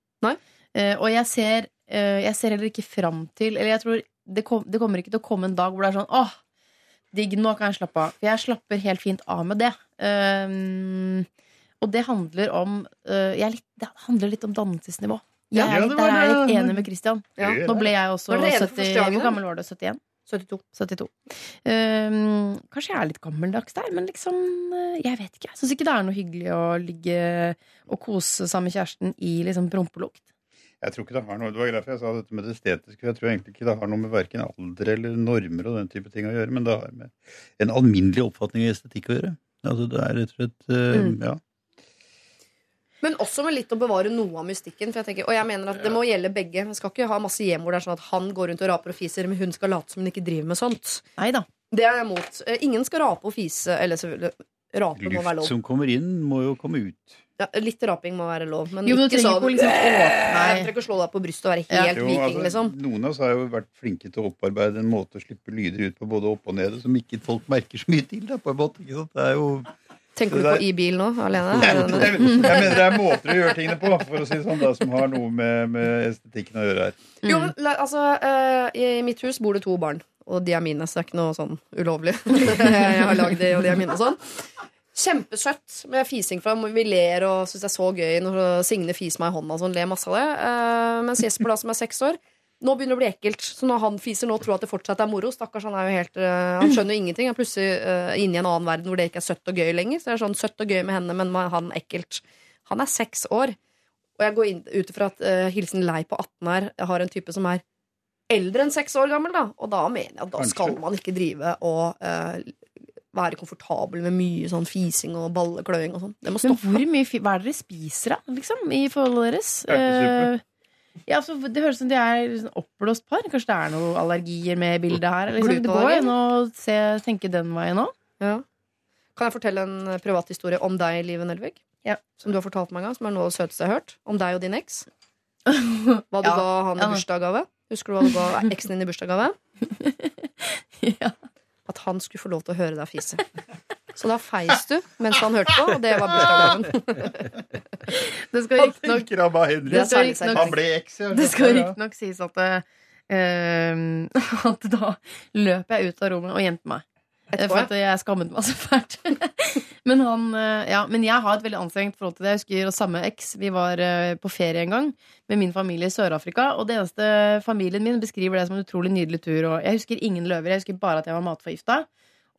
Eh, og jeg ser, uh, jeg ser heller ikke fram til Eller jeg tror det, kom, det kommer ikke til å komme en dag hvor det er sånn åh, digg, nå kan jeg slappe av. For jeg slapper helt fint av med det. Ehm, og det handler om jeg er litt, Det handler litt om dannelsesnivå. Jeg Ja, er litt, der er jeg litt enig med Christian. Ja. Nå ble jeg også Var dere enige for 70 Hvor gammel var du? 71? 72. 72. Um, kanskje jeg er litt gammeldags der, men liksom eh, Jeg vet ikke. Jeg syns ikke det er noe hyggelig å ligge og kose sammen med kjæresten i liksom prompelukt. Jeg tror ikke det har noe, det var derfor jeg sa dette med det estetiske. Jeg tror egentlig ikke det har noe med verken alder eller normer og den type ting å gjøre, men det har med en alminnelig oppfatning av estetikk å gjøre. Altså det er rett og slett uh, Mm. Ja. Men også med litt å bevare noe av mystikken. For jeg tenker, og jeg mener at det må gjelde begge. Man skal ikke ha masse hjem hvor det er sånn at han går rundt og raper og fiser, men hun skal late som hun ikke driver med sånt. Neida. Det er jeg imot. Eh, Ingen skal rape og fise. Eller selvfølgelig, rape må være Luft lov. som kommer inn, må jo komme ut. Ja, litt raping må være lov, men Jo, men du ikke sånn liksom Jeg trenger ikke å slå deg på brystet og være Ja. helt Jo, viking, altså, liksom. Noen av oss har jo vært flinke til å opparbeide en måte å slippe lyder ut på både opp og nede, som ikke folk merker så mye til. Da, på en måte, ikke sant? Det er jo Tenker du på i bil nå, alene? jeg, Er mener det er måter å gjøre tingene på, for å si det sånn, da, som har noe med, med estetikken å gjøre her. Jo, men altså, eh, I mitt hus bor det to barn, og de er mine, så det er ikke noe sånn ulovlig. jeg har lagd de, og de er mine og sånn. Kjempesøtt med fising fra Vi ler og syns det er så gøy når Signe fiser meg i hånda og sånn. Ler masse av det. Eh, mens Jesper, da, som er seks år, nå begynner det å bli ekkelt. Så når han fiser nå, tror jeg at det fortsatt er moro. Stakkars, han er jo helt uh, Han skjønner jo ingenting. Han er plutselig uh, inne i en annen verden hvor det ikke er søtt og gøy lenger. Så det er sånn søtt og gøy med henne, men han ekkelt. Han er seks år. Og jeg går ut ifra at uh, Hilsen Lei på 18 her har en type som er eldre enn seks år gammel, da. Og da mener jeg at da skal man ikke drive og være komfortabel med mye sånn fising og ballekløing og sånn. Det må Men hvor mye Hva er det dere spiser, da? Liksom, I forholdet deres? Ertesuppe. Eh, ja, altså, det høres ut som de er sånn oppblåst par. Kanskje det er noen allergier med bildet her? Liksom. Det går jo an å se, tenke den veien òg. Ja. Kan jeg fortelle en eh, privat historie om deg, Live Nelvik? Ja. Som du har fortalt meg en gang, som er noe av det søteste jeg har hørt. Om deg og din eks. Hva du Ja. ga han i bursdagsgave. Husker du hva du ga eksen din i bursdagsgave? ja. At han skulle få lov til å høre deg fise. Så da feis du mens han hørte på, og det var bursdagsgaven. Det skal riktignok han ble eks, ja. Det skal riktignok sies at eh, At da løp jeg ut av rommet og gjemte meg. Eh, Etterpå, For at jeg skammet meg så fælt. men, han, eh, ja, men jeg har et veldig anstrengt forhold til det. Jeg husker og samme eks. Vi var på ferie en gang med min familie i Sør-Afrika. Og det eneste familien min beskriver det som en utrolig nydelig tur. Og jeg husker ingen løver. Jeg husker bare at jeg var matforgifta.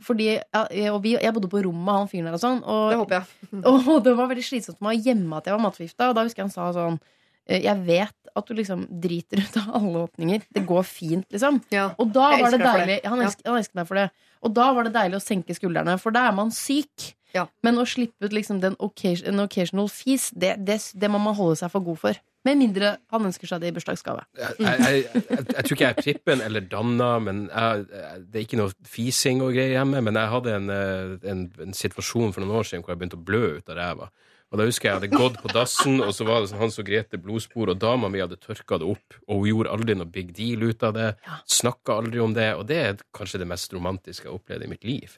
Fordi, ja, vi, jeg bodde på rommet med han fyren der og sånn. Og, Det håper jeg. og det var veldig slitsomt for meg å gjemme at jeg var matforgifta. Og da husker jeg han sa sånn eh, Jeg vet at du liksom driter ut av alle åpninger. Det går fint, liksom. Ja. Og da var det deilig han, Ja. han elsker meg for det. Og da var det deilig å senke skuldrene, for da er man syk. Ja. Men å slippe ut liksom den occasion, en occasional fis, det, det, det må man holde seg for god for. Med mindre han ønsker seg det i bursdagsgave. Jeg, jeg, jeg, jeg, jeg tror ikke jeg er prippen eller danna, men det er ikke noe fising og greier hjemme. Men jeg hadde en, eh, en, en situasjon for noen år siden hvor jeg begynte å blø ut av ræva. Og da husker jeg jeg hadde gått på dassen, og så var det sånn Hans og Grete blodspor, og dama mi hadde tørka det opp, og hun gjorde aldri noe big deal ut av det. Snakka aldri om det, og det er kanskje det mest romantiske jeg har opplevd i mitt liv.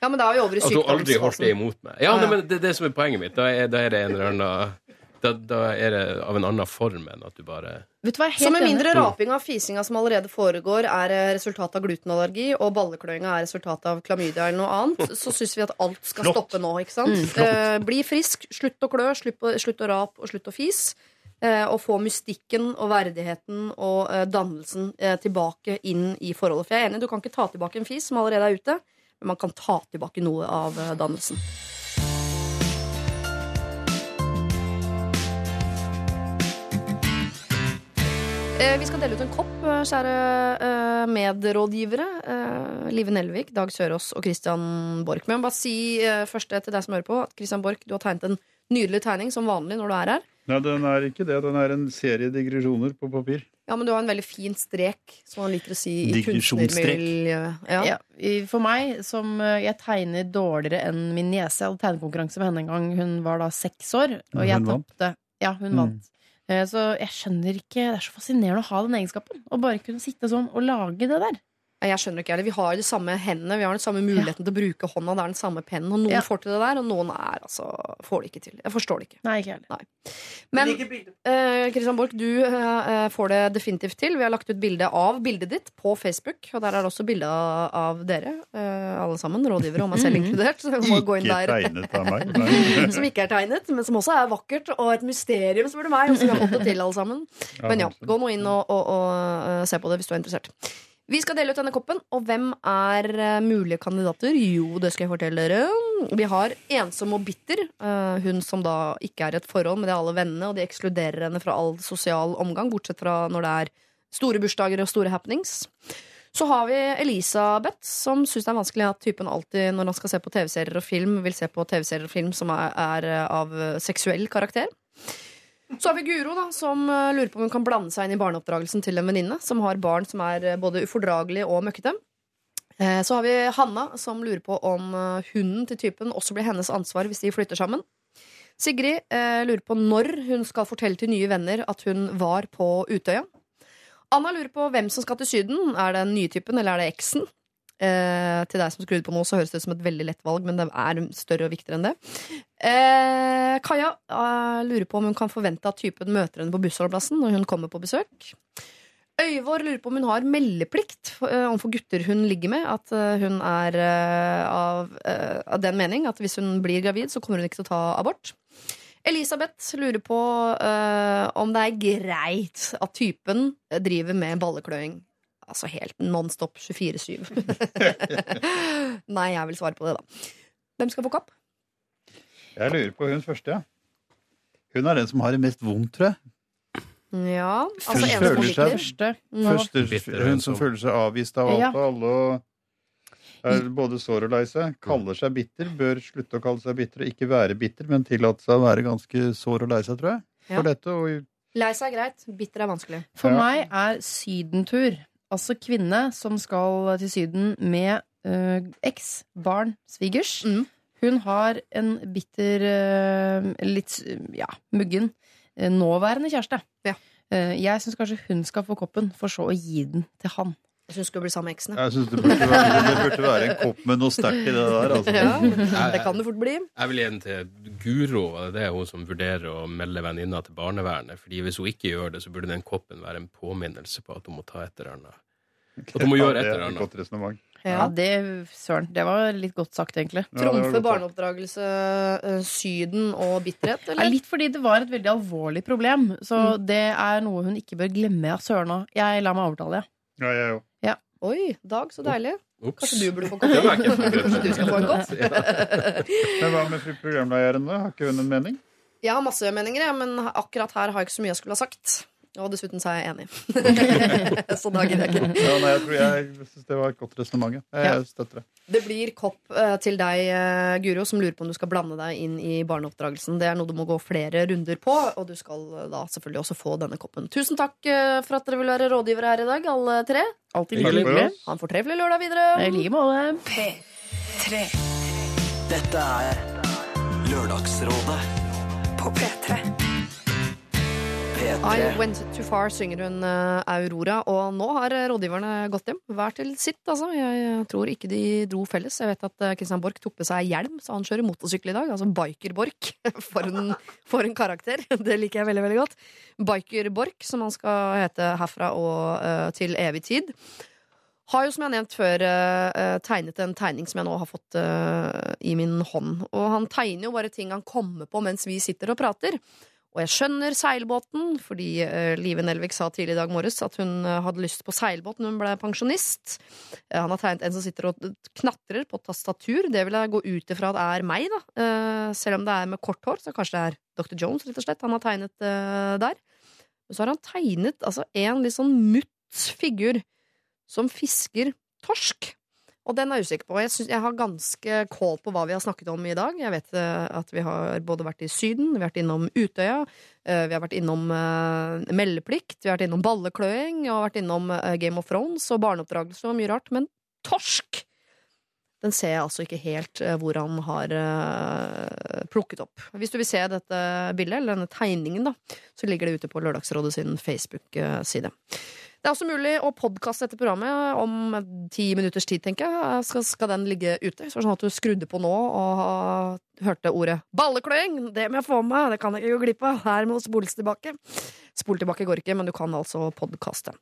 Ja, men da er vi over i At hun aldri holdt det imot meg. Ja, nei, men det er det som er poenget mitt. Da er, da er det en eller annen da, da er det av en annen form enn at du bare Vet du hva, Så med mindre rapinga og fisinga som allerede foregår, er resultatet resultat av glutenallergi, og ballekløinga er resultat av klamydia eller noe annet, så syns vi at alt skal Flott. stoppe nå. ikke sant? Eh, bli frisk, slutt å klø, slutt å, slutt å rape og slutt å fis. Eh, og få mystikken og verdigheten og eh, dannelsen eh, tilbake inn i forholdet. For jeg er enig, du kan ikke ta tilbake en fis som allerede er ute, men man kan ta tilbake noe av eh, dannelsen. Vi skal dele ut en kopp, eh, kjære eh, medrådgivere. Eh, Live Nelvik, Dag Sørås og Christian Borch. Men bare si eh, først til deg som hører på, at Christian Borch, du har tegnet en nydelig tegning som vanlig når du er her. Nei, den er ikke det. Den er en serie digresjoner på papir. Ja, men du har en veldig fin strek, som man liker å si i kunstnermiljøet. Ja. Ja, for meg, som eh, jeg tegner dårligere enn min niese Jeg hadde tegnekonkurranse med henne en gang hun var da seks år, og jeg tapte. Ja, hun Mm. vant. Eh, Så jeg skjønner ikke Det er så fascinerende å ha den egenskapen. Å bare kunne sitte sånn og lage det der. Jeg skjønner ikke heller. Vi har de samme hendene, vi har den samme muligheten til å bruke hånda. Det er den samme pennen. Og noen Ja. får til det der, og noen er altså får det ikke til. Jeg forstår det ikke. Nei, ikke heller. Men Kristian uh, Borch, du uh, får det definitivt til. Vi har lagt ut bilde av bildet ditt på Facebook, og der er det også bilde av, dere, Uh, alle sammen, rådgivere, og meg selv inkludert. Så må gå inn Ikke der. tegnet av meg. Som ikke er tegnet, men som også er vakkert og et mysterium, spør du meg. Og som vi har fått det til, alle sammen. Men ja, gå nå inn og, og, og eh, se på det hvis du er interessert. Vi skal dele ut denne koppen, og hvem er eh, mulige kandidater? Jo, det skal jeg fortelle dere. Vi har ensom og bitter. eh, hun som da ikke er i et forhold med de alle vennene, og de ekskluderer henne fra all sosial omgang, bortsett fra når det er store bursdager og store happenings. Så har vi Elisabeth, som syns det er vanskelig at typen alltid, når han skal se på TV-serier og film, vil se på TV-serier og film som er, eh, av seksuell karakter. Så har vi Guro, da, som eh, lurer på om hun kan blande seg inn i barneoppdragelsen til en venninne som har barn som er eh, både ufordragelige og møkkete. Eh, Så har vi Hanna, som lurer på om hunden til typen også blir hennes ansvar hvis de flytter sammen. Sigrid lurer på når hun skal fortelle til nye venner at hun var på Utøya. Anna lurer på hvem som skal til Syden. Er det den nye typen, eller er det eksen? Eh, til deg som skrudde på nå, så høres det ut som et veldig lett valg, men det er større og viktigere enn det. Eh, Kaja eh, lurer på om hun kan forvente at typen møter henne på bussholdeplassen når hun kommer på besøk. Øyvor lurer på om hun har meldeplikt eh, overfor gutter hun ligger med. At eh, hun er eh, av, av den mening at hvis hun blir gravid, så kommer hun ikke til å ta abort. Elisabeth lurer på om det er greit at typen driver med ballekløing. Altså helt nonstop 24-7. Nei, jeg vil svare på det, da. Hvem skal få kopp? Jeg lurer på hun første. Hun er den som har det mest vondt, tror jeg. Ja, altså Hun eneste som liker. Første. Første, hun som føler seg avvist av alt og alle og er både sår og lei seg. Kaller seg bitter. Bør slutte å kalle seg bitter og ikke være bitter, men tillate seg å være ganske sår og lei seg, tror jeg. For Ja. dette og Lei seg er greit, bitter er vanskelig. For Ja. meg er sydentur, altså kvinne som skal til Syden med uh, eks, barn, svigers. Mm. Hun har en bitter, uh, litt ja, muggen øh, nåværende kjæreste. Ja. Eh, jeg syns kanskje hun skal få koppen, for så å gi den til han. Jeg syns du skulle bli sammen med eksene. jeg synes det, burde være- det burde være en kopp med noe sterkt i det der. Altså. Ja, det kan det fort bli. Jeg vil gi den til Guro. Det er hun som vurderer å melde venninna til barnevernet. Fordi Hvis hun ikke gjør det, så burde den koppen være en påminnelse på at hun må ta et eller annet. At hun må gjøre et Det er eller annet. Ja, Ja. det, søren, det var litt godt sagt, egentlig. Trumfe barneoppdragelse, eh, Syden og bitterhet, Ja, eller? litt fordi det var et veldig alvorlig problem. Så det er noe hun ikke bør glemme. av søren òg. Jeg lar meg overtale. ja. Ja, jeg òg. Oi, Dag, så deilig. Ups. Kanskje du burde få Det kopp? Kanskje du skal få en kopp? Men hva med fru programlederen. Har ikke hun en mening? Jeg har masse meninger, men akkurat her har jeg ikke så mye jeg skulle ha sagt. Og dessuten er jeg enig. så da gidder jeg ikke. Ja, nei, jeg tror jeg syns det var et godt resonnement. Jeg, Ja. støtter det. Det blir kopp eh, til deg, eh, Guro, som lurer på om du skal blande deg inn i barneoppdragelsen. Det er noe du må gå flere runder på, og du skal eh, da selvfølgelig også få denne koppen. Tusen takk for at dere vil være rådgivere her i dag, alle tre. Alltid hyggelig. Ha en fortreffelig lørdag videre. I like måte. P3 Dette er Lørdagsrådet på P3. I went too far, synger hun eh, Aurora. Og nå har eh, rådgiverne gått hjem. Hver til sitt, altså. Jeg eh, tror ikke de dro felles. Jeg vet at Kristian Borch tok med seg hjelm, så han kjører motorsykkel i dag. Altså Biker-Borch. For, for en karakter. Det liker jeg veldig, veldig godt. Biker-Borch, som han skal hete herfra og til evig tid. Har jo, som jeg har nevnt før, tegnet en tegning som jeg nå har fått i min hånd. Og han tegner jo bare ting han kommer på mens vi sitter og prater. Og jeg skjønner seilbåten, fordi uh, Live Nelvik sa tidlig i dag morges at hun uh, hadde lyst på seilbåt når hun ble pensjonist. Uh, han har tegnet en som sitter og knatrer på tastatur. Det vil jeg gå ut ifra at er meg, da. Selv om det er med kort hår, så kanskje det er Dr. Jones, rett og slett, han har tegnet der. Og så har han tegnet altså en litt sånn mutt figur som fisker torsk. Og den er jeg usikker på. Jeg, synes, jeg har ganske kål på hva vi har snakket om i dag. Jeg vet eh, at vi har både vært i Syden, vi har vært innom Utøya, eh, vi har vært innom eh, meldeplikt, vi har vært innom ballekløing, og vært innom Game of Thrones og barneoppdragelse og mye rart. Men torsk! Den ser jeg altså ikke helt hvor han har plukket opp. Hvis du vil se dette bildet, eller denne tegningen, da, så ligger det ute på Lørdagsrådet sin Facebook-side. Det er også mulig å podkaste dette programmet om ti minutters tid, tenker jeg. Skal, skal den ligge ute? Så sånn at du skrudde på nå og hørte ordet 'ballekløing'. Det må jeg få med meg, det kan jeg ikke gå glipp av. Her må spoles tilbake. Spol tilbake går ikke, men du kan altså podkaste.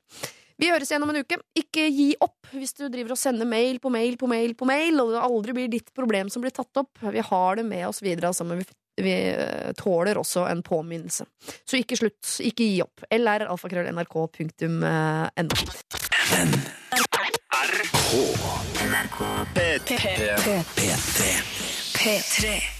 Vi høres igjen om en uke. Ikke gi opp hvis du driver og sender mail på mail på mail, på mail, og det aldri blir ditt problem som blir tatt opp. Vi har det med oss videre, altså, men vi, vi eh, tåler også en påminnelse. Så ikke slutt. Ikke gi opp. lralfakrøll.nrk.no. P3.